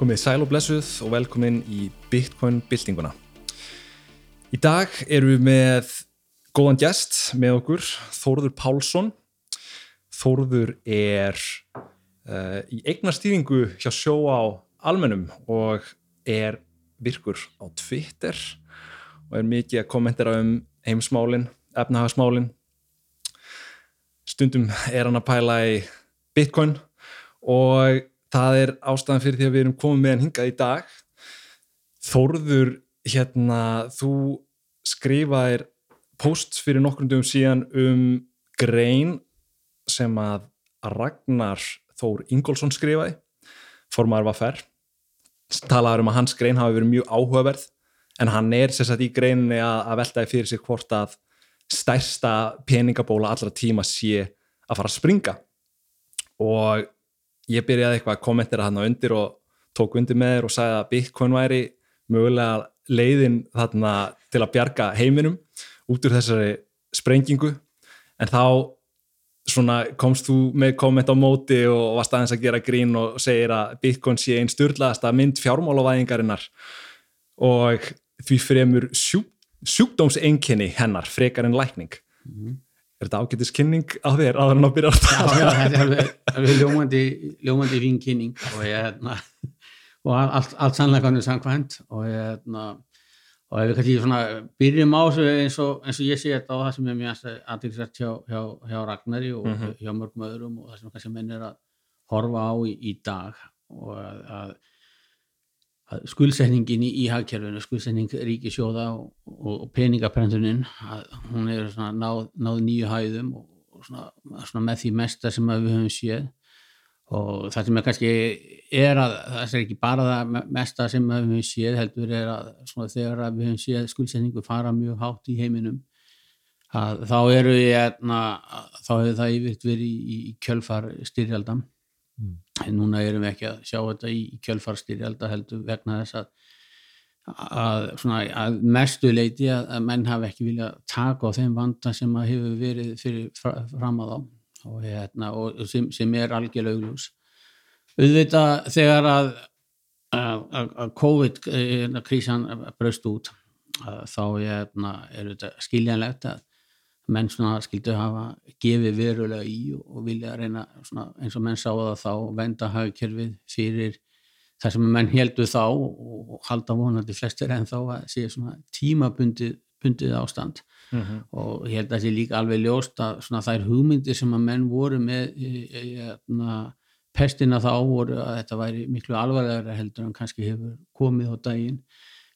Komið sæl og blessuð og velkomin í Bitcoin byltinguna. Í dag erum við með góðan gæst með okkur, Þórður Pálsson. Þórður er uh, í eignastýringu hjá sjó á almennum og er virkur á Twitter og er mikið að kommentera um heimsmálin, efnahagsmálin. Stundum er hann að pæla í Bitcoin og það er ástæðan fyrir því að við erum komið með hann hingað í dag. Þórður hérna þú skrifaðir posts fyrir nokkrum dögum síðan um grein sem að Ragnar Þór Ingólfsson skrifaði formaður var færr talaður um að hans grein hafi verið mjög áhugaverð en hann er sérstaklega í greininni að, að veltaði fyrir sig hvort að stærsta peningabóla allra tíma sé að fara að springa. Og ég byrjaði eitthvað að kommentera hann á undir og tók undir með þér og sagði að Bitcoin væri mögulega leiðin þarna til að bjarga heiminum út úr þessari sprengingu. En þá svona komst þú með komment á móti og varst aðeins að gera grín og segir að Bitcoin sé einn styrlaðasta mynd fjármálavæðingarinnar og því fremur sjú, sjúkdómseinkenni hennar frekar en lækning. Mm -hmm er þetta ágættis kynning á þér áður en á byrjar Já, já, þetta er alveg, alveg ljómandi, ljómandi fín kynning og hérna og allt, allt sannlega kannur samkvæmt og hérna og ef við kannski svona byrjum á eins og, eins og ég sé þetta á það sem er mjög aðtilsvært hjá, hjá, hjá Ragnari og mm -hmm. hjá mörgum öðrum og það sem kannski menn er að horfa á í, í dag og að, að skuldsetningin í, í hagkerfinu, skuldsetning ríkisjóða og, og, peningaprentunin hún er svona náð, náð nýju hæðum og, svona, svona með því mesta sem við höfum séð og það sem er kannski er að það er ekki bara það mesta sem við höfum séð heldur er að þegar við höfum séð skuldsetningu fara mjög hátt í heiminum að, þá eru ég hérna, þá hefur það yfirlt verið í, í kjölfar styrjaldam mm. Núna erum við ekki að sjá þetta í kjölfarstýri heldur vegna þess að, að, svona, að mestu leiti að, að menn hafi ekki vilja taka á þeim vanda sem hefur verið fyrir fram að á og, hérna, og sem, sem er algjörlega auglús auðvitað þegar að að COVID-krísan hérna, braust út þá hérna, er þetta skiljanlegt að menn skildu hafa gefið verulega í og vilja reyna svona, eins og menn sáða þá venda hafkerfið fyrir það sem menn heldu þá og halda vonandi flestir en þá að sé svona tímabundið ástand mm -hmm. og ég held að það sé líka alveg ljóst að svona þær hugmyndir sem að menn voru með í, í, í, pestina þá voru að þetta væri miklu alvarlega heldur en kannski hefur komið á daginn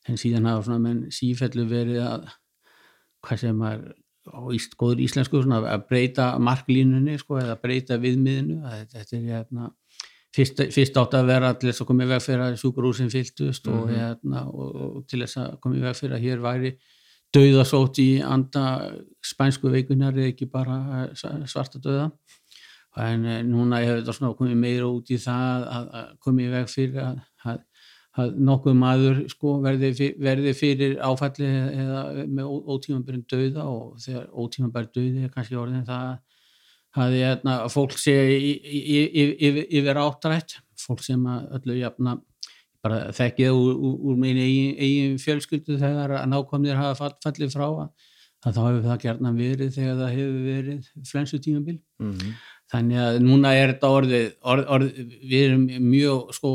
en síðan hafa svona menn sífellu verið að hvað sem er góður íslensku svona, að breyta marklínunni sko, eða breyta viðmiðinu þetta er hérna fyrst, fyrst átt að vera til þess að koma í veg fyrir að sjúkurúsin fylltust mm -hmm. og, mhm. hérna, og, og til þess að koma í veg fyrir að hér væri dauðasótt í anda spænsku veikunar eða ekki bara svarta dauða en eh, núna hefur þetta komið meira út í það að, að koma í veg fyrir að, að nokkuð maður sko, verði, verði fyrir áfalli eða með ótímanbærin döða og þegar ótímanbærin döði er kannski orðin það að hérna, fólk sé yfir áttrætt fólk sem öllu jafna bara þekkið úr, úr, úr mín eigin, eigin fjölskyldu þegar að nákvæmdir hafa fallið frá að þá hefur það gerna verið þegar það hefur verið flensu tímanbíl mm -hmm. þannig að núna er þetta orðið, orð, orð, við erum mjög sko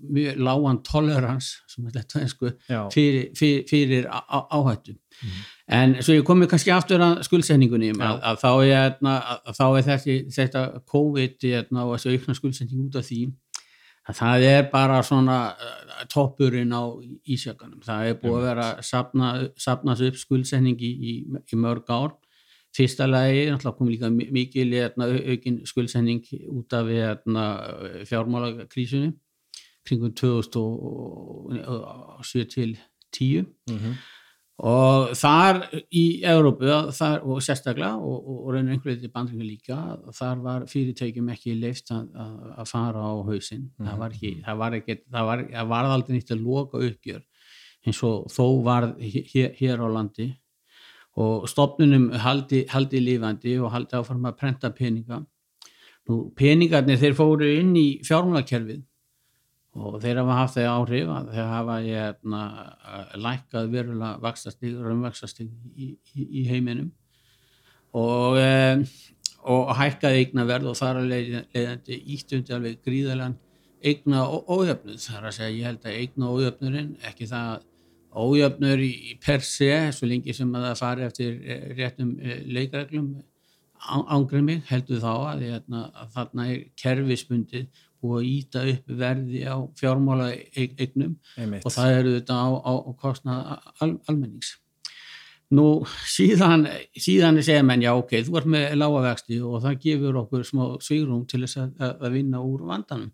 mjög lágan tolerans einsku, fyrir, fyrir, fyrir áhættu. Mm. en svo ég komi kannski aftur að skuldsetningunni að, að þá er, hérna, að, þá er þessi, þetta COVID hérna, og þessi aukna skuldsetning út af því að það er bara svona uh, toppurinn á ísjökanum það er búið að vera að sapnast upp skuldsetning í, í, í mörg ár. Fyrsta lagi, náttúrulega kom líka mikil hérna, aukin skuldsetning út af hérna, fjármálakrísunni kringum 2007 til 10 mm -hmm. og þar í Európu þar, og sérstaklega og, og reynir einhverju til bandringu líka þar var fyrirtækjum ekki leift að, að fara á hausin mm -hmm. það var ekki, það var ekki það var, það var aldrei nýtt að loka uppgjör eins og þó var hér, hér á landi. Og stopnunum haldi, haldi lífandi og haldi áfram að prenta peninga. Nú, peningarnir þeir fóru inn í fjármálakerfið og þeir hafa haft þeir áhrif að þeir hafa hérna, lækkað verulega vakstastig, raunvakstastig í, í, í heiminum. Og, um, og hækkaði eignaverð og þar að leiðandi ístundi alveg gríðalega eigna ójöfnur þar að segja ég held að eigna ójöfnurinn ekki það ójöfnur í per se svo lengi sem að það fari eftir eh, réttum eh, leikreglum ángrið mig heldur þá að, hérna, að þarna er kerfisbundið og að íta upp verði á fjármála eignum Einmitt. og það eru þetta á, á, á kostnað al, almennings nú síðan síðan er segja menn já ok, þú ert með lágavexti og það gefur okkur smá svigrum til þess að, að vinna úr vandanum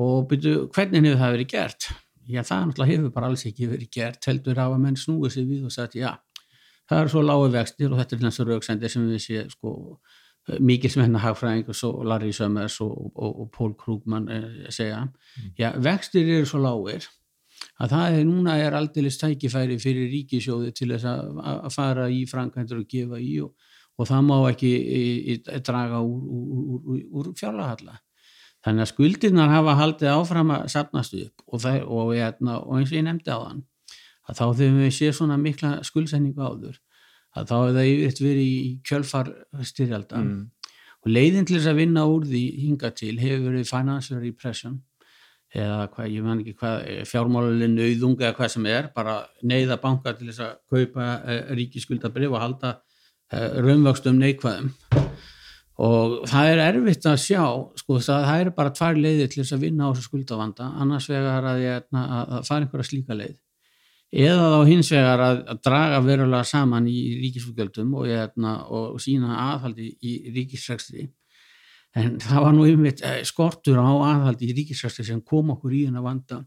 og byrju, hvernig hefur það verið gert? Já það náttúrulega hefur bara alls ekki verið gert heldur af að menn snúið sér við og sagt já það eru svo lágu vextir og þetta er hljómsið rauksendir sem við séum sko mikil sem hennar hagfræðing og svo Larry Summers og, og, og Paul Krugman eh, segja, mm. já vextir eru svo lágir að það er núna er aldrei stækifæri fyrir ríkisjóði til þess að, að fara í frankæntur og gefa í og, og það má ekki í, í, draga úr, úr, úr, úr fjárlahalla þannig að skuldirnar hafa haldið áfram að sapnast upp og, það, og eins og ég nefndi á þann að þá við séum svona mikla skuldsenningu áður þá hefur það yfirleitt verið í kjölfar styrjaldan mm. og leiðin til þess að vinna úr því hinga til hefur verið financial repression eða hvað, ég man ekki hvað fjármálulinn auðung eða hvað sem er bara neyða banka til þess að kaupa eh, ríkiskuldabrif og halda eh, raunvöxtum neikvæðum. Og það er erfitt að sjá sko það er bara tvær leiðir til þess að vinna á þessu skuldavanda. Annars vegar að, að, að fara einhverja slíka leið eða þá hins vegar að, að draga verulega saman í ríkisfugjöldum og, hérna, og sína aðhaldi í ríkisrækstri en það var nú einmitt eh, skortur á aðhaldi í ríkisrækstri sem kom okkur í hennar vanda.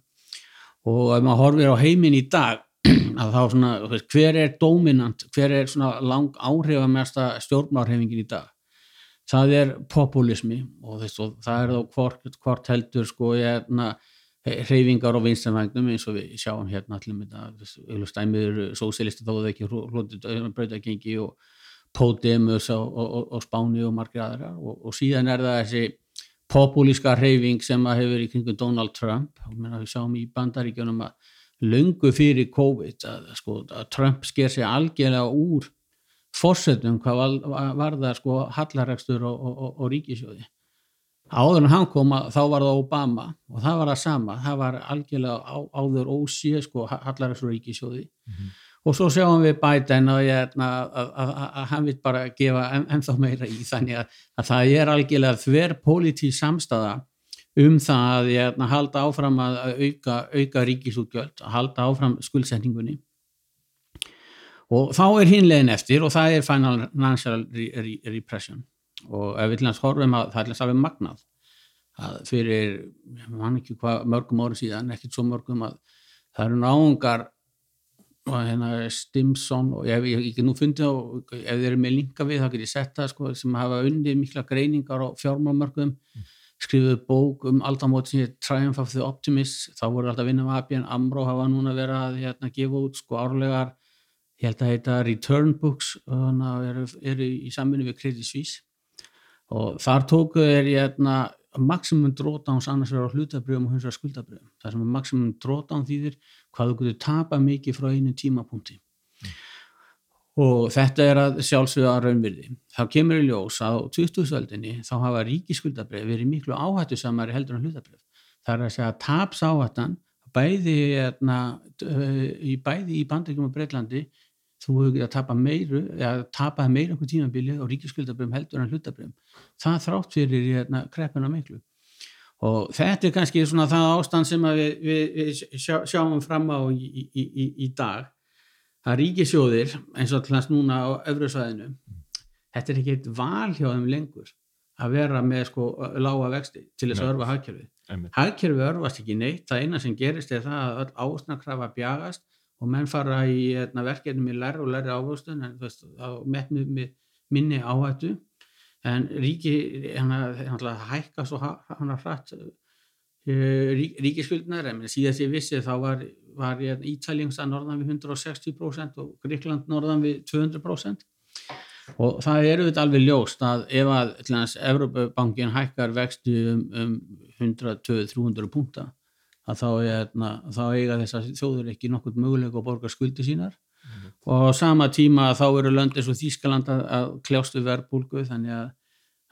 Og ef maður horfir á heiminn í dag að þá svona, hver er dominant, hver er svona lang áhrifamesta stjórnmárhefingin í dag? Það er populismi og, þess, og það er þá hvort, hvort heldur sko ég er hérna, hreyfingar og vinstanvægnum eins og við sjáum hérna allir með það stæmiður sósilisti þó það ekki breytagengi og Pódemus og, og, og Spáni og margir aðra. Og, og síðan er það þessi populíska hreyfing sem að hefur í kringum Donald Trump. Og menna við sjáum í bandaríkjunum að löngu fyrir COVID að, sko, að Trump sker sig algjörlega úr fórsetum hvað var það sko hallarækstur og ríkisjóði áður en hann kom að þá var það Obama og það var það sama, það var algjörlega á, áður ósíð sko Hallaræksur ríkisjóði mm -hmm. og svo sjáum við Biden að, hérna, að, að, að hann vil bara gefa en, ennþá meira í þannig að það er algjörlega þver politíð samstaða um það að hérna, halda áfram að auka, auka ríkisútgjöld, að halda áfram skuldsendingunni og þá er hinlegin eftir og það er financial repression. Og ef við til næst horfum að það er alveg magnað að fyrir, mann ekki hvað mörgum ári síðan, ekkert svo mörgum að það eru náungar og hérna Stimson og ég hef ekki nú fundið á, ef þeir eru með linka við þá getur ég sett það sko sem hafa undir mikla greiningar á fjármálmörgum mm. skrifuðu bók um aldamót sem er Triumph of the Optimist þá voru alltaf vinna með ABN AMRO hafa núna verið að hérna, gefa út sko árlegar ég held að heita Return Books og þannig að eru, eru í samfunni við Credit Suisse og þar tóku er hérna maximum drawdowns annars verður á hlutabrjöfum og hins vegar skuldabrjöfum. Það sem er maximum drawdown þýðir hvað þú getur tapa mikið frá einu tímapunkti. Mm. Og þetta er að sjálfsögða raunvirði. Þá kemur í ljós að á 2000-öldinni þá hafa ríkiskuldabrjöf verið miklu áhættu samari heldur en hlutabrjöf. Það er að segja að taps áhættan bæði, hérna, í, bæði í bandreikum og Breitlandi þú hefur getið að tapa meiru eða tapaði meira einhver tímabili og ríkiskuldabröfum heldur en hlutabröfum það þrátt fyrir hérna, kreppuna miklu. Og þetta er kannski svona það ástand sem við, við, við sjá, sjáum fram á í, í, í, í dag. Að ríkisjóðir eins og allans núna á öfrusvæðinu þetta er ekki eitt val hjá þeim lengur að vera með sko lága vexti til þess að örfa hagkerfið. Hagkerfið örfast ekki neitt. Það eina sem gerist er það að öll ásnakrafa bjagast og menn fara í hérna, verkefni með lærri og lærri ávöxtun en veist, metnu með minni áhættu. En ríki hérna, hækka svo hann að hratt eh, rík, ríkiskyldnar en síðast ég vissi þá var, var Ítalingsa norðan við 160% og Gríkland norðan við 200% og það eru þetta alveg ljóst að ef að Evropabankin hækkar vextu um, um 100-200-300 punta að þá, hérna, þá eiga þess að þjóður ekki nokkur möguleik að borga skuldi sínar. Og á sama tíma þá eru lönd eins og Þýskaland að, að kljástu verbulgu þannig að,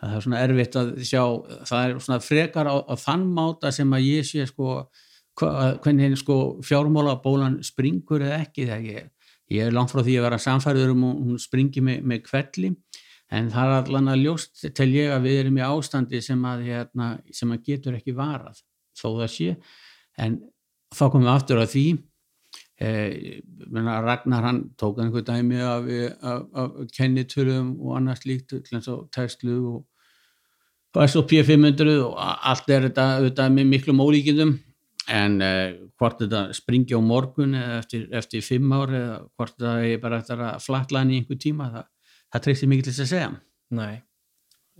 að það er svona erfitt að sjá, það er svona frekar á, á þann máta sem að ég sé sko hvernig sko fjármála bólan springur eða ekki þegar ég, ég er langt frá því að vera samfæriður um hún springi með, með kvelli en það er allan að ljóst til ég að við erum í ástandi sem að, hérna, sem að getur ekki varað þó það sé en þá komum við aftur að því eh, Ragnar hann tók einhver dæmi af, af, af kennitöluðum og annars líkt og Tesla og, og SOP 500 og allt er þetta, þetta með miklum ólíkindum. En eh, hvort þetta springi á morgun eftir, eftir fimm ár eða hvort þetta er bara eftir að flatlæna í einhver tíma það, það treystir mikið til þess að segja. Nei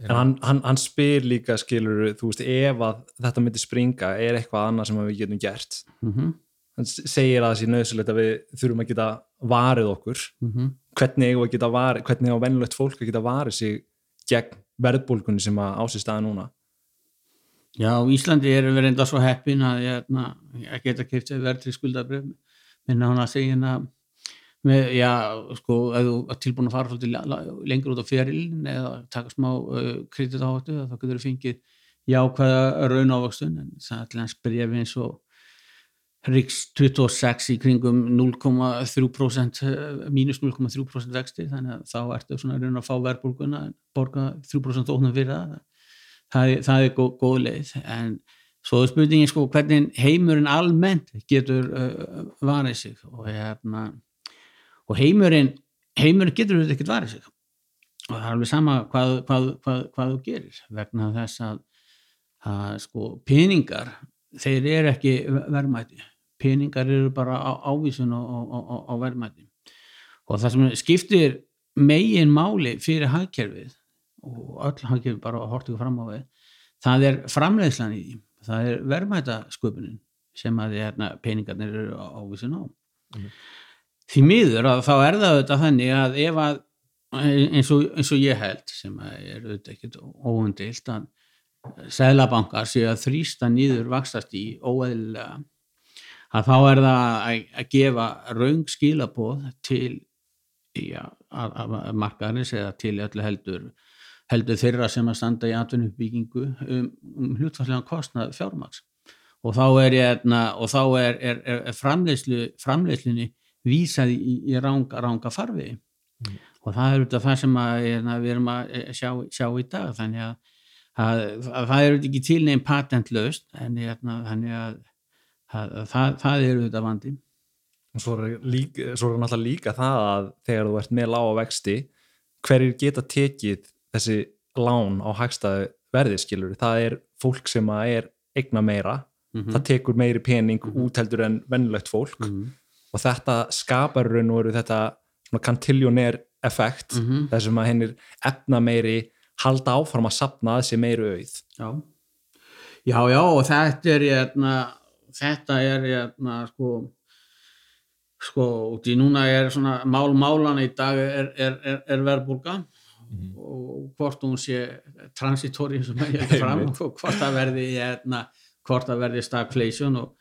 En hann, hann, hann spyr líka, skilur, þú veist, ef að þetta myndi springa, er eitthvað annað sem við getum gert. mm -hmm. Hann segir að það sé nöðsulegt að við þurfum að geta varið okkur. Mm -hmm. Hvernig við að geta varið, hvernig á vennilegt fólk að geta varið sig gegn verðbólkunni sem að ásist staða núna? Já, Íslandi erum við reynda svo heppin að ég, na, ég geta keipt verðri skuldabröf minna hún að segja að með, já, sko, ef þú er tilbúin að fara svolítið lengur út á ferilin eða taka smá uh, kredit áttu þá getur þú fengið jákvæða raun ávöxtun en það er allans breyfi eins og Riks 26 í kringum 0,3% mínus 0,3% vexti þannig að þá ertu svona raun að fá verðbólguna borga 3% óknum fyrir það. Það, það er góð, góð leið en svo er spurningin sko hvernig heimurinn almennt getur uh, varðið sig og hérna og heimurinn, heimurinn getur þetta ekkert varðið sig. Og það er alveg sama hvað, hvað, hvað, hvað þú gerir vegna þess að, að sko peningar þeir eru ekki verðmæti. Peningar eru bara á, ávísun á, á, á verðmæti. Og það sem skiptir megin máli fyrir hagkerfið og öll hagkerfið bara ykkur fram á við það er framleiðslan í því. Það er verðmætasköpunin sem að hérna, peningarnir eru ávísun á. Mm. Því miður að þá er það auðvitað þannig að ef að eins og, eins og ég held sem er auðvitað ekkert óundilt að Sælabankar séu að þrýsta nýður vakstast í óeðlilega að þá er það að, að gefa raung skilabóð til ja, að, að markaðarins eða til öllu heldur heldur þeirra sem að standa í atvinnuppbyggingu um, um hlutfallega kostnað fjármaks hérna, og þá er, er, er framleiðslu, framleiðslunni vísað í, í ranga, ranga farfi mm. og það er þetta það sem að, hérna, við erum að sjá, sjá í dag þannig að að, að það eru ekki til nefn patentlaust en hérna, þannig að, að það, það eru þetta vandi og svo er, er náttúrulega líka það að þegar þú ert með lága vexti hverjir geta tekið þessi lán á hagstaðu verði skilur, það er fólk sem er eigna meira, mm -hmm. það tekur meiri pening mm -hmm. út heldur en vennilegt fólk mm -hmm. Og þetta skapar raun og veru þetta kantiljóner effekt Mhm. þessum að hennir efna meiri halda áfram að sapna að sér meiri auð já. já, já, og þetta er hérna, þetta er hérna, sko sko, því núna er svona mál málan í dag er, er, er, er verðbólga Mhm. og hvort hún sé transitóri sem ég held fram og hvort það verði hérna, hvort það verði stagflation og,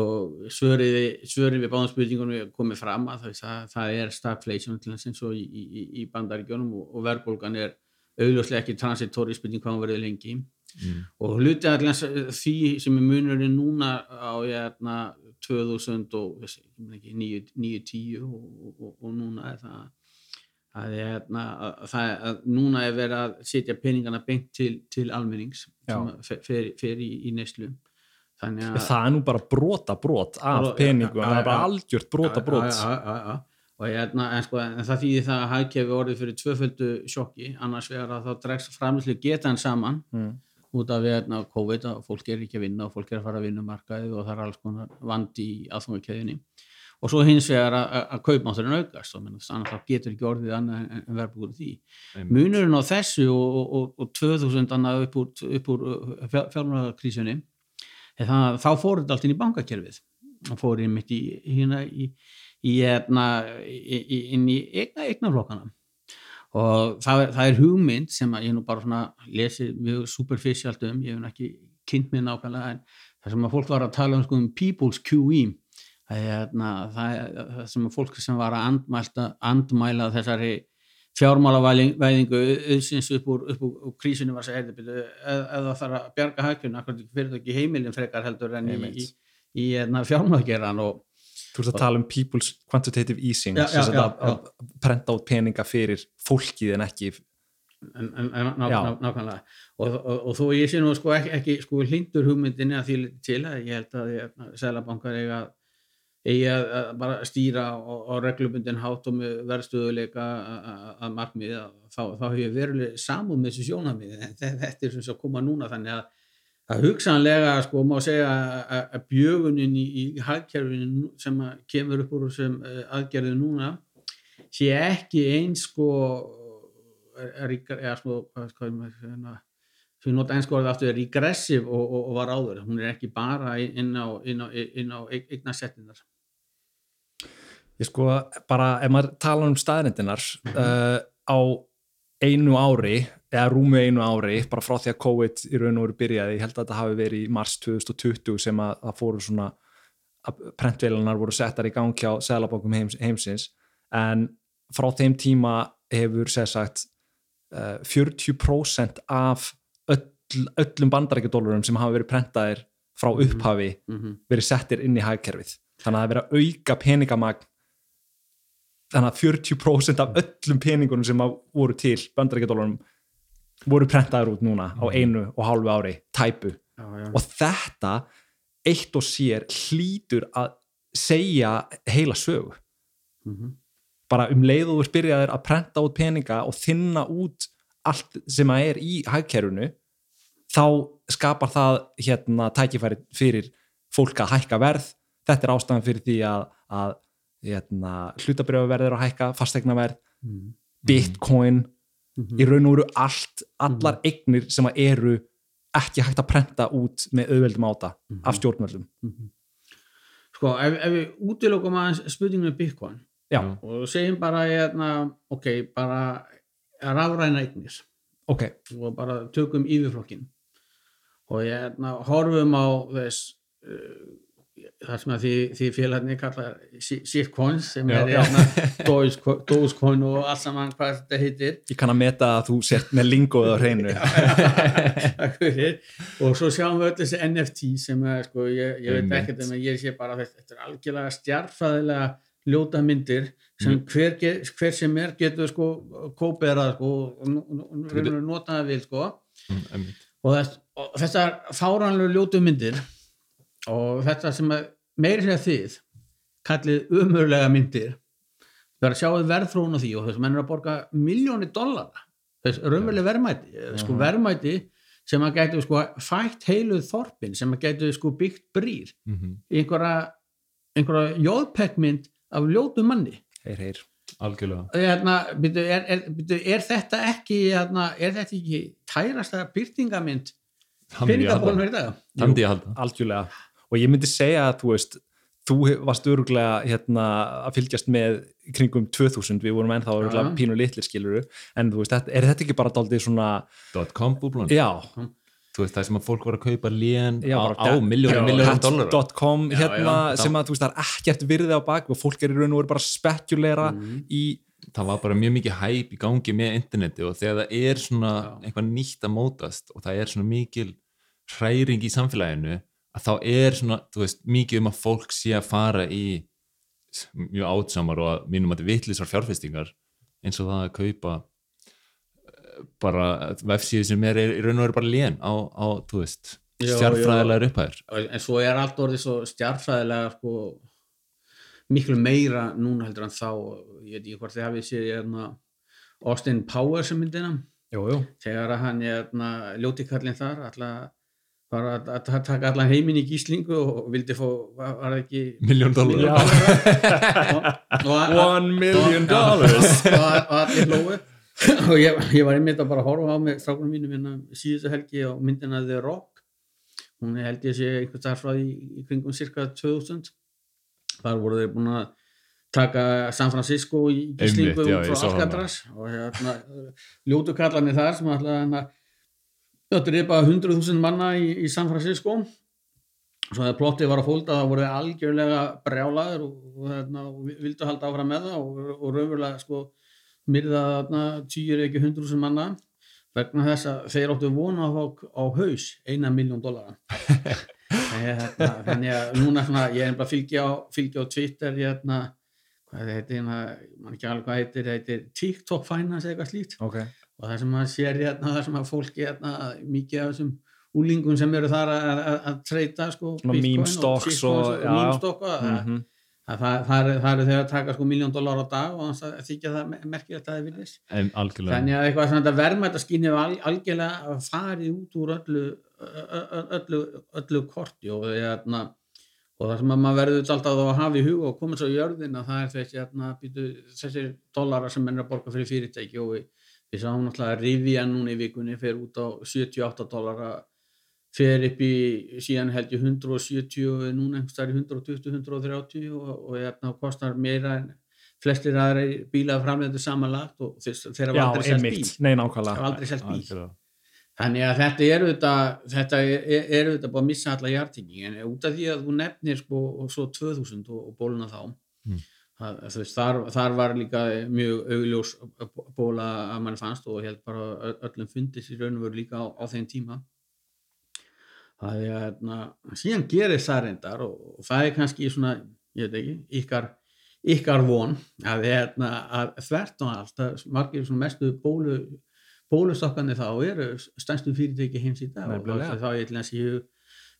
og svöriði, svöriði við báðum spurningunum komið fram að það, það er stagflation eins og í, í, í bandaríkjónum og, og verðbólgan er auðvitað ekki transitóri spurning hvað hún verði lengi. Mm. og hluti allans því sem er munurinn núna á hérna, 2000 og 9-10 og, og, og núna er það að, hérna, að, það, að núna er verið að setja peningana beint til, til almennings sem fer, fer, í, í þannig að það er nú bara brota brot af peningum, það er bara algjört brota brot. og hérna, en, sko, en það þýðir það að hagkefi orðið fyrir tvöföldu sjokki. Annars vegar að þá dregst framlýslu getan saman mm. út af hérna, COVID að fólk er ekki að vinna og fólk er að fara að vinna um markaði og það er alls konar vandi í aðfangakeðinni og svo hins vegar að, að, að kaupmátturinn aukast. Og annars þá getur ekki orðið annað en, en verðbúkur því. Munurinn á þessu og, og, og, og 2000 annað upp úr, úr fjármálagakrísunni er það að þá fór þetta allt inn í bankakerfið. Og fór inn mitt í, hérna, í, hérna, í, í, inn í eigna, eignaflokkana og það það er hugmynd sem ég nú bara svona lesi mjög superficialt um, ég hef ekki kynnt mér nákvæmlega en það sem að fólk var að tala um, sko, um people's QE það hérna, það, sem að fólk sem var að andmælta, andmæla þessari fjármálavæðingu auðsins upp úr, upp úr, krísinu var að segja eða það þarf að bjarga hækjun fyrir það ekki heimilin frekar heldur en í, í, í, í fjármálageran og Þú ert að tala um people's quantitative easing Já, já, já, að, að prenta út peninga fyrir fólkið en ekki en, en, en ná, ná, nákvæmlega. Og, og, og þó ég sé nú sko ekki, ekki sko hlindur hugmyndinni að því til að ég held að ég, selabankar eiga eigi að, að bara stýra á, reglubundin hátt og með verðstöðuleika að- markmiði þá, þá hef ég veruleg samúð með þessu sjónamið en þe- þetta er sem svo koma núna þannig að að hugsanlega sko má segja að, að- bjögunin í, í hagkerfinu sem kemur upp úr sem aðgerðu núna sé ekki eins sko er, er sko hvað, er maður- hérna, sem ég nota einsko orðið aftur er regressiv og, og, og var áður. Hún er ekki bara inn á, á, á eignasettinar ég sko bara ef maður tala um staðrindinar uh, á einu ári eða rúmu einu ári bara frá því að COVID í raun og veru byrjaði ég held að þetta hafi verið í mars 2020 sem að það fóru svona að prentveilunar voru settar í gangi á seðlabankum heims, heimsins en frá þeim tíma hefur sér sagt uh, 40% af öll, öllum bandarækjadólarum sem hafa verið prentaðir frá Mhm. upphafi mm -hmm. verið settir inn í hagkerfið þannig að það er verið að auka peningamagn þannig að 40% af öllum peningunum sem voru til bandarækjadólarum voru prentaður út núna á einu og hálfu ári tæpu já, já. og þetta eitt og sér hlýtur að segja heila sögu Mm -hmm. bara um leið og þú ert byrjaðir að prenta út peninga og þinna út allt sem að er í hagkerfinu þá skapar það hérna tækifæri fyrir fólk að hækka verð þetta er ástæðan fyrir því að, að hérna, hlutabrjöfaverð er að hækka fastegnaverð, Mm. Bitcoin -hmm. í raun og veru allt, allar eignir sem að eru ekki hægt að prenta út með auðveldum áta af stjórnvöldum. Mhm. Sko, ef, ef við útilokum aðeins spurningum um Bitcoin já, og segjum bara, hérna, ok, bara rafræna eignir ok, og bara tökum yfirflokkin og hérna, horfum á þess uh, þar sem að því, því félagarnir kallar shitcoins sem Já, er hérna, Dogecoin og allt saman hvað þetta heitir. Ég kann að meta að þú sért með lingoð á hreinu. Og svo sjáum við öll þessi NFT sem er, sko, ég, ég veit ekkert um að ég sé bara þetta, þetta er algjörlega stjarfæðilega ljóta myndir sem Mm. hver, get, hver sem er getur sko kóperað sko, og nú- nú- nú- raunverulega nota það vil sko. Mm, og, þess, og þetta er fáranlega ljótu myndir og þetta sem meiri segja þið kallið umurlega myndir það er að sjáu verðfrón á því og þess að menn er að borga miljóni dollara þess raunverulega verðmæti sko verðmæti sem að gætu sko fætt heiluð þorpin sem að gætu sko byggt brýr Mhm. í einhverja, einhverja jóðpekkmynd af ljótu manni. Heyr, heyr algjörlega. Hérna, byrju, er, er, byrju, er þetta ekki hérna, er þetta ekki tærasta byrtingamynd peningabólum halda algjörlega og ég myndi segja að þú veist þú varst öruglega hérna, að fylgjast með kringum 2000 við vorum ennþá öruglega Já. pínu litlir skiluru en þú veist, er þetta ekki bara daldið svona .com búblun já, þú veist það sem að fólk var að kaupa lén já á, miljónum miljónum dollara .com Já, hérna já. sem að þú veist, það er ekkert virði á bak og fólk er í raun og veru bara að spekulera Mhm. í, það var bara mjög mikið hæp í gangi með interneti og þegar það er svona Já. eitthvað nýtt að mótast og það er svona mikil hræring í samfélaginu að þá er svona, þú veist, mikið um að fólk sé að fara í mjög átsamar og að mínum að þetta vitlisar fjárfestingar eins og það að kaupa eh, bara vefsíðu sem er í raun og veru bara lén á, á þú veist, Já, stjarfræðilegar upphæður en svo er allt orðið svo stjarfæðilega sko, miklu meira núna heldur en þá. Ég veit ekki hvort þið hafið séð hérna, Austin Powers myndina jú, jú, þegar að hann hérna, ljóti kallinn þar alltaf var að, að, að taka allan heiminn í gíslingu og vildi fá, var, var það ekki og, og, one million dollars. Og, og allir hlóðu og ég, ég var einmitt að bara horfa á með strákunum mínum hérna síðustu helgi á myndina The Rock. Hún er held ég sé einhvern frá í, í kringum cirka 2000 þar voru þeir búin að taka San Francisco í gíslingu Einmitt, já, frá. Alcatraz. Og hérna ljótu kallarnir þar sem alltaf er bara 100.000 manna í, í San Francisco. Svo þegar plottið var að fólda þá voru algjörlega brjálaður og, og, hérna, og vi- vildu halda áfram með það og, og raunverulega sko myrða þarna tíur ekki hundru sem manna vegna þess að þeir áttu vona á, á haus eina miljón dólara hérna, þannig að núna svona, ég er bara að fylgja á, fylgja á Twitter hérna, hvað heitir hérna, mann ekki alveg hvað heitir, heitir TikTok Finance eitthvað slíkt. Ok, og það sem maður sér hérna, það sem að fólki hérna, mikið af þessum úlingum sem eru þar að, að, að treyta sko, shitcoins og- meme stock og það, eru þegar að taka sko miljón dólar á dag og það þykja það merkilegt að það er algjörlega. Þannig að eitthvað svona verðmættaskynni hefur al, algjörlega farið út úr öllu ö- ö- öllu, öllu korti og, hérna, og það sem að maður verður alltaf að hafa í huga og koma svo í jörðin að það er þessi, hérna, býtu, þessir dólarar sem menn er að borga fyrir fyrirtæki og við, við sáum náttúrulega að Rivian núna í vikunni fer út á 78 dólara fer upp í síðan held ég 170 og núna einhverstaðar í 120-130 og, og hérna, kostar meira en flestir aðra bílað framleitur samanlagt og þeirra var aldrei selt bíl. Nei, nákvæmlega. Var aldrei selt bíl. Þannig að þetta er auðvitað þetta auðvitað bara að missa alla hjartingi en út af því að þú nefnir sko, og svo 2000 og, og bóluna þá Mm. Að, að, veist, þar, þar var líka mjög augljós bóla að mann fannst og held bara öllum fundist í raun og veru líka á, á þeim tíma það er hérna síðan gerir það reyndar og, og það er kannski svona, ég veit ekki, ykkar ykkar von að, hérna, að þvert og allt að margir svona mestu bólu bólustokkandi þá eru stærstu fyrirtæki heims í dag og Nefnilega. þá ég til þess í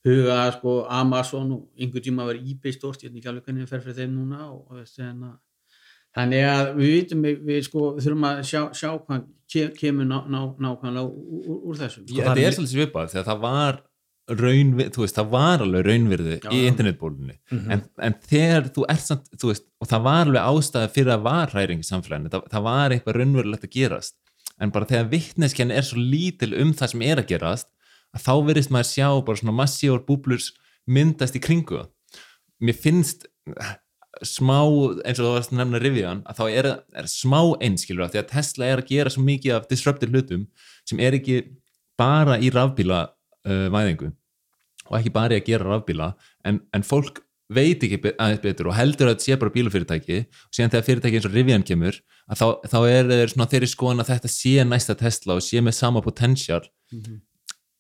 hug- huga sko Amazon og einhver tíma var eBay stórt, ég veit ekki alveg hvernig það fer fyrir þeim núna og, og veist, hérna, þannig að við vitum við, við sko þurfum að sjá, sjá hvað ke- kemur ná, ná, nákvæmlega úr, úr, úr þessum það þetta er- svolítið svipað þegar það var raunvirði, þú veist, það var alveg raunvirði Já, í internetbólunni. Mhm. en, en þegar þú ert samt, þú veist og það var alveg ástæða fyrir að var hræring í samfélaginu, það, það var eitthvað raunverulegt að gerast. En bara þegar vittneskjan er svo lítil um það sem er að gerast að þá verðist maður sjá bara svona massívar búblur myndast í kringu það. mér finnst eh, smá, eins og þú varst nefna Rivian, að þá er, er smá einskilur að því að Tesla er að gera svo mikið af disruptive hlutum sem er ekki bara í rafbíla uh, væðingu og ekki bara í að gera rafbíla en, en fólk veit ekki aðeins betur og heldur að þetta sé bara bílufyrirtæki og síðan þegar fyrirtæki eins og Rivian kemur að þá, þá er þeir svona þeirri skoðan að þetta sé næsta Tesla og sé með sama potential Mhm.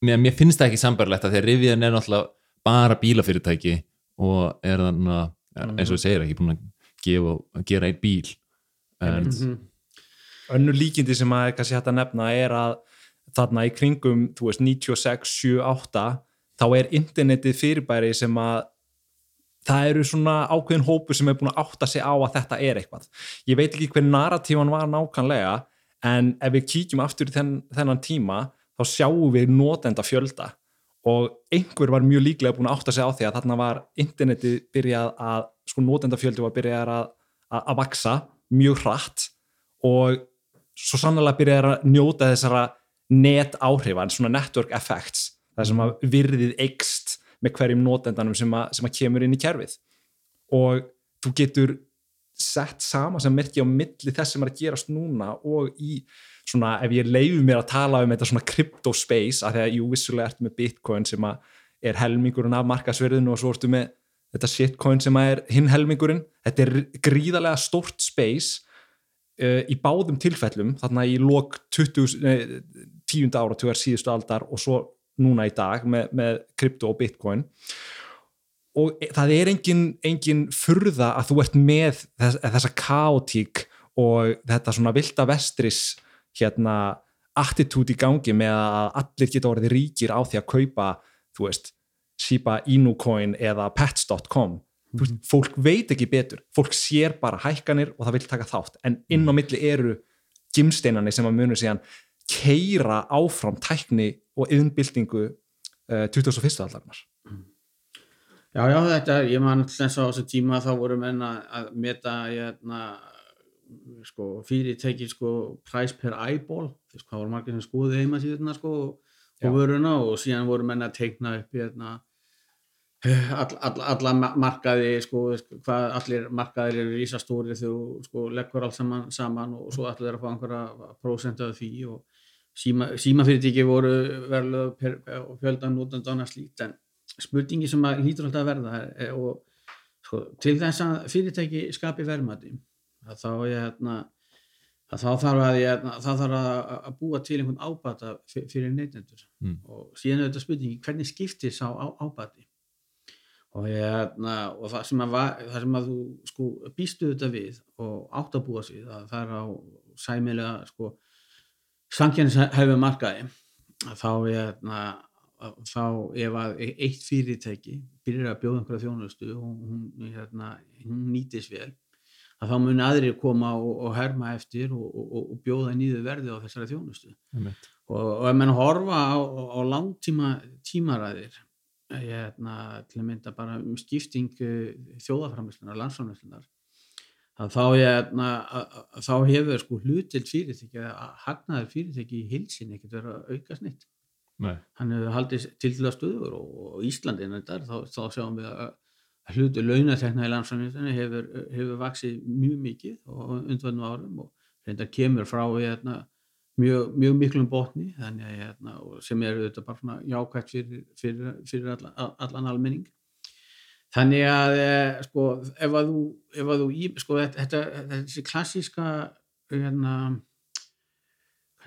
Mér, mér finnst það ekki sambarlegt að því að Rivian er náttúrulega bara bílafyrirtæki og er þannig að eins og þú segir ekki búin að gefa, að gera einn bíl. En, Mhm. önnur líkindi sem að kannski hægt að nefna er að þarna í kringum þú veist 96, 7, 8 þá er internetið fyrirbæri sem að það eru svona ákveðin hópu sem er búin að átta sig á að þetta er eitthvað. Ég veit ekki hver narratífan var nákvæmlega en ef við kíkjum aftur í þenn, þennan tíma þá sjáum við notenda fjölda og einhver var mjög líklega búin að átta sig á því að þarna var internetið byrjað að sko notenda fjöldi var byrjað að, að, að vaksa mjög hratt og svo sannlega byrjaði að njóta þessara net áhrifa, en svona network effects það sem að virðið eikst með hverjum notendanum sem að, sem að kemur inn í kerfið. Og þú getur sett sama sem merki á milli þess sem er að gerast núna og í svona, ef ég leifu mér að tala um þetta svona crypto space, að því að jú vissulega ertu með bitcoin sem að er helmingurinn af markasverðinu og svo ertu með þetta shitcoin sem að er hinn helmingurinn. Þetta er gríðarlega stórt space uh, í báðum tilfellum þarna í lok 20, nei, tíunda ára tugar síðustu aldar og svo núna í dag með, með krypto og bitcoin. Og e- það er engin, engin furða að þú ert með þess, þessa kaotík og þetta svona vilda vestris hérna attitút í gangi með að allir geta orðið ríkir á því að kaupa þú veist, Shiba Inu coin eða pets.com mm -hmm. fólk veit ekki betur, fólk sér bara hækkanir og það vil taka þátt. En inn á milli eru gimsteinani sem að munu síðan keira áfram tækni og yðnbyltingu uh, 21. aldarinnar. Já, já, þetta, ég man þess að á þessu tíma þá voru menn að, meta hérna, sko, fyrirtæki sko, price per eyeball veist hvað voru margir sem skoði heima síðuna sko, og vöruna og síðan voru menn að teikna upp hérna all, all, alla ma- markaði sko, hvað allir markaðir eru rísastóri þegar þú sko, leggur allt saman, saman og svo allir er að fá einhverja prósentu af því og síma, símafyrirtæki voru verðlega per, og fjöldan út en slíkt en spurningi sem að hlýtur alltaf að verða er, er, og sko, til þess að fyrirtæki skapi verðmæti að þá ég hérna að þá þarf að, ég, hérna, þá þarf að, að búa til einhvern ábata fyr- fyrir neytendur Mm. og síðan er þetta spurningi hvernig skiptir sá á, ábati og, ég, hérna, og það, sem að, va- það sem að þú sko, býstu þetta við og átt að búa sig að það er á sæmilega sko, samkjæmshæfu markaði að þá hérna, að þá ef að eitt fyrirtæki byrjar að bjóða einhverja þjónustu og hún, hérna, hún nýtis vel að þá muni aðrir koma og, og herma eftir og, og, og bjóða nýðu verði á þessari þjónustu Einmitt. og, ef menn horfa á, á langtíma tímaræðir hérna, til að mynda bara um skipting þjóðaframlæslunar, landsframlæslunar að þá, hérna, þá hefur sko hlutild fyrirtæki að hagnaður fyrirtæki í hilsin ekkert verið að auka snitt Nei. hann hefur haldið til til að stöður og, og Íslandi þetta, þá, þá sjáum við að hlutu launatekna í landsframlæslunar hefur, hefur vaksið mjög mikið og undvöndum árum og reyndar kemur frá hérna, mjög, mjög miklum botni þannig að hérna, sem er auðvitað bara jákvægt fyrir, fyrir, fyrir allan, allan almenning. Þannig að eh, sko, ef að þú, ef að þú í, sko, þetta, þetta, þessi klassíska hérna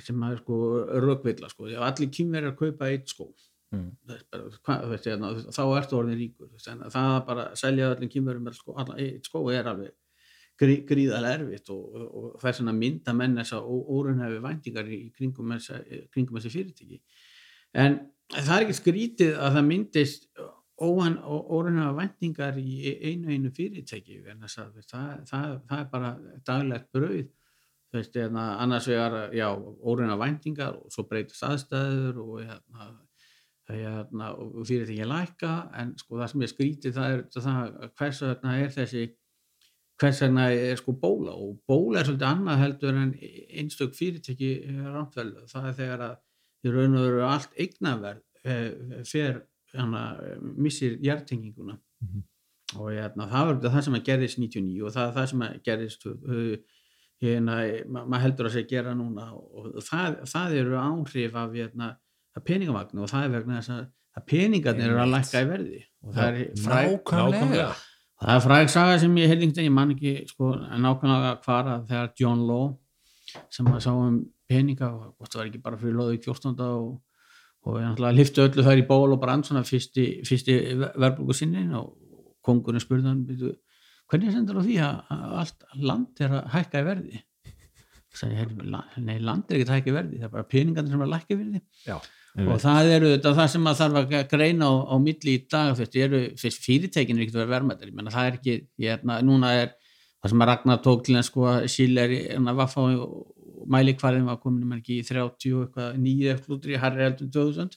sem maður sko rökvilla sko, ef allir kýmverjar kaupa eitt skó Mm. Það þú veist, hérna, þá ertu orðin ríkur veist, en það að bara selja öllum kýmverjum sko, skó er alveg grí, gríðarlega erfitt og, og, og það er svona mynda menn þess að órunhefi væntingar í kringum þessi fyrirtæki en það er ekki skrítið að það myndist órunhefi væntingar í einu einu fyrirtæki en þess að þú veist, það, það, það er bara daglegt brauð veist, hérna, annars vegar já, órunhefi væntingar og svo breytist aðstæður og hérna er hérna, og fyrirtæki lækka en sko það sem er skrítið það er það að hvers vegna er þessi hvers vegna er sko bóla? Og bóla er svolítið annað heldur en einstök fyrirtæki rántvel það er þegar að í raun og veru allt eignaverð eh, fer hana, missir hjartenginguna Mhm. og hérna, það var það sem að gerðist 99 og það er það sem að gerðist hérna, ma- maður heldur að segja gera núna. Og það, það eru áhrif af hérna, að peningavagnu og það er vegna þess að, að peningarnir eru að lækka í verði og það er fræg, Nákvæmlega. það er fræg saga sem ég heyrði ég man ekki sko, nákvæmlega hvar að þegar John Law sem að sá um peninga og það var ekki bara fyrir loðið 14. og, og ég náttúrulega lifti öllu þær í ból og brand svona fyrsti, fyrsti verbulgu sinni og kongurinn spurði hann hvernig sendur á því að, að allt land er að hækka í verði? Sagði, "Heyrðu, la- nei land er ekki að hækka í verði það er bara peningarnir sem er að lækka í verði. Já, og það eru þetta það sem að þarf að greina á, á milli í dag fyrst, eru, fyrst fyrirtækin er ekkert að vera verðmættar ég menna það er ekki, ég er, núna er það sem að Ragnar tók til en sko að Síl er í en að vaffa og mælikvarðin var komin um ekki í 30 og eitthvað nýju eftir í Harry Eldun 2000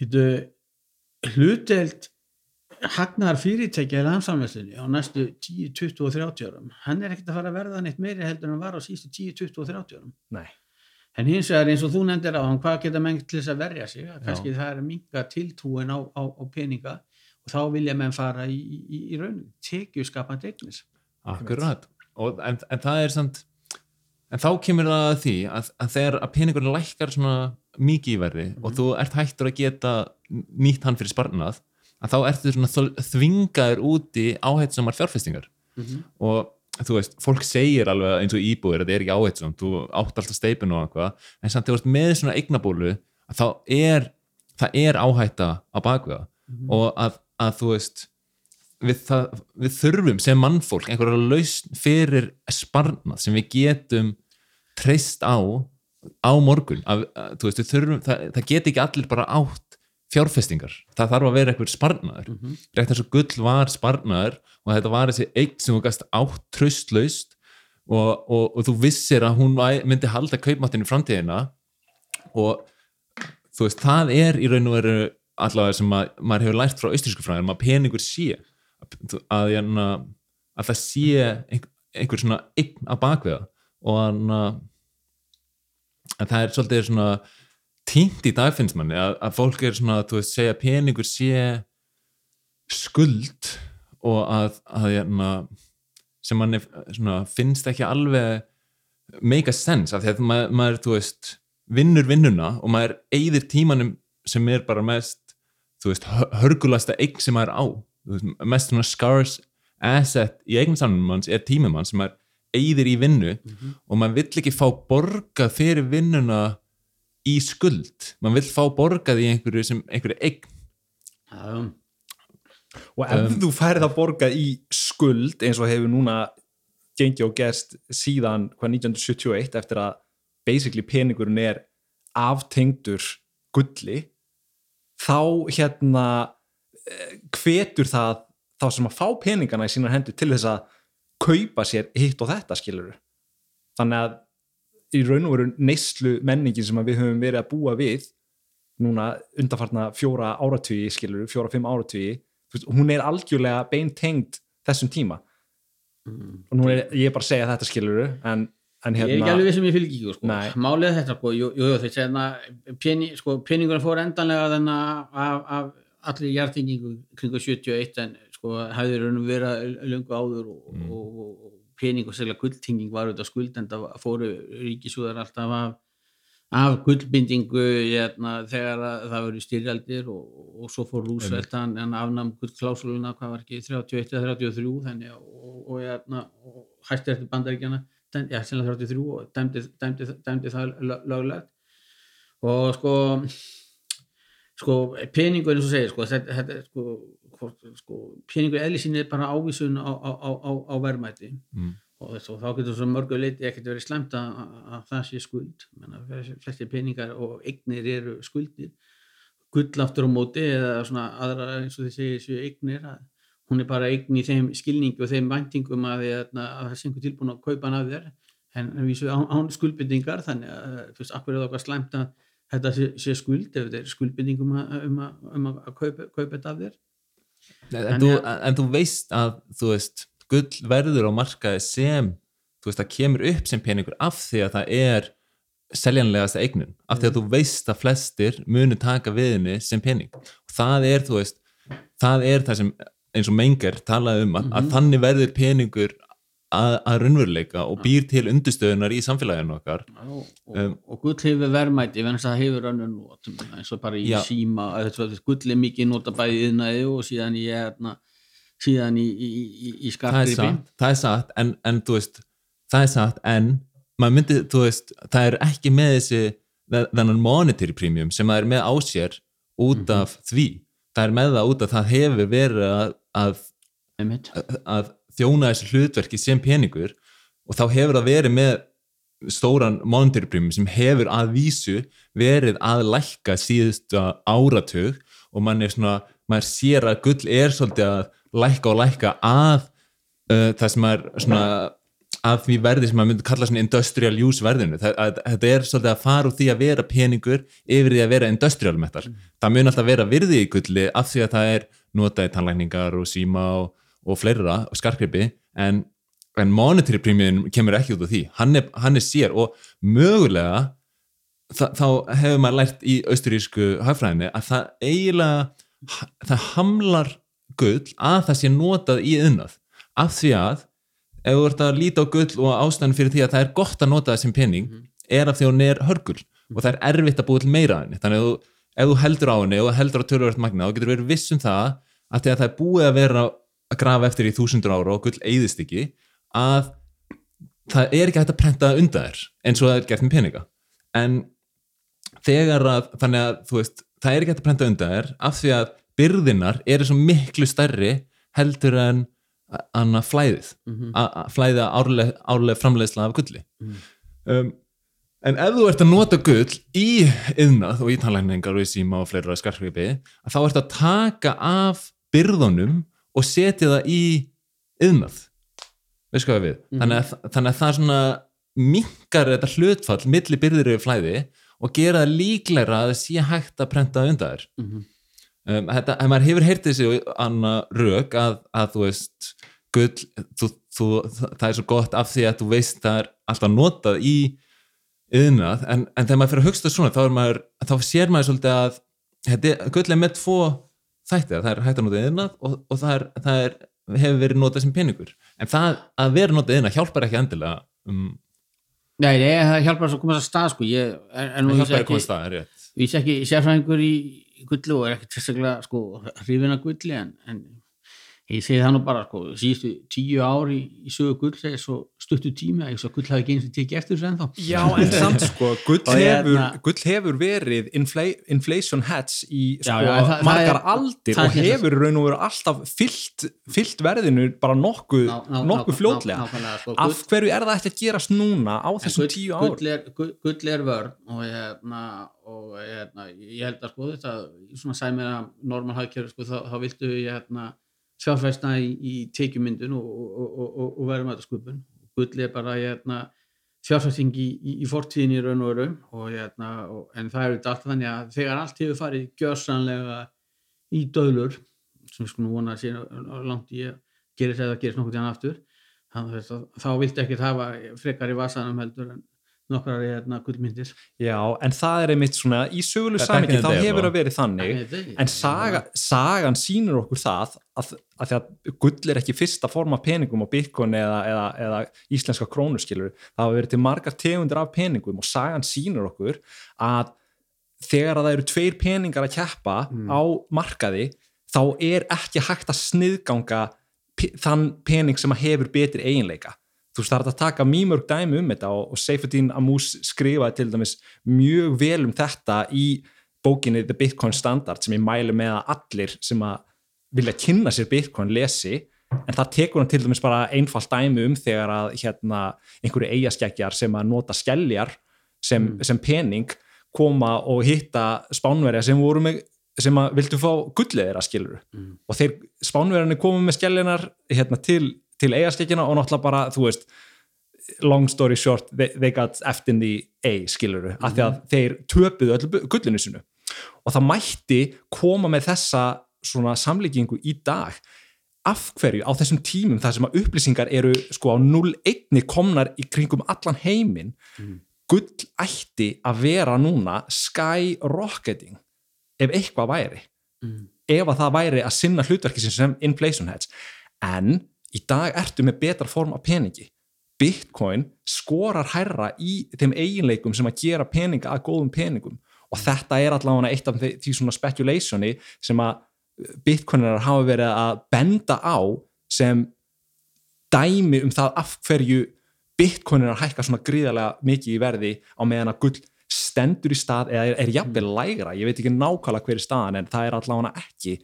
Þetta hluteld hagnaðar fyrirtækja í landsamvæslinni á næstu 10, 20 og 30 árum hann er ekkert að fara að verða neitt meiri heldur en hann var á sístu 10, 20 og 30 árum. Nei En hins vegar eins og þú nefndir á hann, hvað geta menn til þess að verja sig? Kannski það er að minga tiltrúin á, á, á peninga og þá vilja menn fara í, í, í raunin, tekju skapandi eignis. Akkurat. Og, en, en það er samt en þá kemur það að því að, að þegar að peningurinn lækkar svona mikið í verði og þú ert hættur að geta nýtt hann fyrir sparnað að þá ertu svona þvingaður úti áhætsamar fjárfestingar. Og þú veist, fólk segir alveg eins og íbúir að þetta er ekki áhætsam, þú átt alltaf steipin og eitthvað, en samt þú ert með svona eignabólu, þá er það er áhætta á bakveða og að, að þú veist við, það, við þurfum sem mannfólk einhverja lausn fyrir sparnað sem við getum treyst á á morgun. Að, að, þú veist, við þurfum, það, það get ekki allir bara átt fjárfestingar, það þarf að vera einhver sparnaður, mm -hmm. rétt eins og gull var sparnaður og þetta var þessi eign sem þú gast átt tröstlaust og, og, og þú vissir að hún myndi halda kaupmáttinu framtíðina og þú veist, það er í raun og veru allavega sem að, maður hefur lært frá austrísku fræðum að peningur sé. Að, að, hérna, að það sé einhver, einhver svona eign að bakveða og að það er svolítið svona tínt í dag finnst manni að, að fólk er svona, þú veist, segja að peningur sé skuld og að, að hérna, sem manni svona, finnst ekki alveg make a sense af því að maður, maður, þú veist vinnur vinnuna og maður eyðir tímanum sem er bara mest þú veist, hö- hörgulasta eign sem maður á. Veist, mest svona scarce asset í eignsamnum manns er tímum mann sem maður eigðir í vinnu og maður vill ekki fá borgað fyrir vinnuna í skuld. Maður vill fá borgað í einhverju sem einhverju eign. Já, og ef þú færið að borga í skuld eins og hefur núna gengið og gerst síðan hvað 1971 eftir að basically peningurinn er aftengdur gulli þá hérna eh, hvetur það þá sem að fá peningana í sínar hendur til þess að kaupa sér hitt og þetta skilur þannig að í raun og veru neyslu menningin sem að við höfum verið að búa við núna undanfarna fjóra áratugi skilur, fjóra, fimm áratugi þú veist, hún er algjörlega beintengd þessum tíma og nú er ég bara að segja þetta skilur en, en Ég er hérna ekki alveg vissum ég fylg ekki sko. Málið er þetta, sko, jú, jú, jú þeir segja pening, sko, peningurinn fór endanlega þennan af, af allir hjartingingu kringu 71 en sko hefði raun og vera löngu áður og, Mm. og, og, og pening og sérlega gulltinging var auðvitað skuld en það fóru ríkisúðar alltaf af, af gullbindingu hérna, þegar að það voru styrjaldir og, og svo fór Rúsvelt hann en afnam gullklásuluna hvað var ekki 31 eða 33 þannig og, og, og, hérna, og hætti eftir bandaríkjana já, sennilega 33 og dæmdi, dæmdi, dæmdi það lög- löglegt. Og sko sko peningur eins og segir sko, þetta, þetta, sko, hvort, sko peningur eðli sín er bara ávísun á, á, á, á, verðmæti. Mm. og, og þá getur svo mörgu leiti ekkert verið slæmt að, að, að það sé skuld. Menna, flestir peningar og eignir eru skuldir. Gull aftur á móti eða svona aðra eins og segir séu eignir hún er bara eign í þeim skilningi og þeim væntingum að, að, að það sé einhver tilbúin að kaupa hann af þér. En vísu án, án skuldbindingar þannig að þú veist, akkur er það okkar slæmt að þetta sé, sé skuld ef þetta er skuldbindingum að, um, að, um að kaupa, kaupa þetta af þér en, En þú, en þú veist að þú veist, gull verður á markaði sem þú veist, það kemur upp sem peningur af því að það er seljanlegasta eignin, af því að þú veist að flestir munu taka við henni sem pening. Og það er, þú veist það er það sem, eins og Menger talaði um að, að þannig verður peningur að, að raunveruleika og býr til undirstöðunar í samfélaginu okkar og, og, Um, og gull hefur verðmæti venast að það hefur önnur not eins og bara í Já. síma að gull er mikið nota bæði yðnaði og síðan í hérna, síðan í, í, í, í það er skartgripi satt, það er satt en, en þú veist, það er satt en maður myndi, þú veist, það er ekki með þessi, þennan monetary premium sem það er með á sér út Mhm. af því, það er með það út af það hefur verið að, að, einmitt. að þjóna þessu hlutverki sem peningur og þá hefur það verið með stóran monetary premium sem hefur að vísu verið að lækka síðustu áratug og mann er svona, maður sér að gull er svolítið að lækka og lækka að uh, það sem er svona að því verði sem maður myndi kalla svona industrial use verðinu, þetta er svolítið að fara úr því að vera peningur yfir því að vera industrial metal, það mun alltaf vera virði í gulli af því að það er notað í tannlækningar og síma og, og fleira og skarkripi en, en monetary premium kemur ekki út af því, hann er, hann er sér og mögulega þá hefur maður lært í austurísku hagfræðinni að það eiginlega það hamlar gull að það sé notað í yðnað af því að ef þú ert að líta á gull og ástæðan fyrir því að það er gott að nota það sem pening er af því að hún er hörgul og það er erfitt að búa til meira henni. Þannig að þú, ef þú heldur á henni og heldur á tölvöld magna þá getur verið viss um það að því að það er búið að vera að grafa eftir í þúsundur ára og gull eyðist ekki að það er ekki hægt að prenta undan þér eins og það er gert með peninga. En þegar að þannig að þú veist, það er ekki hægt að prenta undan þér af því að byrðinar eru svo miklu stærri heldur en anna flæðið Mhm. að að flæða árleg, árleg framleiðsla af gulli. Um, en ef þú ert að nota gull í yðnað og í tannlækningar og í síma og fleira skarkripi að þá ert að taka af byrðunum og setja það í við Mhm. þannig, þannig að það svona minkar þetta hlutfall milli byrðir yfir flæði og gera það líklegra að það sé hægt að prenta undan þér Mhm. um, þetta, ef maður hefur heyrt þessi anna rök að, að þú veist gull, þú, þú, það er svo gott af því að þú veist það er alltaf notað í yðnað, en, en þegar maður fyrir að hugsta svona þá, maður, þá sér maður svolítið að gull er með tvo þætti, það er hægt að nota yðnað og, og það, er, það er, hefur verið notað sem peningur. En það að vera notað yðnað hjálpar ekki endilega um, Nei, nei, það hjálpar að komast að stað sko. Ég er nú vísu hjálpar ekki að ekki, komast það, er rétt. Vísu ekki sérfræðingur í gulli og er ekkert sérstaklega sko hrifin að gulli en, en ég segi það nú bara sko síðustu tíu ári í, sögu gull er svo stuttu tími að ég svo gull hafi ekki eins og tekið eftir þessu ennþá. Já, en samt sko, gull Og hefur, hérna- gull hefur verið infla inflation hedge í sko, Já, já, það margar er- aldir og er- hefur raun og veru alltaf fyllt, fyllt verðinu bara nokkuð, Ná- ná- nokkuð ná- fljótlega. sko, af hverju er það ekki að gerast núna á þessum gull- tíu ár gull er, gull, gull er vörn og, hérna, og hérna, ég held að sko þetta svona sæmir að normal hagkerfi sko, þá, þá viltu hérna, fjárfæsna í, í tekjumyndun og, og, og, og, verðum þetta skupun gull er bara hérna, fjárfæsting í, í, í fortíðin í raun og og, hérna, en það er þetta allt þannig að þegar allt hefur farið gjörsanlega í döðlur sem við skulum vona að sé langt í að gerist eða gerist nokkuð tíðan aftur þannig að þá viltu ekki hafa frekar í vasanum heldur en nokkrar hérna gullmyndir. Já, en það er einmitt svona í sögulu samingi þá hefur það verið þannig. En saga, sagan sýnir okkur það að, að því að gull er ekki fyrsta forma peningum á bitcoin eða, eða, eða íslenska krónuskilur það hafa verið til margar tegundir af peningum og sagan sýnir okkur að þegar að það eru tveir peningar að keppa á markaði þá er ekki hægt að sniðganga pe- þann pening sem að hefur betri eiginleika þú veist það er að taka mjög mörg dæmi um þetta og, og Seyfuddin Amús skrifaði til dæmis mjög vel um þetta í bókinni The Bitcoin Standard sem ég mælu með að allir sem að vilja kynna sér Bitcoin lesi. En það tekur hann til dæmis bara einfalt dæmi um þegar að hérna einhverju eigaskeggjar sem að nota skelljar sem, sem pening koma og hitta spánverja sem voru með sem að vildu fá gullið þeirra skilur Mm. og þeir spánverjarnir komu með skelljarnar hérna, til, til eigaskeggina og náttúrulega bara þú veist long story short, they, they got in the A skiluru, af því að þeir töpuðu öllu gullinu sinu og það mætti koma með þessa svona samlíkingu í dag. Af hverju á þessum tímum þar sem að upplýsingar eru sko á 0-1 komnar í kringum allan heiminn gull ætti að vera núna skyrocketing ef eitthvað væri. Mm. ef að það væri að sinna hlutverki sem sem inflation hedge. En í dag ertu með betra form af peningi. Bitcoin skorar hærra í þeim eiginleikum sem að gera peninga að góðum peningum. Og þetta er allavega eitt af því, því svona speculationi sem að Bitcoinar hafa verið að benda á sem dæmi um það af hverju Bitcoinar hækka svona gríðarlega mikið í verði á meðan að gull stendur í stað eða er, er jafnvel lægra, ég veit ekki nákvæmlega hver er staðan en það er allavega ekki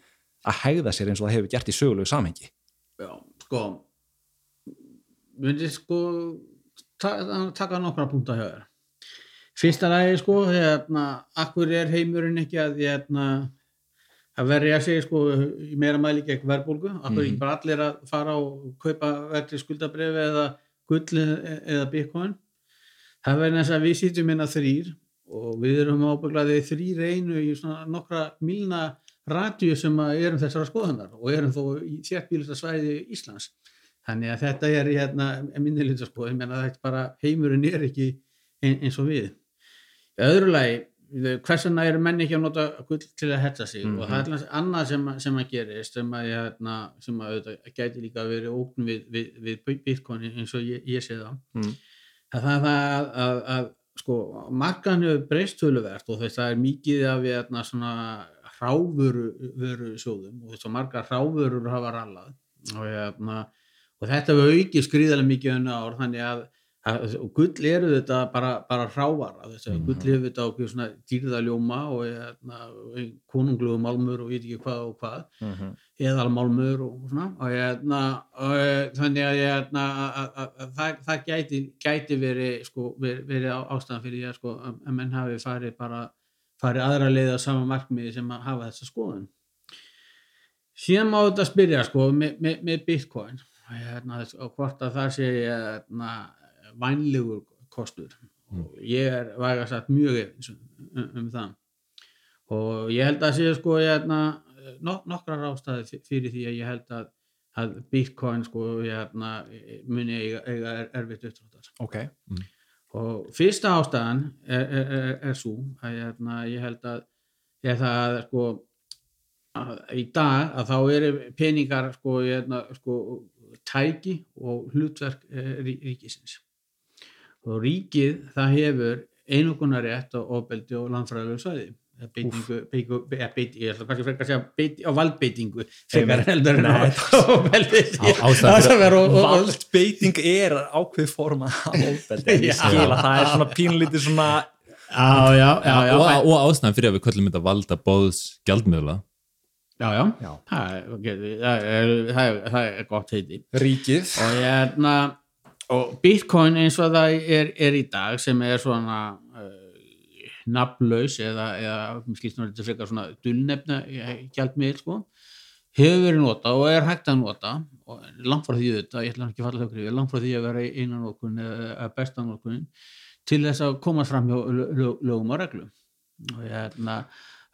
að hegða sér eins og það hefur gert í sögulegu samhengi. Já, sko myndi sko taka, nokkra punta hjá þér. Fyrsta lagi sko hérna, akkur er heimurinn ekki að hérna, að verja sig sko í meira mæli gegn verðbólgu? Akkur er ekki bara allir að fara og kaupa verðli skuldabrifi eða gull e- eða bitcoin? Það verður þess að við sýtum inn að þrýr og við erum ábygglaði þrýr einu í svona nokkra milna radíu sem að erum þessara skoðanar og erum þó í þéttbílista svæði Íslands þannig að þetta er hérna minnilinda sko, ég menna þetta bara heimurinn er ekki ein, eins og við öðru lagi hversuna eru menn ekki að nota gull til að hetsa sig Mhm. og það er alltaf annað sem, að- sem að gerist sem að, hérna, sem að auðvitað gæti líka verið ókn við, við, við bitcoin eins og ég, ég sé það Mm. að það er það að, að, að sko, markan hefur breyst töluvert og þess að það er mikið af hérna, svona hráfuru vöru sjóðum og þess að margar hráfurur hafa rallað. Og, hérna, og þetta hefur aukið skriðarlega mikið önnu ár þannig að, að gull eru þetta bara, bara hrávar þess að Mhm. gull hefur þetta okkur svona dýrðaljóma og hérna, konunglugu málmur og veit ekki hvað og hvað. Eðalmálmur og svona. Og, hérna, og eh, þannig að, að, að, að það, það gæti, gæti verið, sko, verið á- ástæðan fyrir að, sko, að menn hafi farið bara farið aðra leið á sama markmiði sem að hafa þessa skoðun. Síðan má þetta spyrja sko, með, með, með bitcoin. Hérna, og hvort að það sé hérna, vænlegur kostur. Og ég er vægast sagt mjög efins um, um, um það. Og ég held að sé sko hérna, nok nokkrar ástæði fyrir því að ég held að, að bitcoin sko hérna, muni eiga, eiga er, erfitt uppdráttar. Ok, og fyrsta ástæðan er, er, er, er svo að hérna, ég held að ég það að sko að í dag að þá eru peningar sko, hérna, sko tæki og hlutverk eh, rí- ríkisins. Og ríkið það hefur einogunar rétt á ofbeldi og landfræðilegu svæði beitingu, beitingu, eða beitingu ég ætla kannski frekar að segja beit, á valdbeitingu frekar heldur en á Á- og, valdbeiting er ákveð forma ég að það er svona pínlítið svona já, já, já, já, og, og ástæðan fyrir að við köllum þetta valda bóðs gjaldmiðla. Já, já. Já. Það, er, ok, það, er, það, er, það er gott heiti. Ríkið. Og hérna og bitcoin eins og það er, er í dag sem er svona nafnlaus eða, eða skilst nú þetta frekar svona dullnefna gjaldmiðl sko hefur verið nota og er hægt að nota og langt frá því þetta, ég ætla ekki að falla þau grifir, langt frá því að vera einan okkur eða bestan okkur til þess að komast fram hjá lög- lög- lögum og reglum og hérna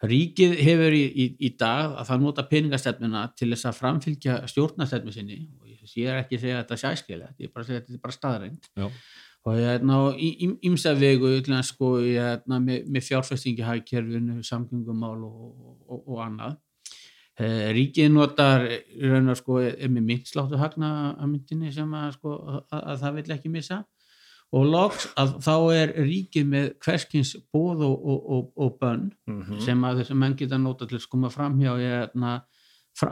ríkið hefur í, í, í dag að það nota peningastefnuna til þess að framfylgja stjórnastefnu sinni og ég, ég er ekki að segja að þetta sé æskilegt, ég er bara að segja að þetta er bara staðreind Já. Og hérna og í í- ýmsa vegu sko hérna, með, með fjárfestingi hagkerfinu, samgöngumál og, og, og annað Eh, ríkið notar í raun og sko er með myndsláttu hagna að myndinni sem að sko að, að það vil ekki missa og loks að þá er ríkið með hverskins bóð og, og, og, og bönn Mhm. sem að þessi menn geta nota til að koma framhjá hérna,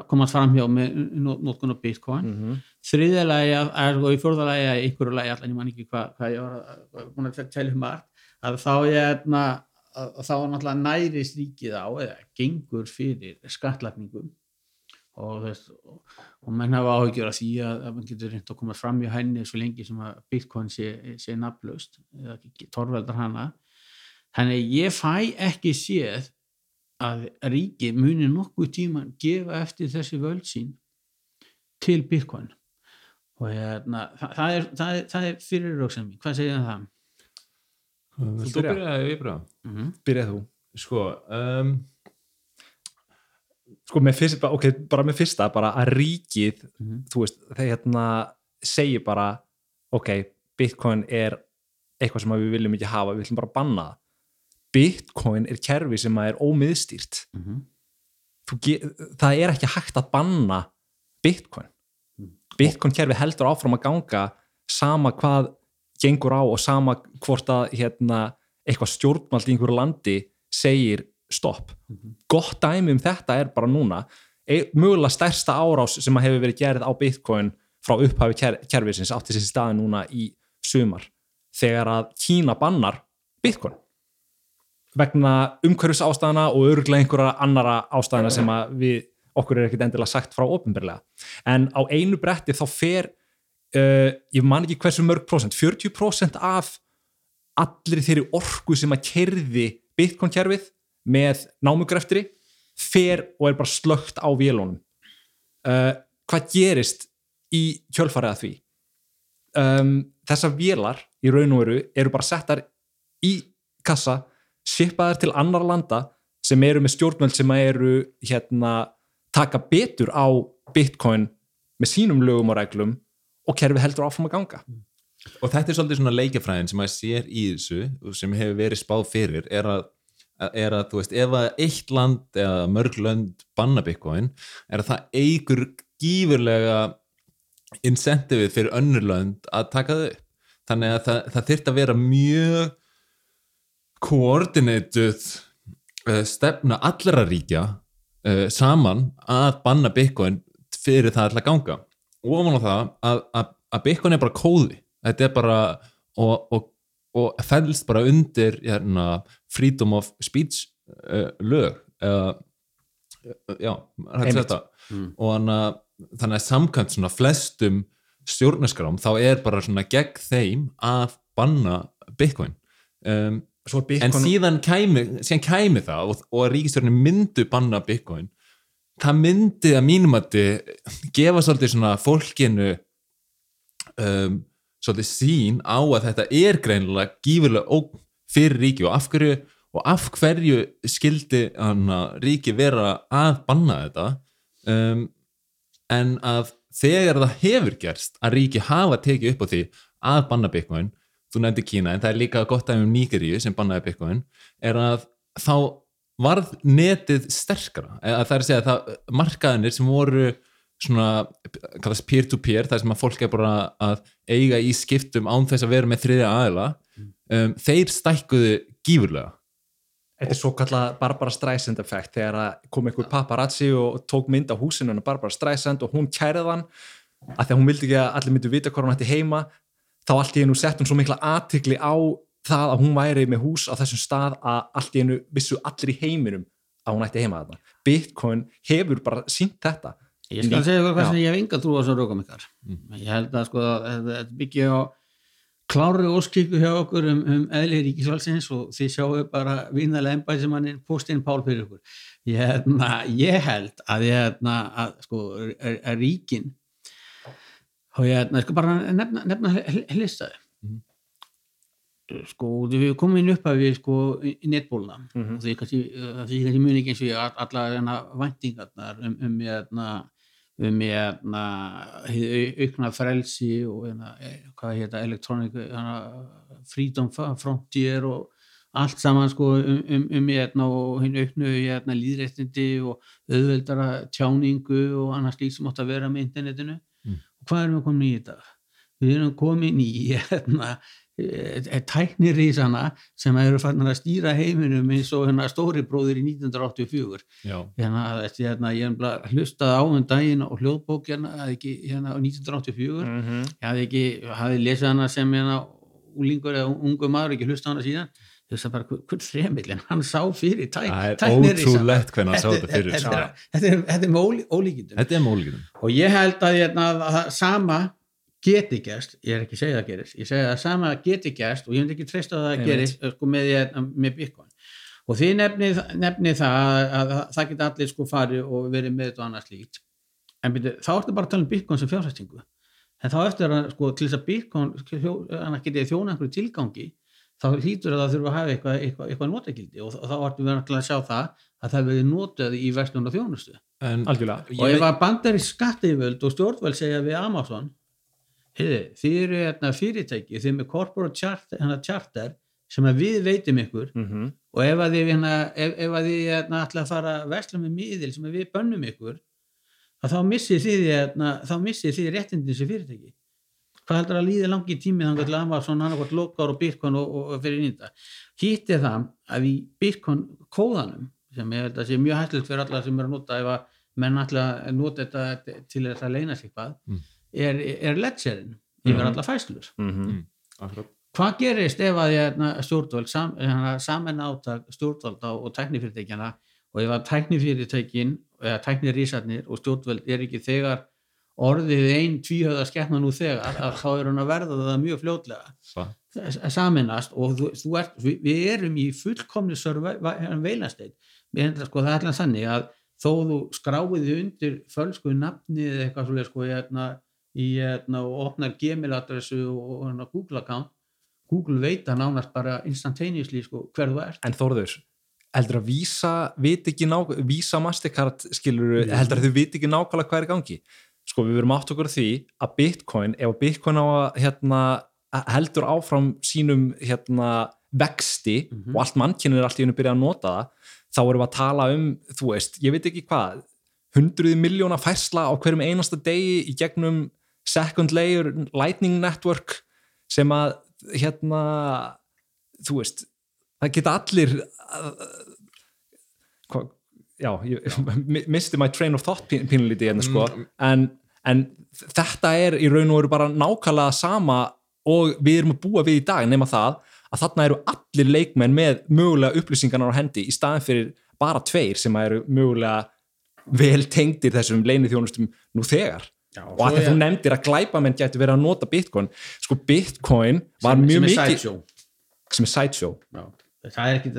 komast framhjá með notkun á bitcoin. Mhm. þriðja lagi að, að, og í fjórða lagi að einhverju lagi allan ég man ekki hvað hva ég var að- að- búin að tæla um margt að þá ég hérna, að, að þá náttúrulega nærist ríkið á eða gengur fyrir skattlagningu. Og, og, og menn hafa áhyggjur af því að, að mann getur reynd að koma fram í henni svo lengi sem að bitcoin sé, sé nafnlaust eða torveldar hana. Þannig að ég fæ ekki séð að ríki muni nokkuð tíman gefa eftir þessi völd sín til bitcoin og hérna, það, það, er, það, er, það er fyrir rauksam mín, hvað segir það? Þú byrja? byrjaði, byrja Mm -hmm. byrjað þú Sko, um, sko með fyrst, bara- ok, bara með fyrsta bara að ríkið, Mhm. þú veist þeir hérna segir bara ok, bitcoin er eitthvað sem við viljum ekki hafa, við viljum bara banna það bitcoin er kerfi sem er ómiðstýrt. Mm -hmm. Þú ge- það er ekki hægt að banna bitcoin. Bitcoin kerfi heldur áfram að ganga sama hvað gengur á og sama hvort að hérna, eitthvað stjórnmald í einhverju landi segir stopp. Gott dæmi um þetta er bara núna. E, mögulega stærsta árás sem hefur verið gerð á bitcoin frá upphafi ker, kerfisins átti þessi staði núna í sumar þegar að Kína bannar bitcoin vegna umhverfis ástæðana og öruglega einhverja annara ástæðana sem við okkur er ekkert endilega sagt frá ofinbyrlega en á einu bretti þá fer uh, ég man ekki hversu mörg prósent 40% af allir þeirri orku sem að kerði bitcoin kerfið með námugreftri fer og er bara slögt á vélunum. Uh, hvað gerist í kjölfarið að því? Um, þessar vélar í raun og veru eru bara settar í kassa shipaðar til annar landa sem eru með stjórnvöld sem eru hérna taka betur á bitcoin með sínum lögum og reglum og kerfið heldur áfram að ganga. Og þetta er svolítið svona leikjafræðin sem maður sér í þessu sem hefur verið spáð fyrir er að, er að þú veist, ef að eitt land eða mörg lönd banna bitcoin er að það eigur gífurlega incentivið fyrir önnur lönd að taka þau þannig að það, það þyrft að vera mjög koordinatuð uh, stefna allra ríkja uh, saman að banna bitcoin fyrir það alltaf ganga. Og ofan á það að, að, að bitcoin er bara kóði. Þetta er bara og, og, og fælst bara undir hérna, freedom of speech uh, lög já, hægt þetta. Mm. og hana, þannig að samkvæmt svona flestum stjórnarskrám þá er bara svona gegn þeim að banna bitcoin. Um, Er en bitcoin síðan kæmi, síðan kæmi það og, og að ríkistjórnin myndu banna bitcoin það myndi að mínum að gefa svolítið svona fólkinu um, svolítið sín á að þetta er greinilega gífurlega fyrir ríki og af hverju og af hverju skildi hana, ríki vera að banna þetta? Um, en að þegar það hefur gerst að ríki hafa tekið upp á því að banna bitcoin þú nefndi Kína en það er líka gott dæmi um Nígeríu sem bannaði bitcoin er að þá varð netið sterkara. Eða það er að segja að það markaðinir sem voru svona kallast peer-to-peer það sem að fólk er bara að eiga í skiptum án þess að vera með þriðja aðila um, þeir stækkuðu gífurlega. Þetta er svo kallað Barbara Streisand effekt þegar að kom einhver paparazzi og tók mynd á húsinu hennar Barbara Streisand og hún kærið hann að því að hún vildi ekki að allir myndu vita hvað hún ætti heima þá allt í einu sett hún svo mikla aðtikli á það að hún væri með hús á þessum stað að allt í einu vissu allir í heiminum að hún ætti heima þarna. Bitcoin hefur bara sínt þetta. Ég skal segja ykkur hvað Já. sem ég hef enga trú á þessum rökum ykkar. Ég held að sko þetta byggja á klári óskíku hjá okkur um, um eðli ríkisvalsins og þið sjáu bara hann er postinn Pál fyrir ykkur. Ég, hérna, ég held að, ég, hérna, að, sko, að, að ríkin og ég hérna, sko bara nefna, nefna hlistaði. Sko, við komum inn upp að við sko í netbóluna Mhm. og því kannski, kannski muni ekki eins og ég all- allar hérna væntingarnar um, um hérna um hérna hið au- aukna frelsi og hérna, eh, hvað heita hérna, freedom frontier og allt saman sko um, um, um hérna og hinn auknu hérna líðréttindi og auðveldara tjáningu og annars líkt sem átt að vera með internetinu Mm. Hvað erum við komin í dag? Við erum komin í hérna tæknirísana sem eru fannar að stýra heiminum eins og hérna stóri bróðir í 1984 Já, hérna, þessi, hérna, ég hef bara hlustað á um daginn og hljóðbók hérna, hérna á 1984 Mm -hmm. ég hafði ekki, hafði lesið hana sem hérna úlingur eða ungu maður ekki hlustað hana síðan bara, hvern hver þremillin, hann sá fyrir tæk, hvernig hann sá þetta fyrir. þetta, er- ólíkindum. Og ég held að, hérna, að það sama geti gerst, ég er ekki að segja að gerist ég segja að sama geti gerst og ég myndi ekki treysta að það Einmitt. gerist sko, með, hérna, með Bitcoin. Og þið nefnið, nefnið það að, að, að það geti allir sko farið og verið með þetta og annað slíkt. En byrju, þá ertu bara að tala um Bitcoin sem fjárfæstingu en þá eftir að sko, til þess að Bitcoin annað getið þjóna einhverju tilgangi þá hlýtur að það þurfa að hafa eitthvað, eitthvað, eitthvað notakildi og, og þá ertu verið að sjá það að það verið notað í verslun og þjónustu En Algjörlega. og ef að bandari skattyföld og stjórnvöld segja við Amazon heiði, þið eru hérna, fyrirtæki þið með corporate charter, hérna, charter sem að við veitum ykkur Mm -hmm. og ef að þið, hérna, ef, ef að þið hérna, ætla að fara að vesla með miðil sem við bönnum ykkur að þá missið þið, hérna, þá missið þið réttindin sem fyrirtæki hvað heldur að líði langi tími þannig til Amazon annarkvæmt lokar og Bitcoin og, og, og fyrir nýta hitt er það að í Bitcoin kóðanum sem ég held að sé mjög hættilegt fyrir alla sem eru að nota ef að menn ætla að nota þetta til þess að leina sig hvað Mm. er, er ledgerinn yfir Mhm. alla fæslur Mm -hmm. Hvað gerist ef að hérna, stjórnvöld sam, hérna, saman átak stjórnvölda og tæknifyrirtækjana og ef að tæknifyrirtækin eða tæknirísarnir og stjórnvöld er ekki þegar orðið einn tvíhöða skepna nú þegar að þá er hann að verða það mjög fljótlega. Saminast og þú, þú ert, við, við erum í fullkomni veilansteit sko, það er alltaf þannig að þó þú skráið þið undir fölsku nafni eða eitthvað svolítið sko, hérna, hérna, og opnar Gmail adressu og, og hérna, Google account Google veit að nánast bara instantaneously sko, hver þú ert. En Þórður, heldur að Visa vit ekki ná, Visa Mastercard skilur, heldur að þau vit ekki nákvæmlega hvað er gangi sko við verum átt okkur því að Bitcoin, ef Bitcoin á að hérna, heldur áfram sínum hérna, vexti Mhm. og allt mannkynir er allt í hennu byrjað að nota það þá erum við að tala um, þú veist, ég veit ekki hvað hundruði miljóna færsla á hverjum einasta degi í gegnum second layer lightning network sem að hérna þú veist, það geta allir hva, já, ég mi- misti my train of thought pín- pínlítið hérna sko Mm. en, en þetta er í raun og veru bara nákvæmlega sama og við erum að búa við í dag nema það að þarna eru allir leikmenn með mögulega upplýsingarnar á hendi í staðin fyrir bara tveir sem eru mögulega vel tengdir þessum leinithjónustum nú þegar Já, og að þú nefndir að glæpamenn gæti verið að nota bitcoin sko bitcoin var sem, mjög sem mikið sideshow sem er sideshow Já. það er ekki,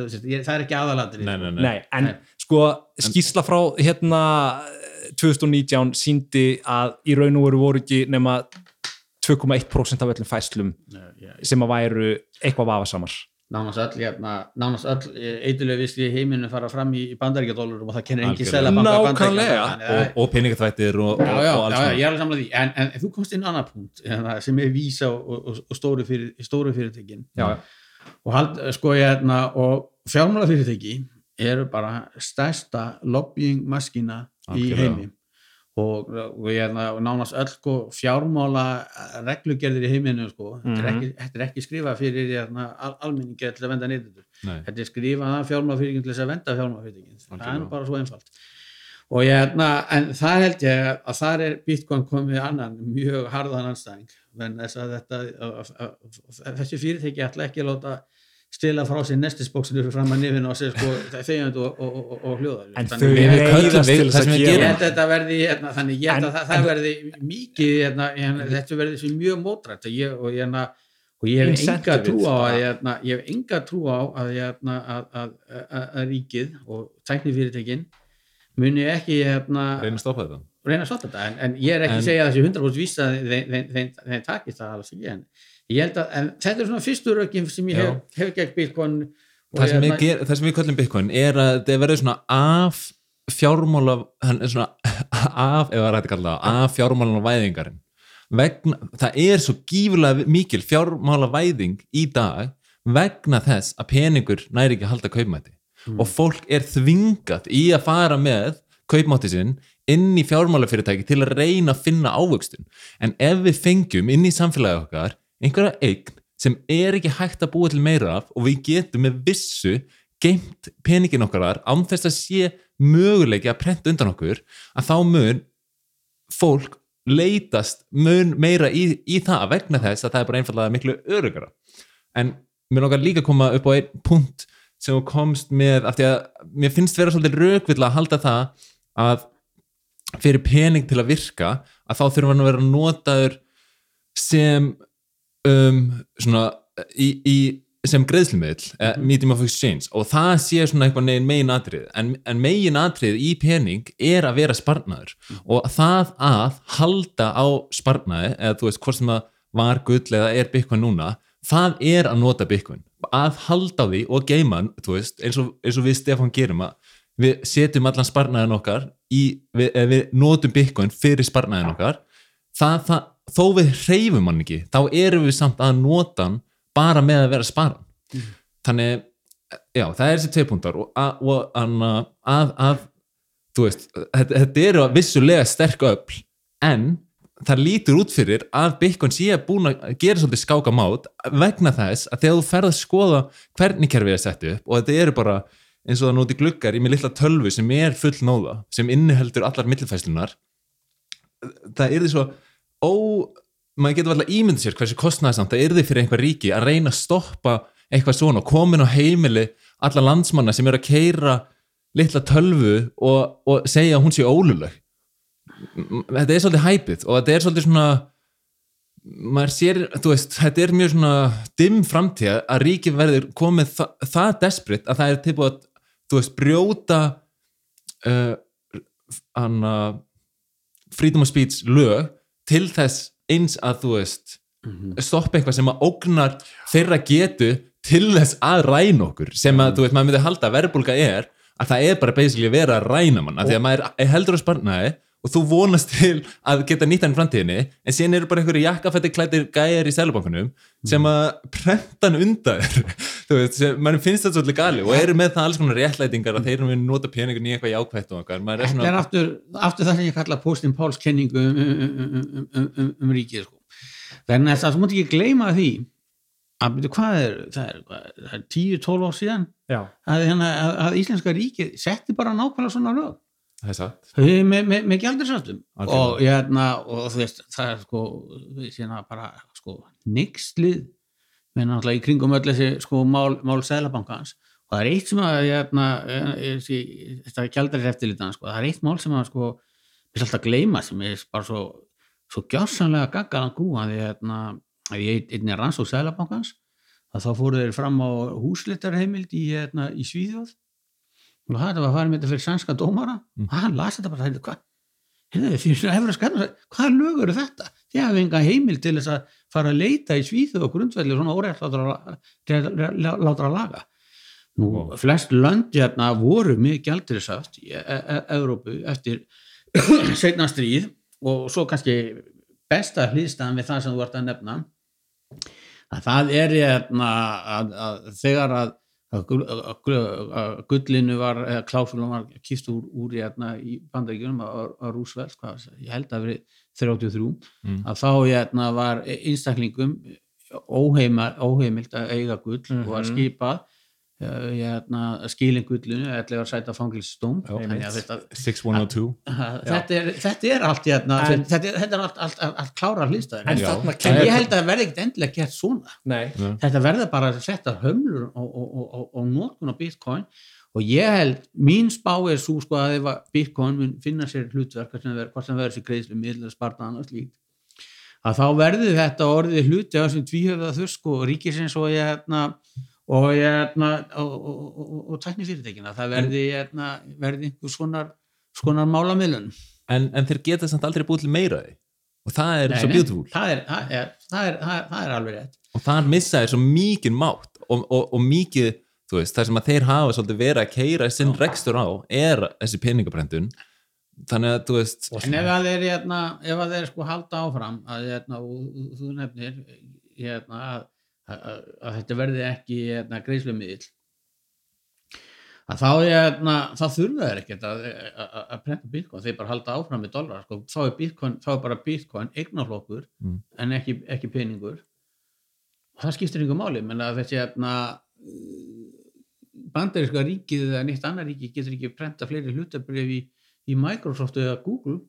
það er ekki aðalandri Nei, nei, nei. Nei, en Nei. sko skýrsla frá hérna 2019 síndi að í raun og veru voru ekki nema 2,1% af öllum fæslum sem að væru eitthvað vafasamar. Nánast öll, hérna, nánast öll eitthulega vist í heiminu fara fram í, í bandaríkjadólarum og það kennir engin Algjörlega. selabanka Nákvæmlega. og, og peningaþvættir og, Já, já, og já, alls já, ég er alveg samlega því. En, en þú komst inn á annar punkt hérna, sem er vísa og, og, og stóru, fyrir, stóru fyrirtækin. Já, og, hald, sko, ég, hérna, og fjármála fyrirtæki eru bara stærsta lobbying maskina í heimi og, og, hérna, og nánast öll sko, fjármála reglugerðir í heiminu sko. þetta, er Mhm. ekki, þetta er ekki skrifað fyrir hérna, al, almenningi til að venda neytendur Nei. þetta er skrifað af fjármálafyrirtækin til þess að venda fjármálafyrirtækin það er bara svo einfalt og ég, hérna, en það held ég að þar er Bitcoin komið annan mjög harðan anstæðing en þess að þetta þessi fyrirtæki ætla ekki að láta stila frá sér nestisbóksinu fyrir fram að nefinu og segja sko þegjandi og, og, og, og hljóðar. En Þannig þau við- til þess að gera þetta verði hérna, þannig ég held að það, það verði mikið hérna, hérna, þetta verði svo mjög mótrætt og ég, og, hérna, og ég hef enga trú á að hérna, ég hef enga trú á að, hérna, að, að, að, að ríkið og tæknifyrirtækin muni ekki hérna, reyna að stoppa þetta. reyna að stoppa þetta. En, en ég er ekki að segja að þessi 100% vísa að þeim, takist það alls ekki en ég held að en þetta er svona fyrstu rökin sem ég hef, hef gegn Bitcoin og það sem, hérna- ger, það sem við kallum Bitcoin er að þetta verður svona af fjármála hann er svona af, ef það er hægt að kalla það af fjármálan væðingarinn vegna, það er svo gífurlega mikil fjármála væðing í dag vegna þess að peningur næri ekki að halda kaupmætti. Og fólk er þvingað í að fara með kaupmátti sinn inn í fjármálafyrirtæki til að reyna að finna ávöxtun. En ef við fengjum inn í samfélagi okkar einhverja eign sem er ekki hægt að búa til meira af og við getum með vissu geimt peningin okkar þar án þess að sé möguleiki að prenta undan okkur að þá mun fólk leitast mun meira í, í það vegna þess að það er bara einfallega miklu örugara en mér langar líka að koma upp á einn punkt sem komst með af því að mér finnst vera svolítið rökvill að halda það að fyrir pening til að virka að þá þurfa hann að vera notaður sem um, svona í, í sem greiðslumiðl, mm medium of exchange og það sé svona eitthvað negin megin atrið en, en megin atrið í pening er að vera sparnaður. Og það að halda á sparnaði eða þú veist hvort sem það var gull eða er bitcoin núna það er að nota bitcoin. Að halda á því og geima hann, eins og, eins og við Stefán gerum að við setjum allan sparnaðin okkar í, við, eða við notum bitcoin fyrir sparnaðin okkar. Það, það, þó við hreyfum hann ekki þá erum við samt að nota hann bara með að vera sparan. Þannig, já, það er þessi tvei punktar og, að, að, að þú veist, þetta, þetta eru vissulega sterk öll en það lítur út fyrir að Bitcoin sé búin að gera svolítið skáka mát vegna þess að þegar þú ferð að skoða hvernig kerfið er sett upp og þetta eru bara eins og það nóti gluggar í með litla tölvu sem er full nóða, sem inniheldur allar millifæslunar það er því svo ó, maður getur alltaf ímyndið sér hversu kostnæðsamt það er því fyrir einhver ríki að reyna að stoppa eitthvað svona og komin á heimili alla landsmanna sem eru að keira litla tölvu og, og segja að hún sé óluleg þetta er svolítið hæpið og þetta er svolítið svona maður sér, þú veist, þetta er mjög svona dimm framtíð að ríki verður komið þa það desperate að það er tilbúið að, þú veist, brjóta uh, hana freedom of speech lög til þess eins að þú veist stoppa eitthvað sem að ógnar þeirra getu til þess að ræna okkur sem að, þú veist, maður myndi halda að verðbólga er að það er bara basically verið að ræna mann af því að maður er heldur á sparnaði og þú vonast til að geta nýtt hann í framtíðinni en síðan eru bara einhverju jakkafætti klættir gæjar í sælubankunum sem að prenta hann undan þér. þú veist, sem, mann finnst þetta svolítið gali og eru með það alls konar réttlætingar að þeir eru að nota peningun í eitthvað jákvætt og eitthvað maður er Þetta er aftur, aftur það sem ég kalla Postin Páls kenningu um, um, um, um, um, um, um ríkið sko. Verðin þess að þú mútti ekki gleyma því að byrju hvað er, það er, hvað er, það er 10-12 ár síðan að, hérna, að, að íslenska ríkið setti bara nákvæmlega svona lög það er satt. Með, Algjörlega. og, hérna, og þú veist það er sko, séna bara sko, nixlið með náttúrulega í kringum öll þessi sko, mál, mál Sælabankans og það er eitt sem að hérna, eh, þessi- þetta gjaldarir eftirlítana sko, það er eitt mál sem að sko, við alltaf að gleyma sem er bara svo, svo gjörsanlega gaggalan gúa því hérna, að ég einnig rannsók Sælabankans að þá fóru þeir fram á húslitarheimild í, hérna, í Svíðjóð og það var að fara með þetta fyrir sænska dómara Mm. og hann lasi þetta bara, hvað heyrðu, því sem hefur að skanna hvaða lög eru þetta? Þið hafið enga heimil til þess að fara að leita í Svíþjóð og grundvelli svona óréttlátra laga nú, flest lönd hérna voru með gjaldriðsátt í e e Evrópu eftir setna stríð og svo kannski besta hlýðstæðan við það sem þú ert að nefna að það er hérna að, að þegar að, að gull- að gull- að gullinu var, eða klásulun var kýst úr, úr hérna, í bandaríkjunum að, það? ég held að verið 33, Mm. að þá hérna, var einstaklingum óheimilt að eiga gull og var Mhm. skipað uh, hérna, skilin gullinu eða sæta þetta, 6102 þetta, er, þetta er allt hérna, En- þetta, er, þetta er allt, allt, allt, allt klára hlýstaður En en, ég held að það verði ekkert endilega gert svona. Nei, þetta verður bara að setja hömlur og, og, og, og, og nótkun á bitcoin. Og ég held, mín spá er svo sko að ef bitcoin mun finna sér hlutverk hvort sem verður, hvort sem verður sér greiðslu miðlega spartan og slíkt að þá verður þetta orðið hluti á þessum tvíhöfða þurr sko ríkisins og ég hérna og hérna og, og, og, og, og tækni fyrirtækina, það verði hérna, verði einhver skonar skonar málamiðlun. En, en þeir geta samt aldrei búið til meira af því. Og það er svo beautiful. Það það, það, það, er, alveg rétt. Og það missa þeir svo mikið mátt. Og, og, og mikið, þú veist, það sem að þeir hafa svolítið verið að keira sinn rekstur á er þessi peningabrendun þannig að, þú veist En ef að þeir, hérna, ef að þeir sko halda áfram að, hérna, og þú- nefnir hérna, að, að, þetta verði ekki hérna, greiðslumiðil að þá, hérna, þá þurfa þeir ekkert að, að, að prenta bitcoin, þeir bara halda áfram með dólar, sko, þá er bitcoin, þá er bara bitcoin eignaflokkur Mm. en ekki, ekki peningur. Það skiptir yngur máli, menn að þessi hérna bandaríska ríkið eða neitt annar ríki getur ekki prenta fleiri hlutabrif í, í Microsoft eða Google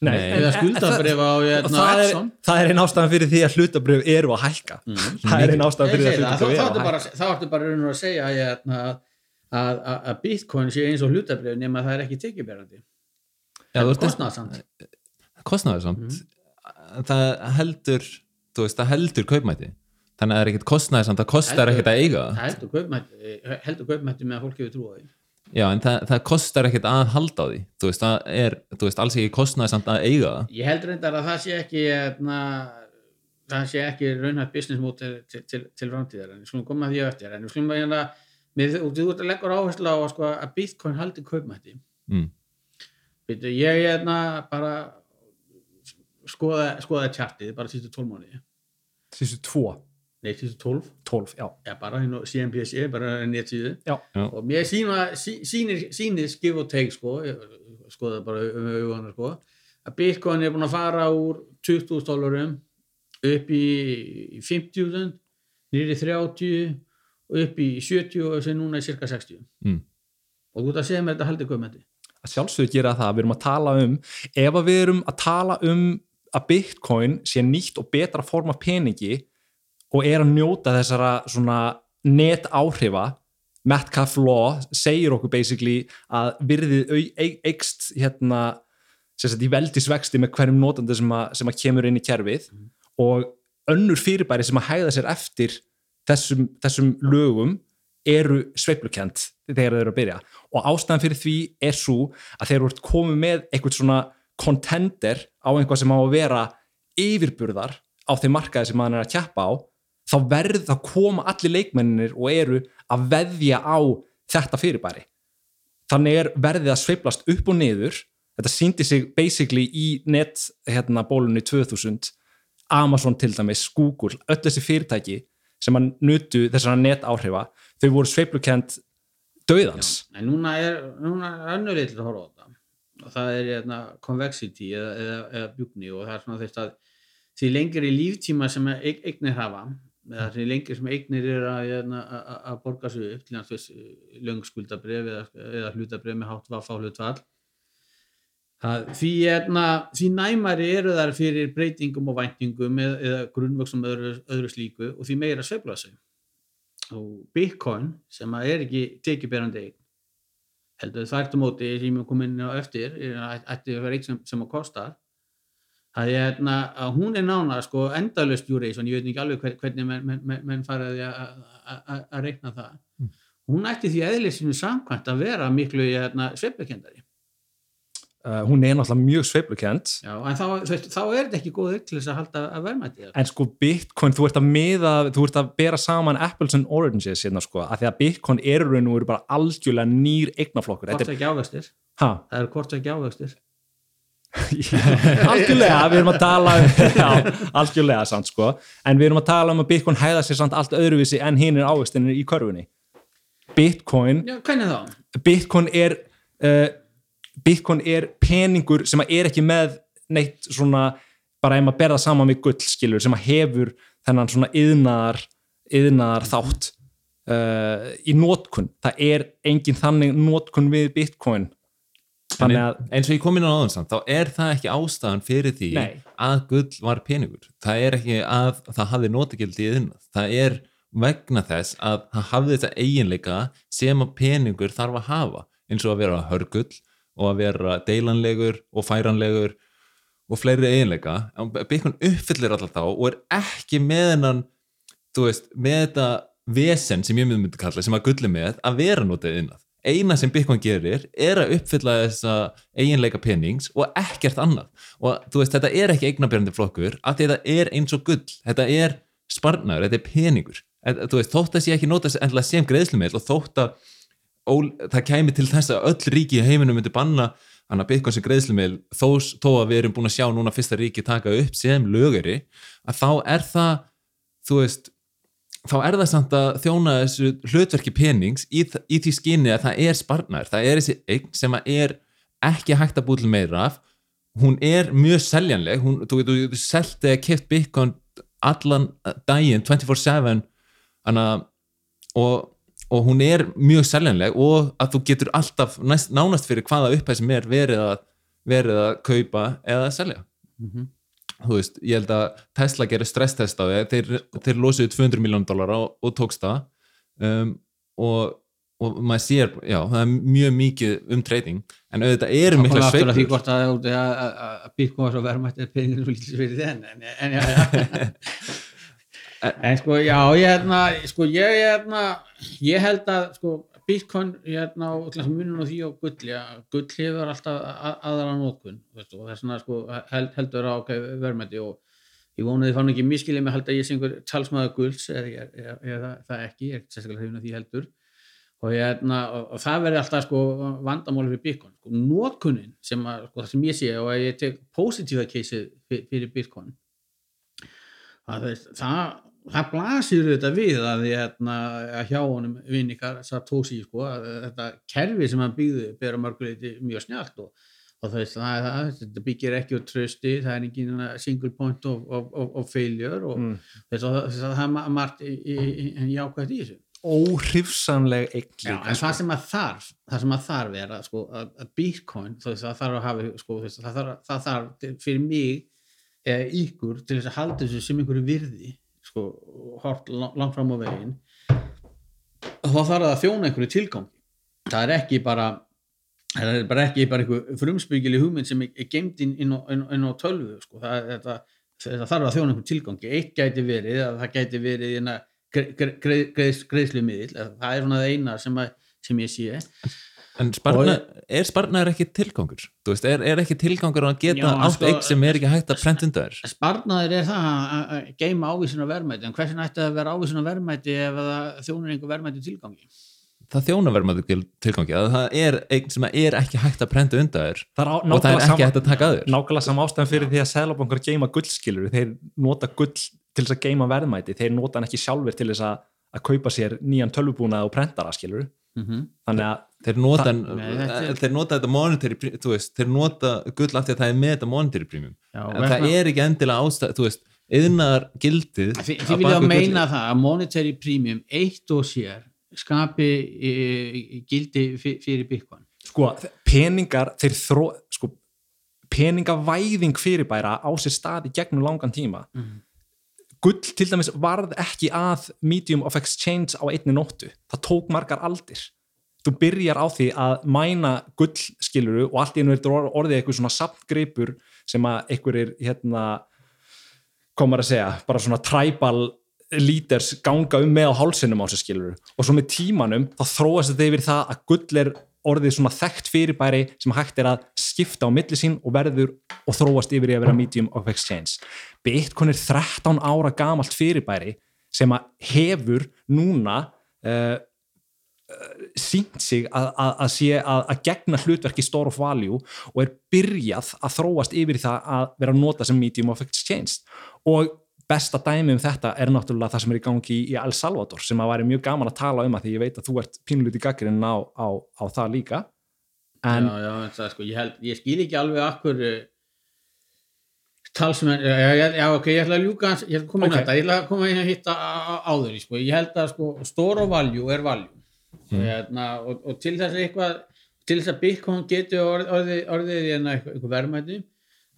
Nei, eða skuldabrif á og það er, Exxon það er einn ástæðan fyrir því að hlutabrif eru að hækka. Það er einn ástæðan Ég fyrir því það, að þá hlutabréf þá ertu eru að bara, hækka. þá ertu bara raunur að segja að, hérna, að, að, að bitcoin sé eins og hlutabrif nema að það er ekki tekjuberandi Já, þú ert- kostnaðsamt kostnaður samt. Mhm. það heldur þú veist, það heldur kaupmæti þannig að það er ekkert kostnaður samt, það kostar ekkert að eiga það. það heldur kaupmætti með að fólk hefur trú á því já, en það, það kostar ekkert að halda á því. Þú veist, það er, þú veist, alls ekki kostnaður samt að eiga það. Ég held reyndar að það sé ekki hérna, það sé ekki raunhætt business model til, til, til framtíðar en við skulum koma því á eftir. En við skulum að hérna við, þú ert að leggur áherslu á að, sko, að bitcoin haldi kaupmætti. Mm. Býtu, ég hérna bara skoða, skoða tjartið bara sístu 12 mánuði. Sístu tvo, sístu 12 tólf, já ja, bara hérna á CNBC, bara netsíðu Já. Já. og mér sína, sí, sínir, sínir skif og teik sko, skoða bara um auðvana sko, að Bitcoin er búin að fara úr 20.000 dólarum upp í, í 50.000 nýri 30 og upp í 70 og sem núna er cirka 60 Mm. og þú ert að segja mér þetta haldi kaupmætti að sjálfsögðu gera það, við erum að tala um ef að við erum að tala um að bitcoin sé nýtt og betra form af peningi og er að njóta þessara svona net áhrifa Metcalf Law segir okkur basically að virðið eikst hérna sagt, í veldisvexti með hverjum notandi sem sem að kemur inn í kerfið og önnur fyrirbæri sem að hæða sér eftir þessum, þessum lögum eru sveiflukent þegar þeir eru að byrja. Og ástæðan fyrir því er svo að þeir eru komið með eitthvað svona contender á einhvað sem á að vera yfirburðar á þeim markaði sem hann er að kjappa á þá verð það koma allir leikmennir og eru að veðja á þetta fyrirbæri. Þannig er verðið að sveiflast upp og niður. Þetta síndi sig basically í net hérna bólunni 2000 Amazon til dæmis, Google öll þessi fyrirtæki sem að nutu þessara net áhrifa, þau voru sveiflukent döðans en núna er, núna er önnur litur að horfa á þetta. Og það er hérna, convexity eða, eða, eða bjúkni og það er svona þess að því lengri líftíma sem eig- eignir hafa eða því lengri sem eignir er hérna, að, borga sig upp til hans löngskuldabref eða, eða hlutabref með hátt það, því, hérna, því næmari eru þar fyrir breytingum og væntingum eða, eða grunnvöksum öðru, öðru slíku og því meira sveifla sig. Og Bitcoin sem er ekki tekjuberandi eign heldur þvært á móti sem ég kom inn á eftir er- að vera eign sem, sem að kosta að, ég, hérna, að hún er nána sko endalust duration, ég veit ekki alveg hvern- hvernig menn, menn, menn, faraði að- reikna það. Hún ætti því eðlisinu samkvæmt að vera miklu hérna, sveiflakendari uh, hún er náttúrulega mjög sveiflukent. Já, en þá, veist, þá er þetta ekki góð eign til þess að halda að það. en sko Bitcoin, þú ert að miða þú ert að bera saman apples and oranges hérna sko, að því að Bitcoin er raun og eru bara algjörlega nýr eignaflokkur. Hvort Þetta ekki ávextir. Ha, það er hvort ekki ávextir algjörlega, við erum að tala um, já, algjörlega samt sko. En við erum að tala um að Bitcoin hæða sér samt allt öðruvísi en hinn er ávistinir í körfunni. Bitcoin Já, hvernig þá? Bitcoin er uh, Bitcoin er peningur sem að er ekki með neitt svona bara ef maður berða saman við gull skilur sem að hefur þennan svona yðnaðar yðnaðar þátt uh, í nótkun það er engin þannig nótkun við Bitcoin þannig að eins og ég kom inn á samt, þá er það ekki ástæðan fyrir því Nei. að gull var peningur. Það er ekki að það hafði notagildi í þinnað, það er vegna þess að það hafði þetta eiginleika sem að peningur þarf að hafa. Eins og að vera hörgull og að vera deilanlegur og færanlegur og fleiri eiginleika. Bitcoin uppfyllir alltaf þá og er ekki með hennan þú veist, með þetta vesen sem ég myndi kalla, sem að gulli með að vera notað innað eina sem Bitcoin gerir er að uppfylla þessa eiginleika penings og ekkert annað. Og þú veist, þetta er ekki eignabjörndi flokkur því þetta er eins og gull. Þetta er sparnaður, þetta er peningur. Þú veist, þótt að sé ekki nota sem greiðslumiðl og þótt að ó, það kæmi til þess að öll ríki í heiminum myndi banna hann að Bitcoin sem greiðslumiðl þó, þó að við erum búin að sjá núna fyrsta ríki taka upp sem lögari að þá er það þú veist, þá er það samt að þjóna þessu hlutverki penings í, í því skinni að það er sparnar það er þessi eign sem að er ekki hægt að búið til meira af. Hún er mjög seljanleg. Hún, þú getur þú selt eða keft Bitcoin allan daginn 24-7 hana, og, og hún er mjög seljanleg og að þú getur alltaf næst, nánast fyrir hvaða upphæð sem er verið að, verið að kaupa eða selja. Mhm. Þú veist, ég held að Tesla gerir stresstest á því, þeir, þeir losuðu 200 miljón dólar og, og tókst það. Um, og, og maður sér, já, það er mjög mikið um trading, en auðvitað eru Það mikla kom aftur að því sveiflur. hvort að, að, að, að var svo verðmætt eða peningin svo lítið fyrir þenn en, en, já, já. en sko já ég, hérna, sko, ég, hérna, ég held að sko, Bitcoin þess að munum á því og gull já, gull hefur alltaf aðra veist, og þess vegna sko, held, heldur á okay, verðmætti og ég vonaði fann ekki miskilið með held að ég sé einhver talsmaður gulls eða ég er, er, er, það, það ekki, ég er sérstaklega hrifin af því heldur. Og, hérna, og, og það verður alltaf sko, vandamáli fyrir Bitcoin sko, notkunin sem, að, sko, það sem ég sé og að ég tek positífa keisið fyrir Bitcoin að það, það, það blasir þetta við að, hérna, að hjá honum vinnikar Satoshi sko, þetta kerfi sem hann byggði bera mörguleiti mjög snjált og, og það, það, það, þetta byggir ekki á trösti, það er engin single point of, of, of, failure og Mm. þess að þess að það er ma- margt jákvæmt í þessu Já, líka, en sko. það sem að þarf það sem að þarf er að, sko, að, Bitcoin það þarf að hafa sko, það, þarf, það fyrir mig eða ykkur til þess að halda þessu sem einhverju virði sko, hort lang- langt fram á veginn þá þarf það að þjóna einhverju tilgangi. Það er ekki bara það er bara ekki bara einhver frumspyggjali hugmynd sem er gemd inn, inn, inn, inn á tölvu sko. það, þetta, þetta þarf að þjóna einhverju tilgangi. Eitt gæti verið að það gæti verið greið, greið, greið, greiðslumiðil það er svona það eina sem, að, sem ég sé en sparna, er sparnar ekki tilgangur? Þú veist, er, er ekki tilgangur að geta Já, átt sko, eign sem er ekki hægt að prenta undan þér sparnaður er það að- geima ávísun á verðmæti. En hversin ætti að vera ávísun á verðmæti ef það þjónur einhver verðmæti tilgangi? Það þjónavermaðu tilgangi. Að það er eign sem er ekki hægt að prenta undan þér er og það er ekki sama- hægt að taka að þér. Nákvæmlega sama ástæðan fyrir því að seðlabankar geima gullskilur, þeir nota gull til þess að geima verðmæti, þeir nota hann ekki sjálfur til þess að, að kaupa sér nýjan tölvubúnað og prentara skilur mm -hmm. þannig að þeir nota, Það- Nei, þetta þeir nota þetta monetary veist, þeir nota gull af því að það er með þetta monetary premium Já, en það er ekki endilega ástæð þú veist, yðnar gildið Þi, þið vilja við meina gullið. það að monetary premium eitt og sér skapi e, gildi fyr, fyrir Bitcoin sko, peningar þeir þró, sko, peningavæðing fyrirbæra á sér stað í gegnum langan tíma Mhm. gull til dæmis varð ekki að medium of exchange á einni nóttu það tók margar aldir þú byrjar á því að mæna gull skiluru og allt í er þetta orðið eitthvað svona sapngreipur sem að einhverjir hérna komar að segja, bara svona tribal leaders ganga um með á hálsinum á þessu skiluru. Og svo með tímanum þá þróast þetta yfir það að gull er orðið svona þekkt fyrirbæri sem hægt er að skipta á milli sín og verður og þróast yfir í að vera medium of exchange. Bitcoin er 13 ára gamalt fyrirbæri sem að hefur núna uh, sínt sig að, sé að, að gegna hlutverki store of value og er byrjað að þróast yfir það að vera að nota sem medium of exchange. Og besta dæmi um þetta er náttúrulega það sem er í gangi í, El Salvador sem að væri mjög gaman að tala um að því ég veit að þú ert pínluti gaggrinn á, á, á það líka. En já, já, það, sko, ég, held, ég skil ekki alveg akkur talsmenn já, já, ok, ég ætla að ljúka ég ætla að koma inn Ok. á þetta, ég ætla að koma inn að hitta áður í, sko, ég held að sko, stóra valjú er valjú Mm. hérna, og, og til þess að eitthvað til þess að Bitcoin geti orð, orðið, orðið í hérna eitthvað, eitthvað verðmæti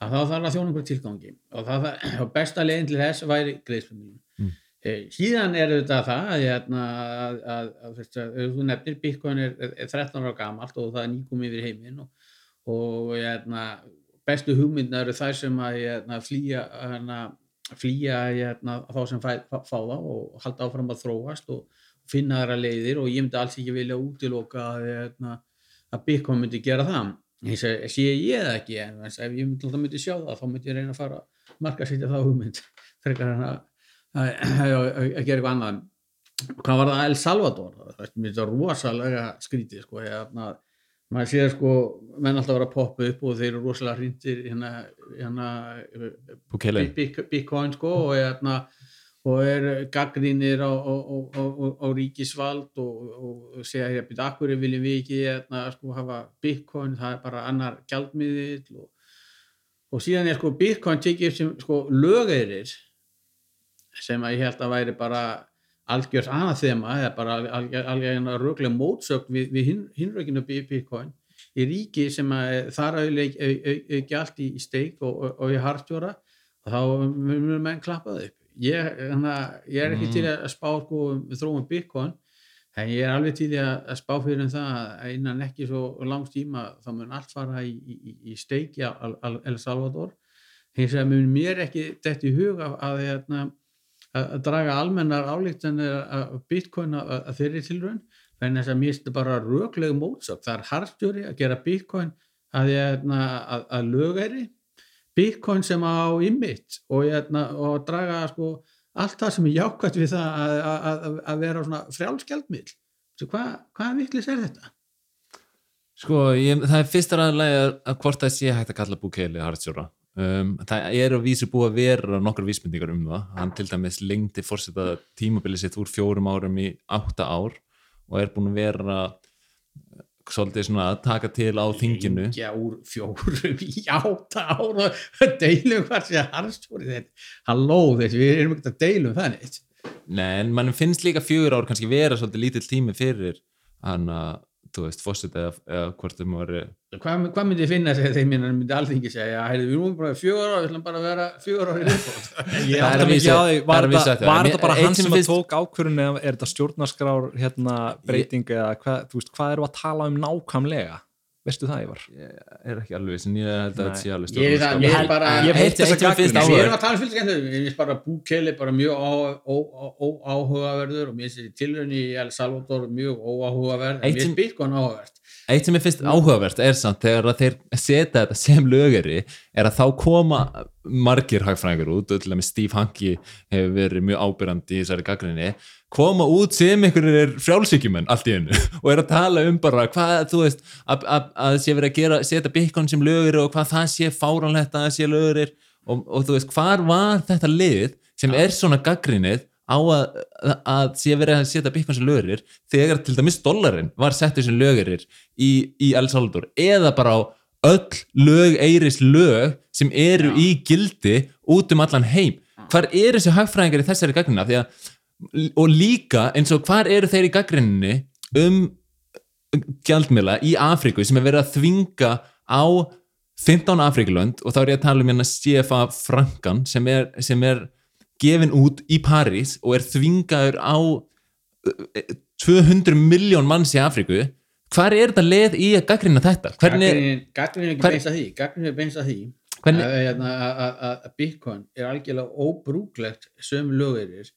að þá þarf að þjóna einhver tilgangi og, það, það, og besta leiðin til þess væri greiðsfamilíun Mm. Eh, síðan er þetta það að, hérna, að, að, að, að, þú nefnir Bitcoin er, er, er 13 ára gamalt og það er nýkum yfir heiminn og, og hérna, bestu hugmyndna eru þær sem að hérna, flýja hérna, flýja hérna, þá sem fæ, fá, fá það og halda áfram að þróast og finna þeirra leiðir og ég myndi alls ekki vilja útiloka að, hérna, að Bitcoin myndi gera það. Eins og sé ég það ekki en ef ég myndi, alltaf myndi sjá það þá myndi ég reyna að fara að marka sýtja það hugmynd frekar en að, að, að, að gera eitthvað annað. Hvað var það? El Salvador? Það er mér rosalega skrítið sko, hérna, maður séð sko menn alltaf vera að poppa upp og þeir eru rosalega hrindir hérna, hérna Bitcoin sko og, hérna, og er gaggrínir á, á, á, á, ríkisvald og, og segja hér að akkur viljum við ekki hérna, sko, hafa Bitcoin, það er bara annar gjaldmiðill og, og síðan er sko Bitcoin tekið sem sko lögeirir sem að ég held að væri bara algjörð annað þema eða bara algjör, algjör röglega mótsögn við, við hin, hinrökinu Bitcoin í ríki sem að þar auðvitað allt í, steik og, og, í hartjóra þá munum menn klappað upp ég, hana, ég er ekki Mm. til að spá sko, um þróum Bitcoin en ég er alveg til að spá fyrir um það að innan ekki svo langs tíma þá mun allt fara í, í, í steik í Al- Al- El Salvador. Hins vegar mun mér ekki þetta í huga að, að, að, að draga almennar álíktanir að Bitcoin að, þeirri tilraun en þess að mér finnst þetta bara röglegu mótsögn. Það er hartjóri að gera að, að, að, að lögæri Bitcoin sem á ymmit og, hérna, og draga sko allt það sem er jákvæmt við það að, að, að, vera svona frjálskjaldmiðl hvað hva viklis er þetta? Sko, ég, það er fyrst aðalega að, hvort það sé hægt að kalla Bukele hardsjóra. Um, það er að vísu búið að vera nokkar vísmyndingar um það. Hann til dæmis lengdi fórseta tímabilið sitt úr fjórum árum í átta ár og er búin að vera svolítið svona að taka til á þinginu. Já, úr fjórum í átta ára deilum hvað sé harstjóri þetta halló þessi, við erum ekki að deilum það neitt Nei, en mann finnst líka fjögur ár kannski vera svolítið lítill tími fyrir hann að, þú veist, fórseta eða, eða hvort þeim var hvað, hvað myndi ég finna þegar þeim minna myndi alþingi segja, heyrðu, við erum bara fjögur ára við ætlum bara að vera fjögur ára í viðbót. Ég Það er átta að ekki það var þetta bara hann sem finnst- tók ákvörun eða er þetta stjórnarskrár hérna breyting eða hvað, þú veist, hvað eru að tala um nákvæmlega veistu það Ívar? ég er ekki alveg sem ég held að þetta sé alveg Ég er það- ég er bara- ég eitt sem finnst gagnrýni. við erum að tala um skemmtur mér finnst bara Bukele bara mjög óáhugaverður og mér finnst tilraun í El Salvador mjög óáhugaverð mér finnst Bitcoin áhugavert Eitt sem ég finnst áhugavert er samt þegar að þeir setja þetta sem lögari er að þá koma margir hagfræðingur út, til dæmis Steve Hanke hefur verið mjög ábyrrandi í þessari gaggrinni, koma út sem einhverjir frjálsíkjumenn allt í hennu og er að tala um bara hvað þú veist, að, að, að sé verið að gera setja Bitcoin sem lögari og hvað það sé fáranlegt að það sé lögarir og, og þú veist, hvar var þetta lið sem er svona gaggrinnið á að, að sé verið að setja Bitcoin sem lögurir þegar til dæmis dollarinn var settur sem lögurir í, í El Salvador? Eða bara á öll lög eiris lög sem eru í gildi út um allan heim. Hvar eru þessi hagfræðingar í þessari gaggrina Því að, og líka eins og hvar eru þeir í gaggrinni um gjaldmila í Afríku sem er verið að þvinga á 15 Afríkulönd og þá er ég að tala um hérna CFA frankan sem er, sem er gefin út í París og er þvingaður á eh, 200 miljón manns í Afríku hvar er þetta leið í að gaggrina þetta? Hvernig, Gagnrýn er ekki beinst að því Gagnrýn er beinst að því að, hérna, að, að, að- að Bitcoin er algjörlega óbrúklegt sömu lögeirir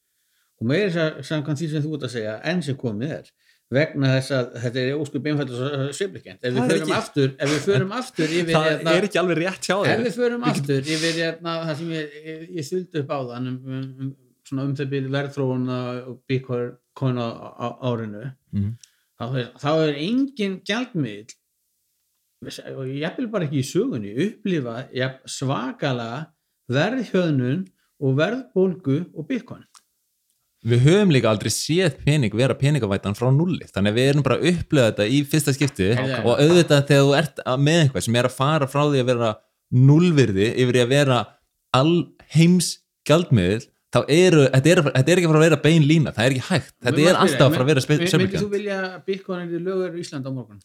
og meira þess að samkvæmt því sem þú ert að segja enn sem komið er vegna þess að þetta er óskup beinfælt og sveiflikent ef við förum aftur ef við förum aftur yfir það hérna, er ekki alveg rétt hjá ef þér. við förum aftur yfir hérna, það sem ég, ég, ég þuldi upp á þann um, um, um, svona um þau byrju verðþróun og Bitcoin á, á árinu Mhm. þá, er, þá er engin gjaldmiðl og ég vil bara ekki í sögunni upplifa jafn svakalega verðhjöðnun og verðbólgu og bitcoin við höfum líka aldrei séð pening vera peningavætan frá nulli. Þannig að við erum bara að upplega þetta í fyrsta skipti Ok. og auðvitað þegar þú ert með eitthvað sem er að fara frá því að vera nullvirði yfir í að vera alheims gjaldmiðil þá eru, þetta er, þetta er ekki að fara að vera bein lína, það er ekki hægt. Þetta er alltaf að fara að vera Myndir þú vilja bitcoin er lögur í Ísland á morgun?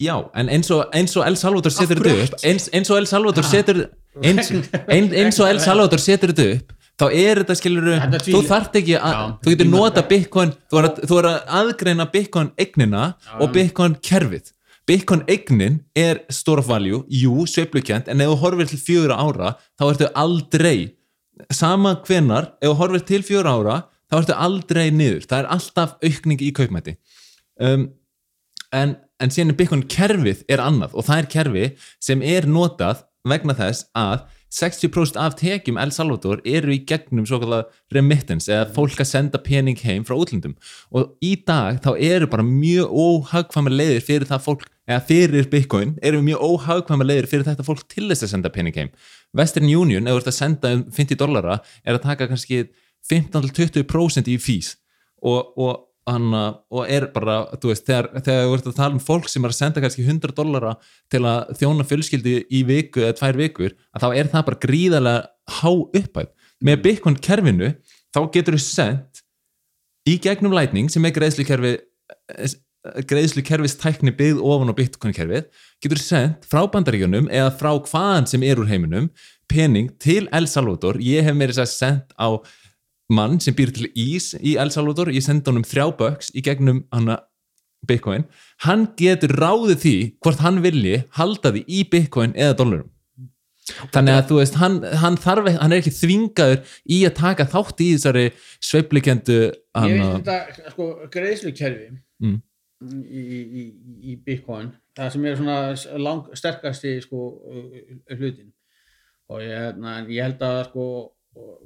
já, en eins og, eins og El Salvador setur þetta upp eins, eins og El Salvador setur eins, ein, eins og El Salvador setur þetta upp þá er þetta skilur Þetta er þú þarft ekki að, Já. þú getur nota bitcoin þú er þú er að aðgreina bitcoin eignina og bitcoin kerfið. Bitcoin eignin er store of value jú, sveiflukent, en ef þú horfir til fjögur ára, þá ertu aldrei sama hvenar, ef þú horfir til fjögur ára, þá ertu aldrei niður, það er alltaf aukning í kaupmæti um, en, en síðan er Bitcoin kerfið er annað og það er kerfi sem er notað vegna þess að 60% af tekjum El Salvador eru í gegnum svo kallar remittance eða fólk að senda pening heim frá útlöndum. Og í dag þá eru bara mjög óhagkvæmar leiðir fyrir það fólk eða fyrir Bitcoin eru mjög óhagkvæmar leiðir fyrir þetta fólk til þess að senda pening heim. Western Union, ef þú ert að senda um 50 dollara, er að taka kannski 15-20% í fís og, og, hana, og er bara, þú veist, þegar, þegar þú ert að tala um fólk sem er að senda kannski 100 dollara til að þjóna fjölskyldi í viku eða tvær vikur, að þá er það bara gríðarlega há upphæð. Með Bitcoin kerfinu, þá getur þú sendt í gegnum Lightning sem er greiðslukerfi greiðslukerfis tækni byggð ofan á Bitcoin kerfið, getur sendt frá bandaríkjunum eða frá hvaðan sem er úr heiminum pening til El Salvador. Ég hef meira þess að sendt á mann sem býr til ís í El Salvador ég sendi honum þrjá bucks í gegnum hana Bitcoin, hann getur ráðið því hvort hann vilji halda því í Bitcoin eða dollarum þannig að þú veist, hann, hann þarf hann er ekki þvingaður í að taka þátt í þessari sveiflikendu Ég veist þetta, sko, greiðslukerfi Mm. í, í, í, Bitcoin það sem er svona lang, sterkasti sko, uh, hlutin. Og ég, hérna, en ég held að sko,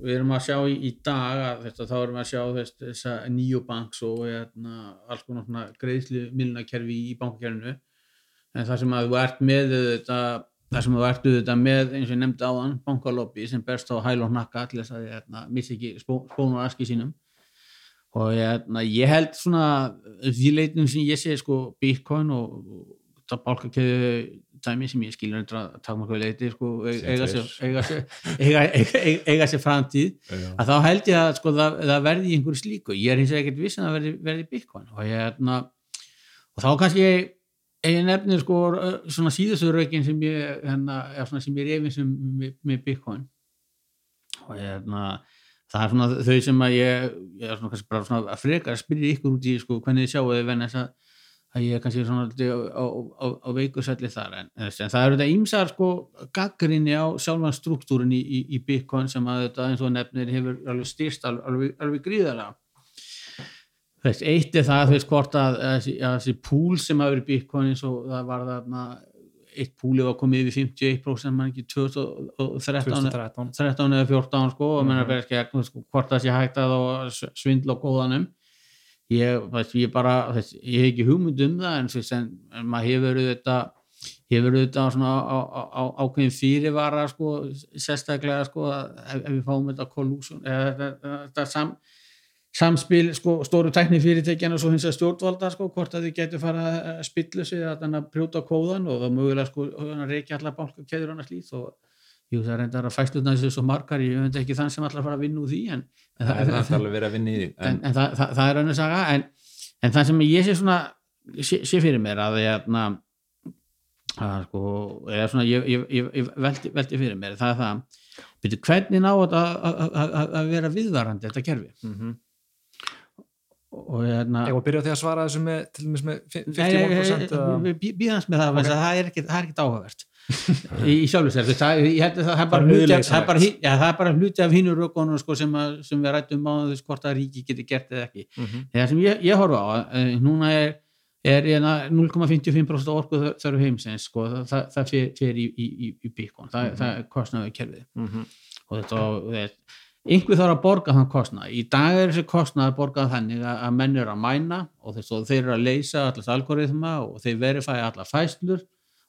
við erum að sjá í, í dag að þetta, þá erum við að sjá þess, þessa neobanks og hérna, alls konar greiðslu milnakerfi í bankakerfinu. En það sem að þú ert með þetta það sem þú ert þetta með eins og ég nefndi áðan bankalobby sem berst á hæl og hnakka til þess að hérna, missi ekki spó, spónur aski sínum. Og hérna, ég held svona því leitum sem ég sé sko Bitcoin og, og það bálkakeðu dæmi sem ég skilur að taka mjög leiti sko, eiga eiga eiga, eiga, sér framtíð að þá held ég að sko, það, það verði í einhverju slíku. Ég er hins vegar ekkert viss að það verði, verði Bitcoin og, ég, hérna, og þá kannski ég nefnir sko svona síðustu raukin sem ég hérna, sem ég er efins um með, með Bitcoin. Og ég hérna það er svona þau sem að ég, ég er svona kannski bara svona að freka að spyrja ykkur út í sko hvernig þið sjáu þið venn þess að, að ég er kannski svona á, á, á, á veikusælli þar en, en það eru þetta ímsar sko gaggrinni á sjálfan struktúrin í, í, í Bitcoin sem að þetta eins og nefnir hefur alveg styrst alveg, alveg, gríðarlega. Þess, eitt er það þú veist hvort að, að, þessi- að púl sem hafa verið Bitcoin eins og það var þarna eitt púli var komið yfir 51% mann ekki 2013 2013 13 eða 14 sko og menna Mhm. bara ekki að sko, hvort það sé hægt að svindla á góðanum ég, veist, ég bara þess, ég hef ekki hugmynd um það en, en, en maður hefur þetta hefur þetta svona á, á, á, ákveðin fyrirvara sko sérstaklega sko ef, ef við fáum þetta collusion eða þetta, sam, samspil sko, stóru tækni fyrirtækjana og svo hins að stjórnvalda sko, hvort að þið getur fara að spillu sig að brjóta kóðan og mögulega sko reykja allar bálka keður annars lít og jú það reyndar að fæstlutna þessu svo margar, ég veit ekki þann sem allar fara að vinna úr því en, en, það er það alveg verið að vinna í því en, en, en það, það, það er önnur saga en, en það sem ég sé svona sé, sé fyrir mér að ég að, að sko svona ég, ég, ég, ég velti, velti fyrir mér það er það, byrju, hvernig ná að- að- að að vera viðvarandi þetta kerfi Mhm. og hérna Ég var að byrja því að svara þessu með til dæmis með fi- Nei, nei, 51% eða- býðans með það Ok. okay. það er er ekkit áhugavert í, veist, það, er bara hluti af, nauðleysanlegt. það bara, hi- já, það bara hluti af hínu rökunum sko, sem, sem við rættum á þess hvort að ríki geti gert eða ekki Mhm. það sem ég, ég horfa á, eh, núna er er hérna 0,55% orku þörf heimsins sko, það, það, fer, fer í, í, í, í Bitcoin, það, Mhm. það er kostnaðu kerfið og þetta og þetta- einhver þarf að borga þann kostnað í dag er þessi kostnað að borga þannig að, menn eru að mæna og þeir eru að leysa allas algoritma og þeir verifæja allar fæslur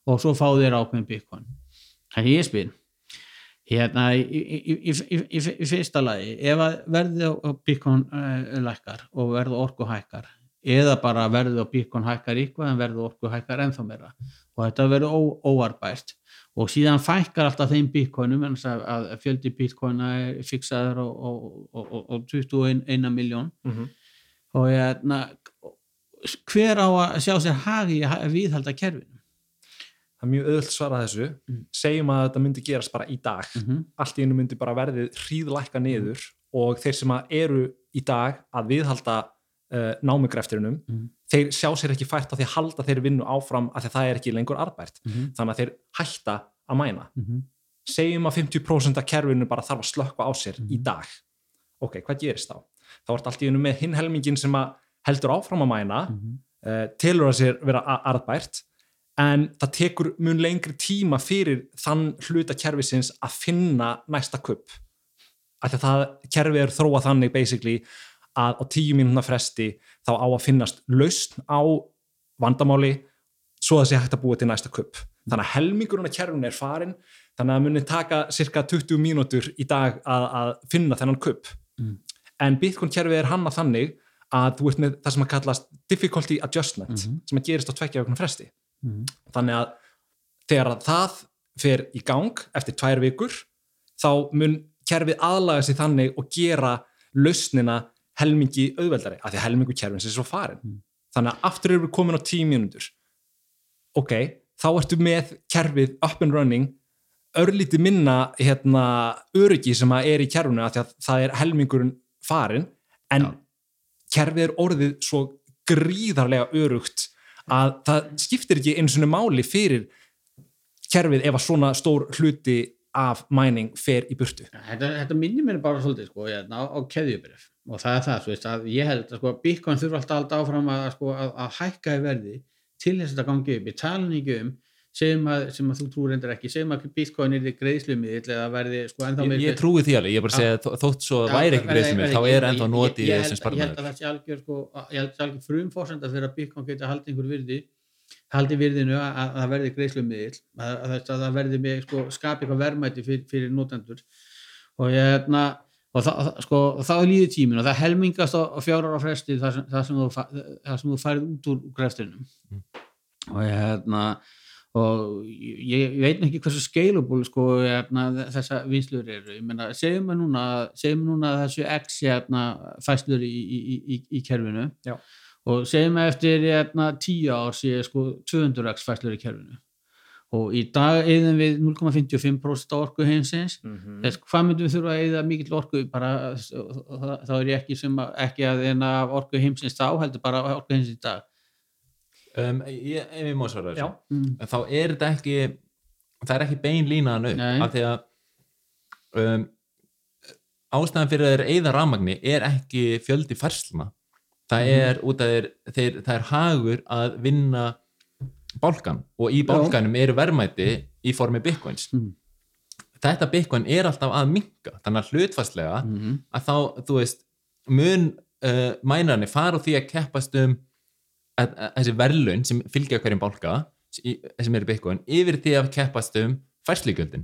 og svo fá þeir ákveðin bitcoin. Þannig ég spyr. Hérna, í, í, í, í, fyrsta lagi, ef að verði á bíkon uh, lækkar og verði orku hækkar eða bara verði á bíkon hækkar eitthvað en verði orku hækkar ennþá meira. Og þetta verður óarbært og síðan fækkar alltaf þeim bíkonum en að, að fjöldi bíkona er á, á 21 miljón mm -hmm. og hérna, hver á að sjá sér hagi viðhalda kerfinu? Það er mjög öðvöld svara þessu Mm. segjum að þetta myndi gerast bara í dag Mm -hmm. allt í einu myndi bara verðið hríðlækka niður og þeir sem eru í dag að viðhalda uh, námugrefturinum Mhm. þeir sjá sér ekki fært á því að halda þeir vinnu áfram af því að það er ekki lengur arbært Mhm. þannig að þeir hætta að mæna Mhm. segjum að 50% af kerfinu bara þarf að slökka á sér í Mhm. dag ok, hvað gerist þá? þá ert allt í einu með hinn helmingin sem heldur áfram að mæna Mhm. uh, telur að sér vera a- arðbært en það tekur mun lengri tíma fyrir þann hluta kerfisins að finna næsta kupp af því að það kerfi er þróað þannig basically að á tíu mínúna fresti þá á að finnast lausn á vandamáli svo að það sé hægt að búa til næsta kupp þannig að helmingurinn af kerfinu er farin þannig að það muni taka cirka 20 mínútur í dag að, að finna þennan kupp Mm. en Bitcoin kerfið er hanna þannig að þú ert með það sem að kallast difficulty adjustment Mhm. sem að gerist á tvekja vegna fresti Mhm. þannig að þegar að það fer í gang eftir tvær vikur þá mun kerfið aðlaga sig þannig og gera lausnina helmingi auðveldari af því að helmingu kerfins er svo farin Mm. þannig að aftur erum við komin á tíu mínútur ok, þá ertu með kerfið up and running örlítið minna hérna, öryggi sem að er í kerfinu af því að það er helmingurinn farin en Já. kerfið er orðið svo gríðarlega örugt að það skiptir ekki einu svona máli fyrir kerfið ef að svona stór hluti af mæning fer í burtu. Þetta, þetta minnir mér bara svolítið sko, hérna, á, á keðjubrif og það er það, þú veist, ég held að sko, Bitcoin þurfa alltaf áfram að, sko, að, að hækka í verði til þess að þetta gangi upp, ég nú ekki um segjum að, sem að þú trúir endur ekki segjum að Bitcoin er í greiðslumiðill eða verði sko ennþá ég, meiri- ég trúi því alveg, ég er bara að segja að þó- þótt svo væri ekki verði- greiðslum verði þá er ennþá ég- notið ég- í ég held- Ég að það sé algjör, sko, ég að það algjör frumfórsenda fyrir að Bitcoin geta haldið einhver virði haldi virðinu að, að það verði greiðslumiðil að, að, að, að það verði með sko, skapi eitthvað verðmæti fyrir, fyrir notendur. Og ég hérna og það, það- sko, þá er líði tímin og það helmingast á, fjórar á fresti það sem, það sem, þú, það sem þú færið út úr greftinum Mm. og ég hérna og ég, veit ekki hversu scalable sko, hérna, þessa vinslur eru. Meina, segjum við núna, núna þessu x hérna, fæslur í, í, í, í, kerfinu. Já. og segjum við eftir hérna, 10 ár sé sko 200x fæslur í kerfinu. Og í dag eðum við 0,55% á orku heimsins. Mm. þess hvað myndum við þurfa að eða mikill orku? Bara, þá er ég ekki sem ekki að orku heimsins þá heldur bara orku heimsins í dag um, ég, ég má svara þessu mm. en þá er þetta ekki það er ekki bein línaðan upp Nei. af því að um, ástæðan fyrir að þeir eigða rafmagni er ekki fjöldi færsluna það Mhm. er út af þeir, þeir það er hagur að vinna bálkan og í bálkanum eru verðmæti í formi bitcoins Mhm. þetta bitcoin er alltaf að minka þannig að hlutfastlega Mm. að þá, þú veist mun uh, mænarnir fara úr því að keppast um að, að, þessi verðlun sem fylgja hverjum bálka sem eru bitcoin, yfir því að keppast um færslugjöldin.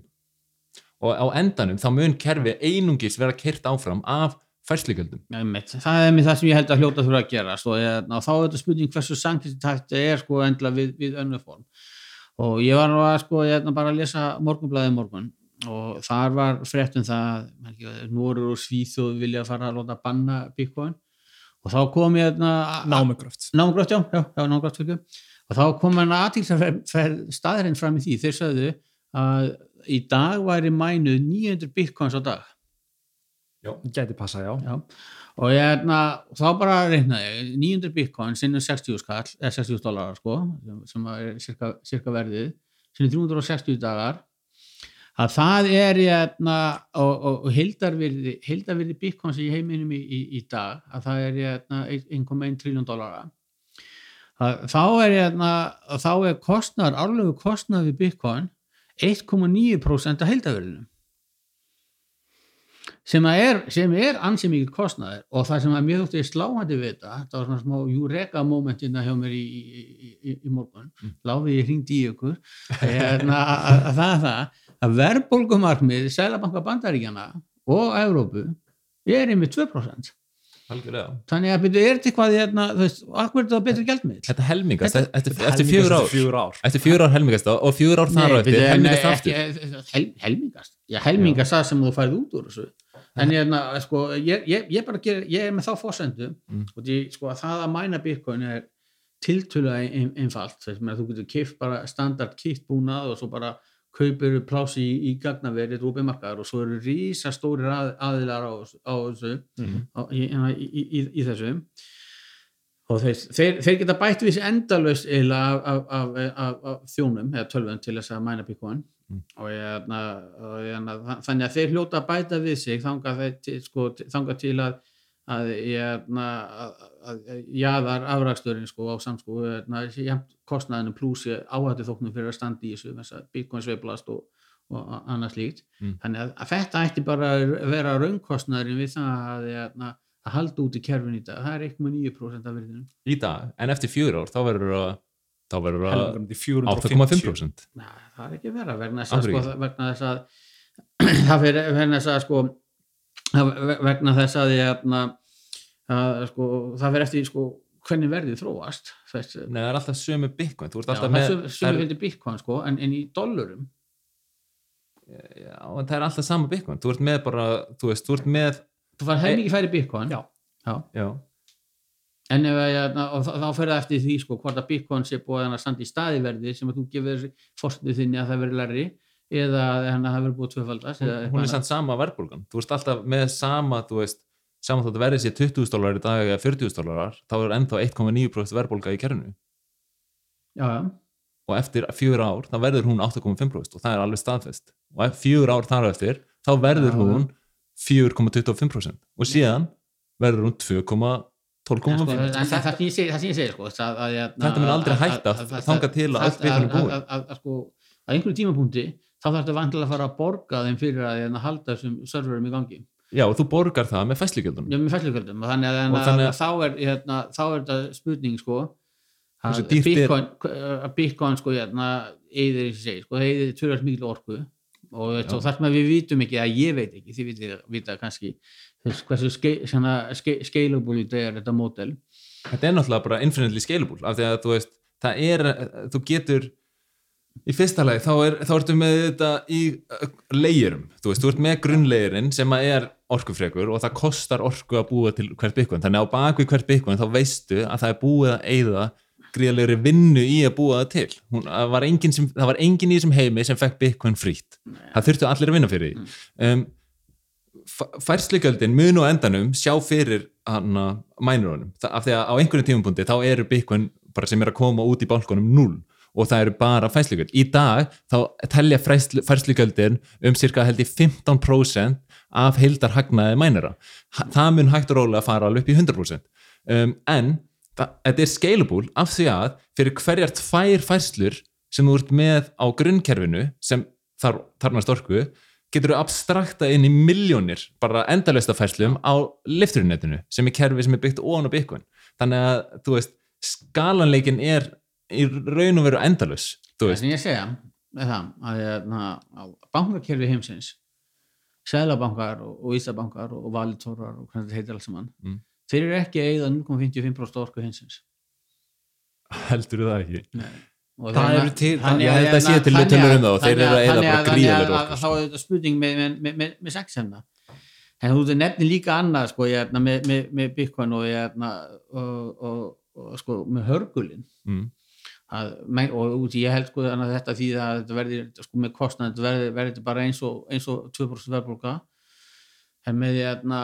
Og á endanum þá mun kerfi einungis vera kyrt áfram af færslugjöldum. Einmitt. það er mér það sem ég held að hljóta þurfa að gera og, og þá er þetta spurning hversu sanktinsitækt er sko endla við, við önnu form. Og ég var nú að sko ég hérna, bara að lesa morgunblæði morgun og þar var frétt um það Norur og Svíþjóð vilja fara að láta banna Bitcoin og þá kom ég hérna, námugröft. Námgrátt, já, já, já fyrir og þá kom hann aðtíksarferð staðurinn fram í því, þeir sagðu að í dag væri mænuð 900 bitcoins á dag. Gæti passa, já, já. og ég hérna þá bara reiknaði, ég, 900 bitcoin sinni 60 skall, eða 60 dólarar sko, sem, sem er cirka, cirka verðið sinni 360 dagar að það er hérna, og, og, og hildarvirði, hildarvirði bitcoins í heiminum í, í, í dag að það er hérna, 1,1 triljón dólara þá er hérna, að þá er kostnar, árlegu kostnar við bitcoin 1,9% af hildarvirðinum sem er, sem er ansi mikið kostnaður og það sem að mjög þótti sláhandi við þetta, það var svona smá júreka momentina hjá mér í, í, í, í morgun. Mm. láfið ég hringdi í ykkur. Hérna, að, að það er það að verðbólgumarkmið Sælabanka Bandaríkjana og Evrópu er einmitt 2% algjörlega. Þannig að byrju, er þetta eitthvað hérna, þú veist, akkur er þetta betri gjaldmiðl þetta helmingast Þetta- eftir, fjögur ár. fjögur ár. Eftir fjögur ár helmingast og fjögur ár þar á eftir helmingast aftur. ekki, hel, helmingast. Já, helmingast það sem þú færið út úr þessu. En ég, na, sko, ég, ég, ég bara ger, ég er með þá fórsendu Mm. og því, sko, að það að mæna bitcoin er tiltölulega ein, einfalt. Þú getur kipt bara standard kit búnað og svo bara kaupir plási í, í gagnaverið rúbimarkaðar og svo eru rísa stórir að, aðilar á, á þessu Mhm. á, í, í, í, í, þessu og þeir, þeir, þeir geta bætt við þessi endalaust eiginlega af, af, af, af, þjónum eða tölvun til þess að mæna bitcoin Mm. og, ég, og ég, þannig að þeir hljóta að bæta við sig þangað, þeir sko, þangað til að að, ég, að, jaðar afraksturinn sko, á samsko kostnaðinu plusi áhættu þóknum fyrir að standa í þessu þess að bitcoin sveiflast og, og annað slíkt. Mm. þannig að, að þetta ætti bara að vera raunkostnaðurinn við það að, að, að halda út í kerfin í dag. Það er 1,9% af verðinu í dag, en eftir fjögur ár þá verður það þá verður það helmingandi 450 8,5% Nei, það er ekki vera vegna þess að, sko, vegna þess að það fyrir vegna þess að sko vegna þess að ég að, að, sko, það fyrir eftir sko, hvernig verðið þróast þess, Nei, það er alltaf sömu bitcoin já, alltaf með það sem er, bitcoin sko, en, en í dollurum. Já, en það er alltaf sama bitcoin þú ert með bara, þú veist, þú ert með þú fær helmingi færi bitcoin. Já. Já. já, en ef að, hérna, og þá, þá fer það eftir því sko, hvort að bitcoin sé búið að standa í staði verði sem að þú gefur fórstuðu þinni að það veri læri eða að það verið búið tvöfaldast hún, hún er samt sama verðbólgan. Þú ert alltaf með sama, þú veist saman þótt að verði sér 20.000 dólar í dag eða 40.000 dólar, þá er ennþá 1,9% verðbólga í kerfinu. Já, já. og eftir fjögur ár þá verður hún 8,5% og það er alveg staðfest. Og fjögur ár þar eftir þá verður Já, hún 4,25% og síðan verður hún 2,12,5% En sko, en það, sem ég segi, sko, Þetta mun aldrei hætta þangað til að allt er búið. að, sko, að einhverjum tímapunkti þá þarf þetta vantilega að fara að borga þeim fyrir að hérna, halda þessum serverum í gangi já og þú borgar það með fæslugjöldunum. Já, með fæslugjöldum. Og þannig að, Og að, þannig að þá, er, hérna, þá er þetta spurning sko, að er- Bitcoin, að Bitcoin sko, hérna, eðir, ég segi, sko, eðir tölvægt mikil orku. Og, og þar sem að við vitum ekki að ég veit ekki, þið vitið vita kannski hversu ske, svona, ske, scalable þetta er þetta mótel þetta er náttúrulega bara infinitely scalable af því að þú veist, það er þú getur í fyrsta lagi, þá, er, þá ertu með þetta í legirum, þú veist, þú ert með grunnlegirinn sem er orkufrekur og það kostar orku að búa til hvert byggun þannig á bakvið hvert byggun þá veistu að það er búið að eyða gríðalegri vinnu í að búa það til. Hún, það, var sem, það var engin í þessum heimi sem fekk byggun frýtt, það þurftu allir að vinna fyrir því. Um, færslugjöldin mun og endanum sjá fyrir mænurunum, af því að á einhverjum tímapunkti þá eru bitcoin bara sem er að koma út í bálkunum 0 og það eru bara færslugjöld. Í dag þá telja færslugjöldin um cirka held í 15% af heildar hagnaði mænara. Það mun hægt og rólega að fara alveg upp í 100%. Um, en þetta er scalable af því að fyrir hverjar tvær færslur sem þú ert með á grunnkerfinu sem þar, þarnast orku getur þú abstrakta inn í miljónir bara endalösta færslum á lifturinnetinu sem er kerfi sem er byggt ofan á bitcoin þannig að þú veist skalanleikin er í raun og veru endalus það sem ég segja er það að, hérna, að bankakerfi heimsins selabankar og, og Ísabankar og valitórar og hvernig þetta heitir alls saman Mm. þeir eru ekki að eigða 0,55% orku heimsins heldur það ekki Og Það eru til- þannig að- að sé til þannig tölur um það og þeir eru að þannig bara að- orku, að sko. þá er þetta spurning með, með, með, með, með sexhemna en þú nefnir líka annað sko, ég, hérna, með, með, með Bitcoin og, hérna, og, og, og sko, með hörgulinn mm. Að, og út í ég held sko að þetta því að þetta verði sko með kostnað þetta verði, verði þetta bara eins og, eins og 2% verðbólka en með hérna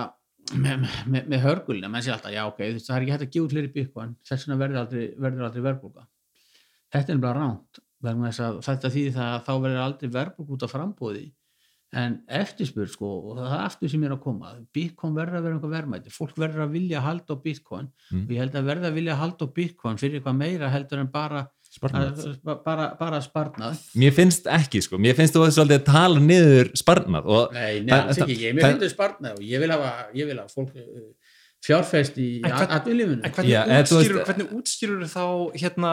með, með, með hörgulina, menn sé alltaf já ok, það er ekki hægt að gefa út fleiri bitcoin þess vegna verður aldrei, verður aldrei verðbólka þetta er bara ránt að þetta því það að þá verður aldrei verðbólka út af frambóði en eftirspurð sko og það er aftur sem er að koma bitcoin verður að vera einhver verðmæti. Fólk verður að vilja halda á bitcoin Mm. og ég held að verða að vilja halda á bitcoin bara bara, sparnað. Mér finnst ekki sko, mér finnst þú að tala niður sparnað og Nei, það- ekki, ég finnst þau sparnað og ég vil hafa, ég vil hafa fólk uh, fjárfest í En hvernig, Já, þú útskýrur, veist- hvernig útskýrur þá hérna,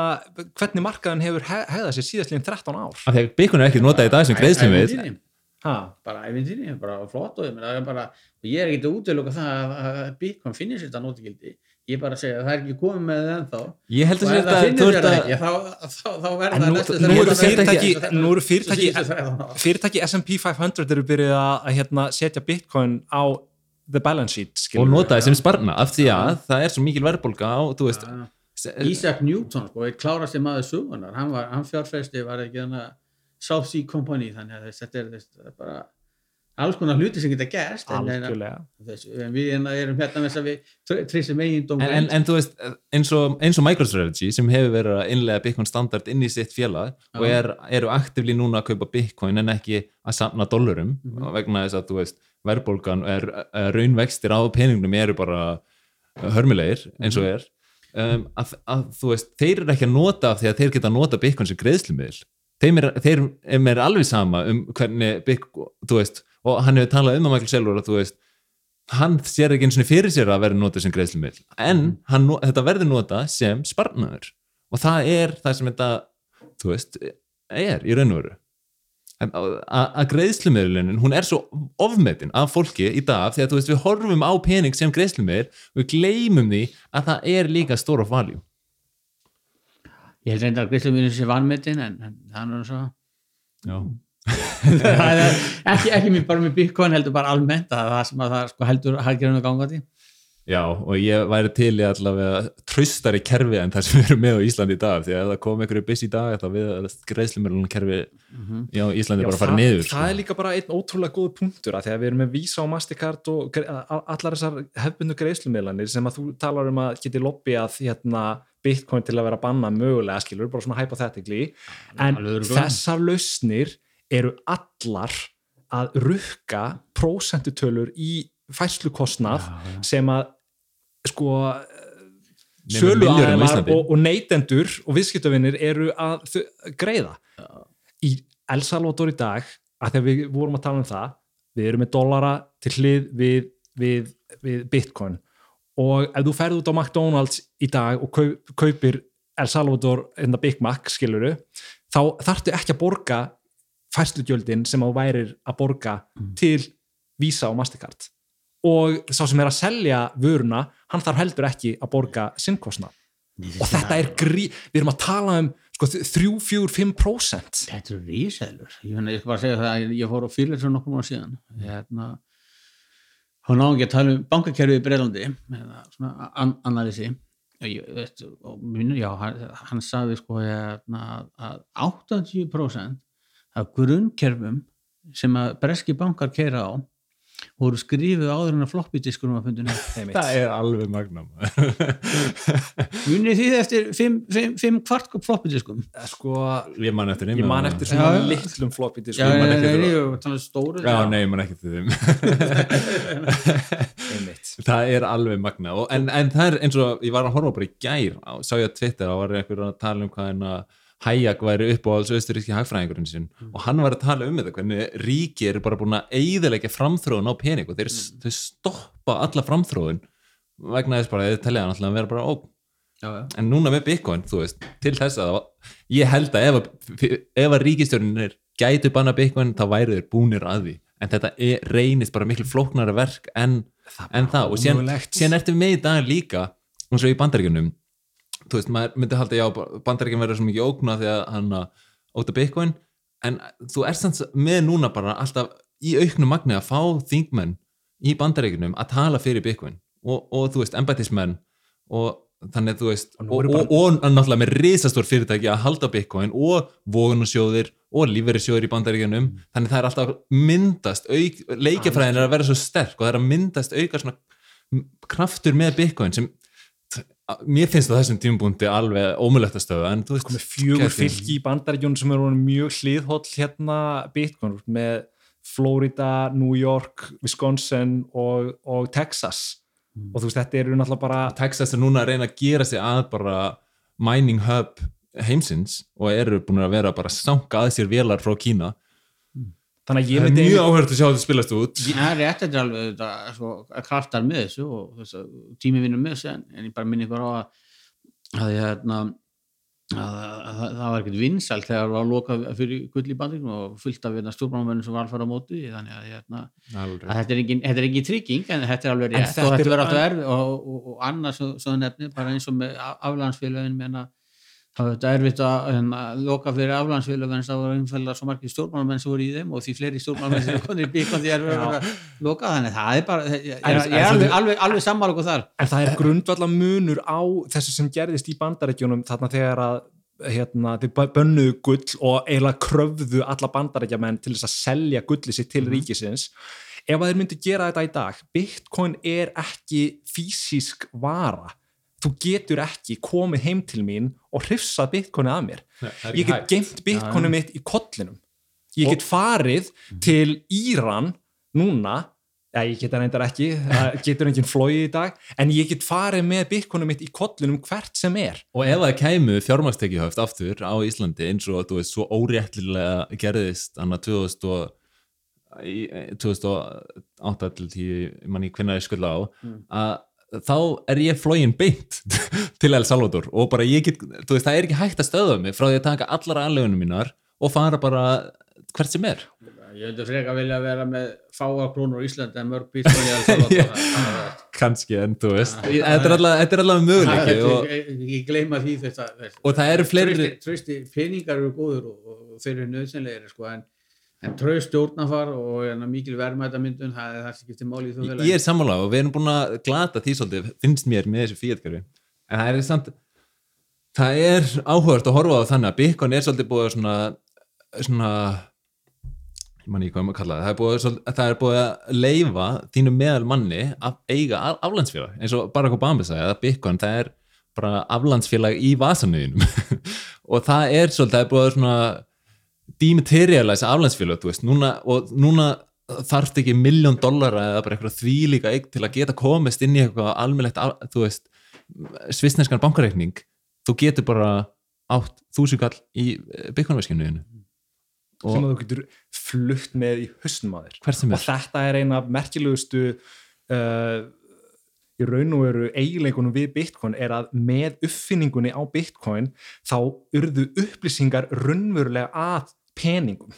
hvernig markaðan hefur he- hegðað sér síðastliðin 13 ár? af því að Bitcoin er ekki notað í dag sem greiðslum við. bara æfintýri, bara flott og ég, er bara, og ég ekki að útiloka það að, Bitcoin finnir sér þetta nótigildi ég bara segja að það er ekki komið með það ennþá. Ég held að það þú finnir það að- ekki þá, þá, þá verða En það nú- næstu nú þrettán eru fyrirtæki- Síðustu nú eru fyrirtæki- ár. Fyrirtæki S&P 500 eru byrjuð að hérna, setja bitcoin á the balance sheet og nota það sem sparna af því að það er svo mikil se- Isaac Newton, sko, eitt klárasti maður sugunar, hann, var, hann fjárfæsti var ekki South Sea Company þannig að þetta er, það er bara alls konar hluti sem geta gerst en, en, við hérna erum hérna með þess að við tristum eigin dóm en, en, en þú veist eins og, eins og MicroStrategy sem hefur verið að innlega Bitcoin standard inn í sitt félag og er, eru aktivli núna að kaupa Bitcoin en ekki að samna dollarum Mhm. vegna þess að þú veist verðbólgan er, er raunvextir á peningnum eru bara hörmulegir eins og er. Um, að, að þú veist, þeir eru ekki að nota af því að þeir geta að nota Bitcoin sem greiðslumiðl þeim er, þeir er mér alveg sama um hvernig Bitcoin, þú veist og hann hefur talað um að Michael Saylor að þú veist hann sér ekki eins og fyrir sér að vera notað sem greiðslumiðl en hann, no- þetta verður notað sem sparnaður. Og það er það sem þetta þú veist, er í raun og veru. Að greiðslumiðlunin hún er svo ofmetin af fólki í dag því að þú veist við horfum á pening sem greiðslumiðl og við gleymum því að það er líka stór of value. Ég held reyndar að greiðsluminu sé vanmetin en, en það er nú svo. Já. Það er ekki, ekki mér bara með Bitcoin heldur bara almennt að það sem að það sko heldur hælgerðum að ganga því. Já, og ég væri til í allavega tröstari kerfi en það sem við erum með á Íslandi í dag því að ef það kom einhverju biss í dag þá við greiðslumilun kerfi já, Íslandi Já, bara að fara það, niður það sko. er líka bara einn ótrúlega góð punktur að því að við erum með Visa og Mastercard og allar þessar hefbundu greiðslumiðlanir sem að þú talar um að geti lobby að hérna, Bitcoin til að vera banna mögulega skilur, bara svona hypothetically. En þessar lausnir eru allar að rukka prósentutölur í færslukostnað sem að sko sölu aðeinar og, og neytendur og viðskiptavinnir eru að þau- greiða. Í El Salvador í dag að þegar við vorum að tala um það við erum með dollara til hlið við, við, við bitcoin. Og ef þú ferð út á McDonalds í dag og kaup, kaupir El Salvador in the Big Mac skiluru þá þarftu ekki að borga færslugjöldin sem þú værir að borga til Visa og Mastercard og sá sem er að selja vöruna, hann þarf heldur ekki að borga sinnkostna og þetta er grí, við erum að tala um sko, 3-4-5% Þetta eru rísælur. Ég, ég skal bara segja það að ég fór á fyrirlesur nokkur mánu síðan. Hérna, hann á ekki að tala um bankakerfið í Breilandi, eða svona an analýsi. Og minn, já, hann, hann sagði sko hérna, að 80% af grunnkerfum sem að breski bankar keira á voru skrifuð áður en að floppy diskunum að fundinu. það er alveg magnam Munið þið eftir 5 kvart floppy diskum? sko, ég man eftir ég þeim man eftir svona litlum floppy Já, nei, man nei, ekki nei, ég að um stóru. já, nei, ég man ekki eftir þeim. Einmitt. Það er alveg magna og, en, en það er eins og ég var að horfa bara í gær á, sá ég að Twitter og var einhver að tala um hvað en að Hayek væri upp á alls austuríski hagfræðingurinn sinn og hann var að tala um þetta hvernig ríki eru bara búin að eigðilegja framþróun á pening og þeir, þau stoppa alla framþróun vegna þess bara að þeir telja hann alltaf að vera bara óp Já, já. en núna með Bitcoin, þú veist, til þess að ég held að ef, ef að ríkistjórnir gætu banna Bitcoin þá væri þeir búnir að því. En þetta er, reynist bara miklu flóknara verk en það, en það. og síðan, síðan ertu með í dag líka eins og í bandaríkjunum þú veist, maður myndi halda já, bandaríkjum verður svo mikið ógna því að hann að óta Bitcoin. En þú ert samt með núna bara alltaf í auknum magni að fá þingmenn í bandaríkjunum að tala fyrir Bitcoin. Og, og þú veist, embættismenn og þannig að þú veist Og og, bara- og, náttúrulega með risastór fyrirtæki að halda Bitcoin og vogunarsjóðir og lífverðisjóðir í bandaríkjunum. Mm. þannig það er alltaf myndast leikjafræðin er að vera svo sterk og það er að myndast auka svona kraftur með Bitcoin sem mér finnst það þessum tímubúndi alveg ómulegt að stöða en þú veist komið fjögur fylki í bandaríkjónum sem eru mjög hliðhóll hérna Bitcoin með Florida, New York, Wisconsin og, og Texas. Og þú veist þetta eru náttúrulega bara Texas er núna að reyna að gera sig að bara mining hub heimsins og eru búin að vera bara að sanga að sér vélar frá Kína þannig að Það ég er myndi mjög áhört að sjá þetta spilast út. Það er rétt, þetta er alveg þetta, svo, kraftar með þessu og þess að tími vinnur með þessu en, en ég bara minni ykkur á að, að, hérna, að, að, að það var ekkert vinsælt þegar var lokað fyrir gull í bandingum og fullt af stjórnmálumennum sem var alfæra á móti þannig að, hérna, að þetta er engin, þetta er engin trygging en þetta er alveg rétt þetta og þetta er- verður alltaf erfið og, og, og annars svo, svo nefnir bara eins og með aflandsfélagin menna þá er þetta erfitt að hérna, loka fyrir aflandsfélagin en það voru umfæðlega svo margir stjórnmálamenn sem voru í þeim og því fleiri stjórnmálamenn sem konir því er verið að loka. Þannig það er bara, ég, ég, En- ég, ég er alveg, alveg, alveg sammála okkur þar. En það er grundvalla munur á þessu sem gerðist í bandarækjunum þarna þegar að hérna, þið bö- bönnuðu gull og eiginlega kröfðu alla bandarækjamenn til þess að selja gulli sitt til ríkisins. Ef að þeir myndu gera þetta í dag bitcoin er ekki fysísk vara þú getur ekki komið heim til mín og hrifsað bitcoinið af mér. Það er ekki ég get geimt bitcoinið mitt í kollinum. Ég get farið til Íran núna. Já, ég get það reyndar ekki, það getur enginn flóið í dag, en ég get farið með bitcoinum mitt í kollinum hvert sem er. Og ef það kæmu fjármagstekjuhöft aftur á Íslandi eins og þú veist svo óréttlilega gerðist annað 2000 og, í- 2008 til 10, ég manni hvernig ég skulla á að þá er ég flógin beint til El Salvador og bara ég get, þú veist það er ekki hægt að stöða mig frá því að taka allara anlegunum mínar og fara bara hvert sem er. Ég hefði freka vilja vera með fáa krónur í Íslandi en mörg alveg kannski en þú veist þetta er allavega, möguleiki og, ég, gleyma því þetta, og það eru fleiri trausti peningar eru góður og, og þeir eru nöðsynlegir sko, en, en traust stjórnafar og hérna, mikil verðmættamyndun það er það sem skiptir máli í þú ég er sammála og við erum búin að glata því svolítið, finnst mér með þessu fíatkerfi en það er samt það er áhugast að horfa á þannig að Bitcoin er svolítið búið svona svona ég man ekki hvað maður kalla það er búið, svolítið, það er búið að leifa þínu meðal manni að eiga af- aflandsfélag. Eins og Barack Obama sagði að Bitcoin það er bara aflandsfélag í vasanuðinum og það er svolítið, það er dematerialize aflandsfélag núna, og núna þarft ekki miljón dollara eða bara eitthvað þvílíka eign til að geta komist inn í eitthvað almennlegt, svissneskan bankareikning. Þú getur bara átt þúsugall í byggunarverskinuðinu sem og að þú getur flutt með í hausnum að þér. hvert sem Og þetta er eina af merkilegustu uh, í raun og veru eiginleikunum við bitcoin er að með uppfinningunni á bitcoin þá urðu upplýsingar raunverulega að peningum.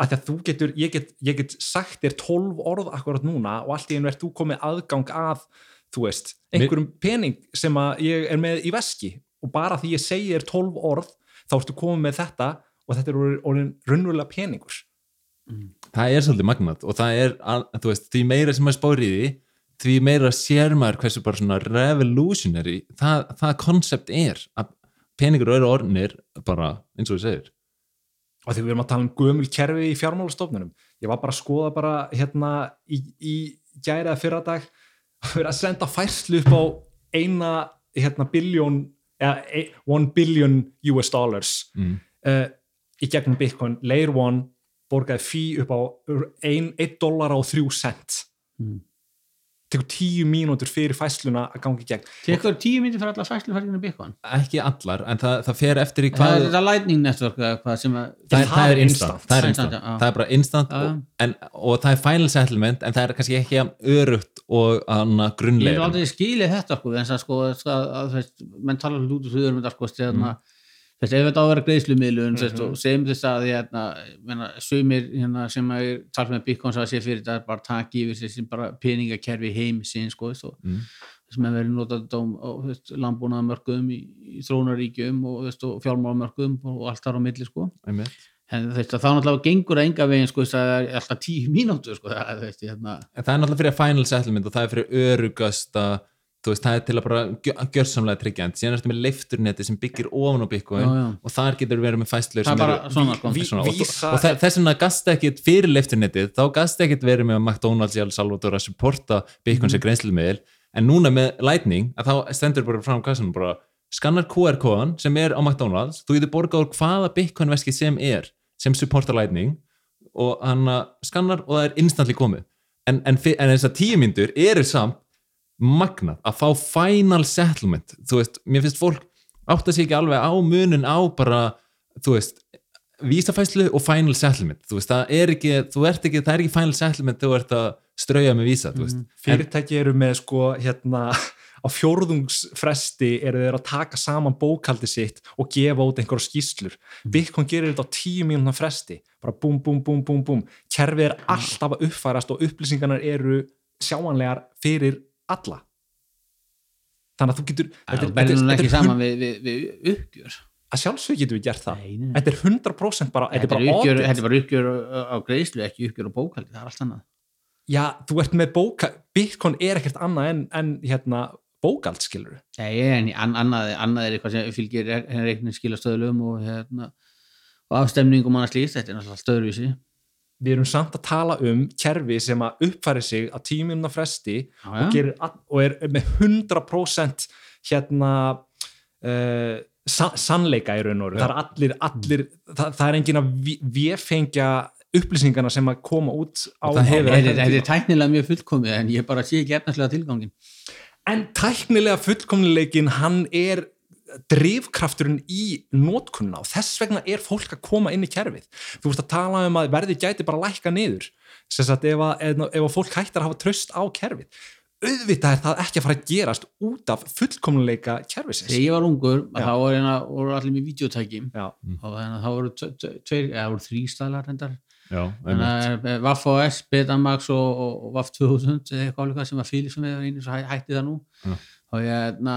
Að því að þú getur, ég get, ég get sagt þér 12 orð akkurat núna og allt í einu er þú komið aðgang að þú veist, einhverjum pening sem að ég er með í veski. Og bara því ég segi þér 12 orð þá ertu komið með þetta og þetta er orðin- raunverulega peningur. Það er svolítið magnat og það er, að, þú veist, því meira sem maður spáir í því því meira sér maður hversu bara svona revolutionary það, það koncept er að peningur eru orðnir bara eins og þú segir og því við erum að tala um gömul kerfi í fjármálastofnunum ég var bara að skoða bara hérna í, í gæriða fyrra dag að vera að senda færslu upp á eina hérna biljón eða e- one billion US dollars mm. uh, í gegnum Bitcoin, Layer One borgaði fí upp á 1 dollar og 3 cent Mm. Tekur 10 mínútur fyrir fæsluna að gangi gegn. Tekur tíu myndir fyrir alla fæsluferðinu bitcoin ekki allar, en það, það fer eftir í það hvað er þetta lightning network eða hvað sem að það, er- það er instant, það er, Instant, instant. já. það er bara instant og, en, og það er final settlement en það er kannski ekki örugt og anna ég grunnlega aldrei skilið þetta sko, en það sko, að, að, að, veist, menn tala hlut út úr hugur um þetta sko, þess ef þetta á að vera greiðslumiðlun mm -hmm. segjum þess að hérna, sumir hérna, sem er tala með Bitcoin sem að sé fyrir þetta bara taki yfir þessi peningakerfi heim sín sko, Mm. þess að verið notað á, á veist, landbúnaðamörkuðum í, í þrónaríkjum og, og fjármálamörkuðum og allt þar á milli sko en þess að þá náttúrulega gengur að enga veginn sko, að það er alltaf tíu mínútur sko, það, veist, hérna, það er náttúrulega fyrir final settlement og það er fyrir örugasta þú veist, það er til að bara gjö- gjörsamlega tryggja en síðan ertu með leifturneti sem byggir ofan á já. og þar getur verið með er sem bara eru svona ví- svona, og, og þe- þess vegna gasta ekkit fyrir leifturnetið, þá gasta ekkit verið með McDonalds í El Salvador að supporta Bitcoin Mhm. sem greinslumiðil, en núna með Lightning, að þá stendur bara fram kassanum bara, skannar QR-kóðan sem er á McDonalds, þú getur borgað úr hvaða Bitcoin veski sem er, sem supporta Lightning og hann skannar og það er instantly komið. En, en, en þess að tíu myndur eru samt magnað að fá final settlement. Þú veist, mér finnst fólk átt að sé ekki alveg á munin á bara, þú veist vísafæslu og final settlement. Þú veist, það er ekki, þú ert ekki það er ekki final settlement þú ert að strauja með vísa þú veist, Mhm. fyrirtæki eru með sko hérna á fjórðungsfresti eru þeir að taka saman bókaldi sitt og gefa út einhverja skýslur Bitcoin gerir þetta á tíu mínúna fresti. Bara búm, búm, búm, búm, búm. Kerfið er alltaf að uppfærast og upplýsingarnar eru sjáanlegar fyrir alla. Þannig að þú getur nú ekki saman við, við, við uppgjör? Að sjálfsög getur við gert það. Nei, nei. þetta er 100% bara, þetta er þetta er bara uppgjör, þetta er bara uppgjör á greiðslu ekki uppgjör á bókaldi, það er allt annað. Já, þú ert með bóka Bitcoin er ekkert annað en, en hérna bókald skilur Nei, en an, annað, annað er eitthvað sem fylgir reiknin skilastöðlum og, hérna, og afstemningum og annað slíkt, þetta er náttúrulega stöðruvísi við erum samt að tala um kerfi sem að uppfæri sig á tímina fresti Já, og, já. gerir, og er með 100% hérna uh, sa, sannleika í raun og veru. Það er allir, allir það, það er engin að véfengja upplýsingarna sem að koma út á Og það hefur Þetta er- er tæknilega mjög fullkomið en ég bara sé ekki efnarslega tilgangin en tæknilega fullkomnileikin hann er drifkrafturinn í nótkunna og þess vegna er fólk að koma inn í kerfið. Þú veist að tala um að verði gæti bara lækka niður. Sem sagt ef að, ef, að fólk hættar að hafa tröst á kerfið. Auðvitað er það ekki að fara að gerast út af fullkomnileika kerfisins. Þegar ég var ungur, Já. þá voru, hérna, voru allir með videotæki hérna, þá voru tve- tve- tveir, eða voru þrý að eh, Vaff OS, Betamax og, og, og Vaff 2000 eða eitthvað álíka sem var fylg sem við einu svo hæ- hætti það nú. Já. og ég hérna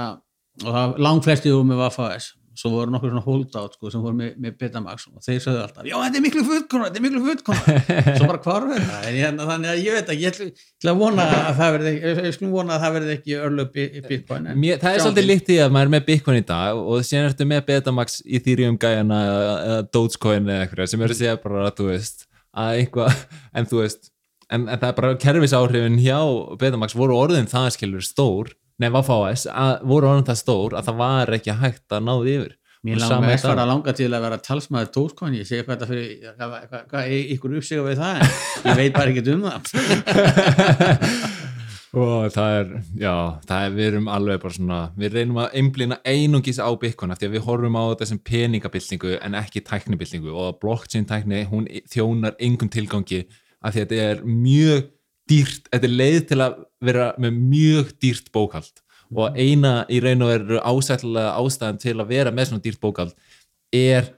og það langflesti voru með Vaff OS svo voru nokkur svona holdout sko, sem voru með, með Betamax. Og þeir sögðu alltaf já þetta er miklu fullkona, þetta er miklu fullkona svo bara hvar verður það en hérna, þannig að ég veit ekki, ég ætla- að vona að það verði ekki, ég skulum vona að það verði ekki örlöp í, í Bitcoin Mér, það er svolítið líkt í að maður er með Bitcoin í dag og síðan ertu með Betamax, Ethereum gæjana eða, Dogecoin eða eitthvað sem eru að segja bara að þú veist að eitthvað, en þú veist en, en það er bara kerfisáhrifin hjá Betamax voru orðin það skilur stór nefn að fáis, að voru orðin það stór að það var ekki hægt að náði yfir. Mér langar dag. fara langa til að vera talsmaður Dogecoin, ég segi hvað þetta fyrir hvað, hvað, hvað ykkur uppsiga við það ég veit bara ekki um það. Og það er, já, það er við erum alveg bara svona, við reynum að einblina einungis á af því að við horfum á þetta sem peningabildingu en ekki tæknibildingu og blockchain tækni, hún þjónar engum tilgangi af því að þetta er mjög dýrt, þetta er leið til að vera með mjög dýrt bókald og eina í raun og veru ásættilega ástæðan til að vera með svona dýrt bókald er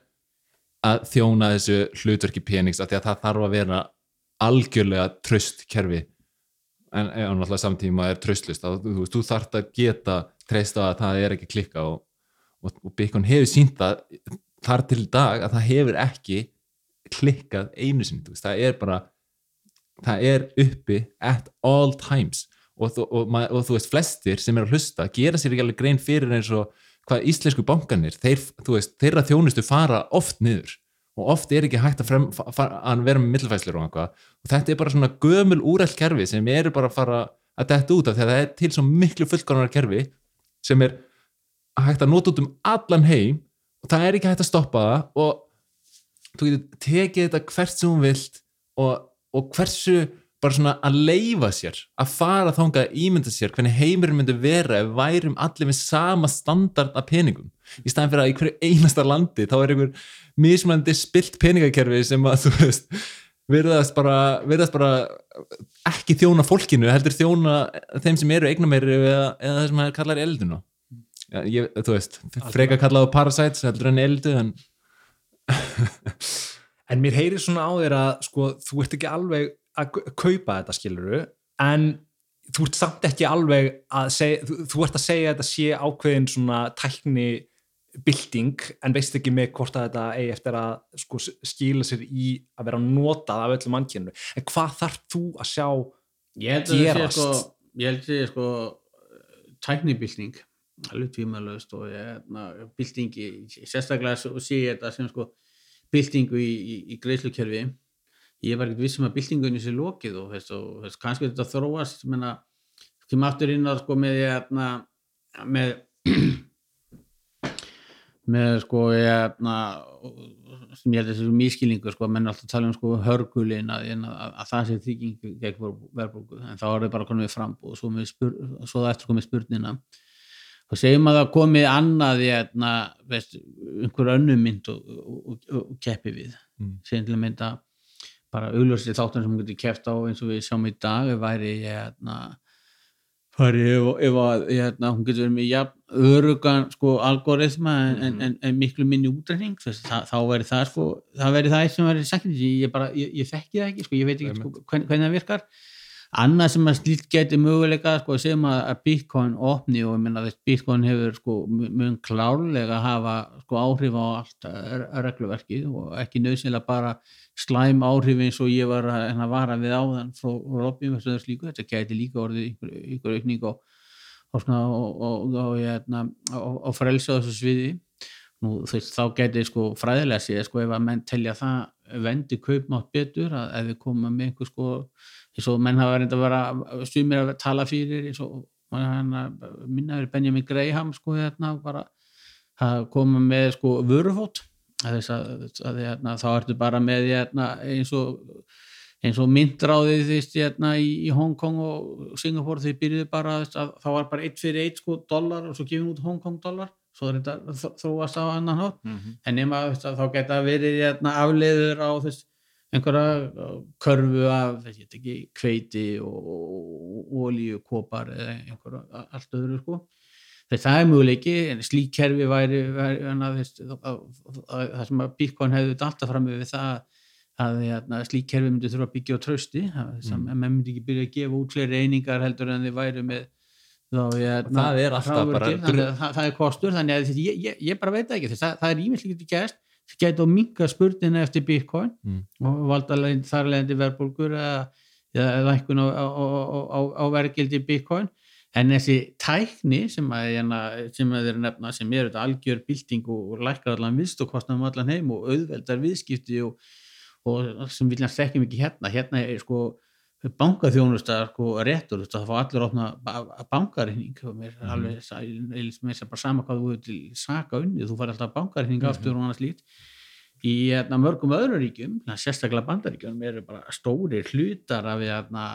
að þjóna þessu hlutverki penings af því að það þarf að vera algjörlega tröst kerfi en náttúrulega samtíma er tröstlust þú, þú, þú þarft að geta treysta að það er ekki klikka og, og, og Bitcoin hefur sínt það þar til dag að það hefur ekki klikkað einu sinni það er bara það er uppi at all times. Og, og, og, og þú veist flestir sem er að hlusta gera sér ekki alveg grein fyrir eins og hvað íslensku bankanir þeir, veist, þeirra þjónustu fara oft niður. Og oft er ekki hægt að, frem, fa, fa, að vera með millfæslur og eitthvað. Og þetta er bara svona gömul úrælt kerfi sem eru bara að fara að detta út af því að það er til svo miklu fullkonar kerfi sem er hægt að nota út um allan heim. Og það er ekki hægt að stoppa það og þú getur tekið þetta hvert sem hún vilt og, og hversu bara svona að leifa sér að fara þangað að ímynda sér hvernig heimurinn myndi vera ef værum allir með sama standard af peningum. Í staðan fyrir að í hverju einasta landi þá er einhver mismandi spilt peningakerfi sem að þú veist virðast bara, virðast bara ekki þjóna fólkinu, heldur þjóna þeim sem eru eignameiri eða, eða það sem það kallar ég, þú veist, freka kallaðu parasites heldur en eldu en en mér heyrir svona á þér að sko, þú ert ekki alveg að kaupa þetta skiluru en þú ert samt ekki alveg að segja, þú, þú ert að segja að þetta sé ákveðin svona tækni bylting en veist ekki með hvort að þetta eigi eftir að sko, skila sér í að vera notað af öllum mannkynnu en hvað þarf þú að sjá ég held að það sé Gerast. sko ég held að það sé sko tæknibilding alveg tvímælust og ég, na, byltingi, sérstaklega sé ég þetta sem sko byltingu í, í, í greiðslukerfi. Ég var ekkert vissum að byltingunni sé lokið og, veist, og veist, kannski þetta þróast. Menna, kemur aftur inn að sko með hérna, með með sko hérna, sem ég held að þessu mískilningu sko, menn alltaf tala um sko hörgulin að, að, að, að það sé þykking gegn verðbólgu, en þá er það bara konum við frambúð og svo, spur, svo eftir komið spurnina og segjum að það komið annað í hérna, einhver önnum mynd og, og, og, og keppi við. Mm. sem til að mynda bara augljósið þáttan sem getur keppt á eins og við sjáum í dag ef væri hérna, ef, að hérna, hún getur verið með jafn, örugan sko, algoritma en, en, en, en miklu minni útræning það, þá væri það sko, það væri það eitt sem væri sagt ég, ég, ég þekki það ekki, sko, ég veit ekki sko, hvern, hvernig það virkar annað sem að slíkt geti möguleika sko, sem að, Bitcoin opni og ég menna að Bitcoin hefur sko, mjög klárlega að hafa sko, áhrif á allt regluverkið og ekki nöðsynlega bara slæm áhrif eins og ég var að vara við áðan frá Robin þetta geti líka orðið ykkur, ykkur aukning og, og, og, á frelsa þessu sviði. Nú, veist, þá geti sko fræðilega séð sko ef að menn telja það vendi kaupmátt betur að ef við komum með einhver sko eins og menn hafa reynda að vera sumir að tala fyrir eins og minnaður Benjamin Graham sko hérna bara að koma með sko vörufót. Að þess að, að hérna, þá ertu bara með hérna, eins og eins og myndráðið þvist hérna, í, í Hongkong og Singapore þau byrjuði bara að þá var bara eitt fyrir eitt sko dollar og svo gefin út Hongkong dollar. Svo þetta þróast á annan hátt. Mm -hmm. en nema þá geta verið hérna, afleiður á þess einhverja körfu af ekki, kveiti og ólíu, kopar eða einhverja allt öðru sko það er möguleiki, en slík kerfi væri, væri að, veist, að, að, það sem að Bitcoin hefði alltaf fram við það að hérna, slík kerfi myndi þurfa að byggja á trösti sem mm. myndi ekki byrja að gefa út fleiri einingar heldur en þið væri með Þá, ég, það er alltaf bara það, það, það er kostur, þannig að ég, ég, ég bara veit ekki það, það er ímest líka gæst getur að minka spurninga eftir bitcoin Mm. og valda þar leðandi verðbólgur eða, eða einhvern á, á, á, á verðgildi bitcoin en þessi tækni sem að, hérna, að þeir nefna sem er þetta algjör bylting og lækkar allan viðstokostnum allan heim og auðveldar viðskipti og, og sem vilja sekja mikið hérna hérna er sko bankaþjónustar sko réttur það fá allir að opna bankareikning og mér. Er alveg mér er bara sama hvað þú hefur til saka unni þú fær alltaf bankareikning Mhm. aftur og annars lít í hérna, mörgum öðrum ríkjum sérstaklega bandaríkjum eru bara stóri hlutar af, hérna,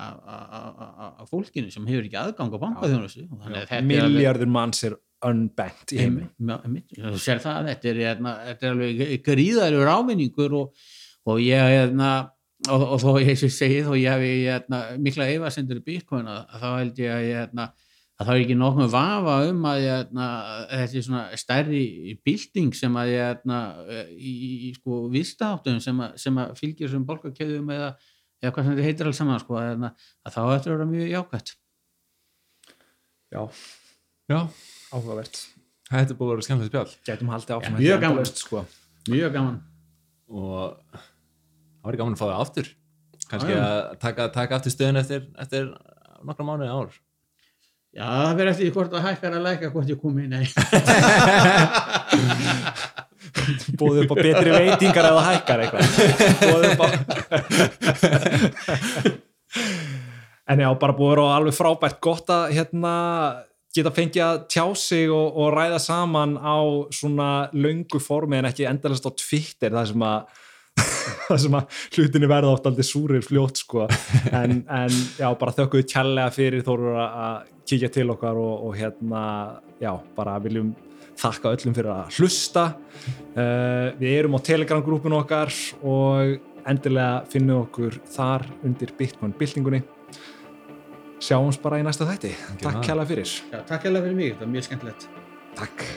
fólkinu sem hefur ekki aðgang á bankaþjónustu. Miljardur manns er unbanked í heimi. þú sér það, þetta er, hérna, þetta er alveg gríðarur ávinningur og, og ég hérna og, og þó ég segi þó ég hefi hérna, mikla eifasendur í Bitcoin að, að þá held ég að, hérna, að það er ekki nokkuð vafa um að hérna, þetta er svona stærri bilding sem að hérna, í, í sko vistáttum sem, að- sem að fylgjur sem bólkakjöðum eða, eða hvað sem þetta heitir alls saman sko, að, hérna, að þá ættir að vera mjög jákvæmt já, já, áhugavert. Þetta er búið að vera skemmtilegt spjall. Gætum haldið áfram mjög gaman. sko. mjög gaman. Og það var gaman að fá það aftur kannski já. að taka, taka aftur stöðun eftir, eftir nokkra mánuði ár Já, það verður eftir hvort það hækkar að læka hvort ég komi, nei. búið upp á betri veitingar eða hækkar eitthvað búið upp á en já, bara búið að vera alveg frábært gott að hérna geta fengið að tjá sig og, og ræða saman á svona löngu formi en ekki endalast á Twitter það sem að það sem að hlutinni verða oft aldrei súrir fljótt sko. En, en já, bara þökkuðu kjærlega fyrir þóru að kíkja til okkar og, og hérna, já, bara viljum þakka öllum fyrir að hlusta. Uh, við erum á Telegram grúpun okkar og endilega finnum okkur þar undir Bitcoin byltingunni. Sjáumst bara í næsta þætti. Takk það. kjærlega fyrir. Já, takk hérlega fyrir mig, þetta var mjög skemmtilegt. takk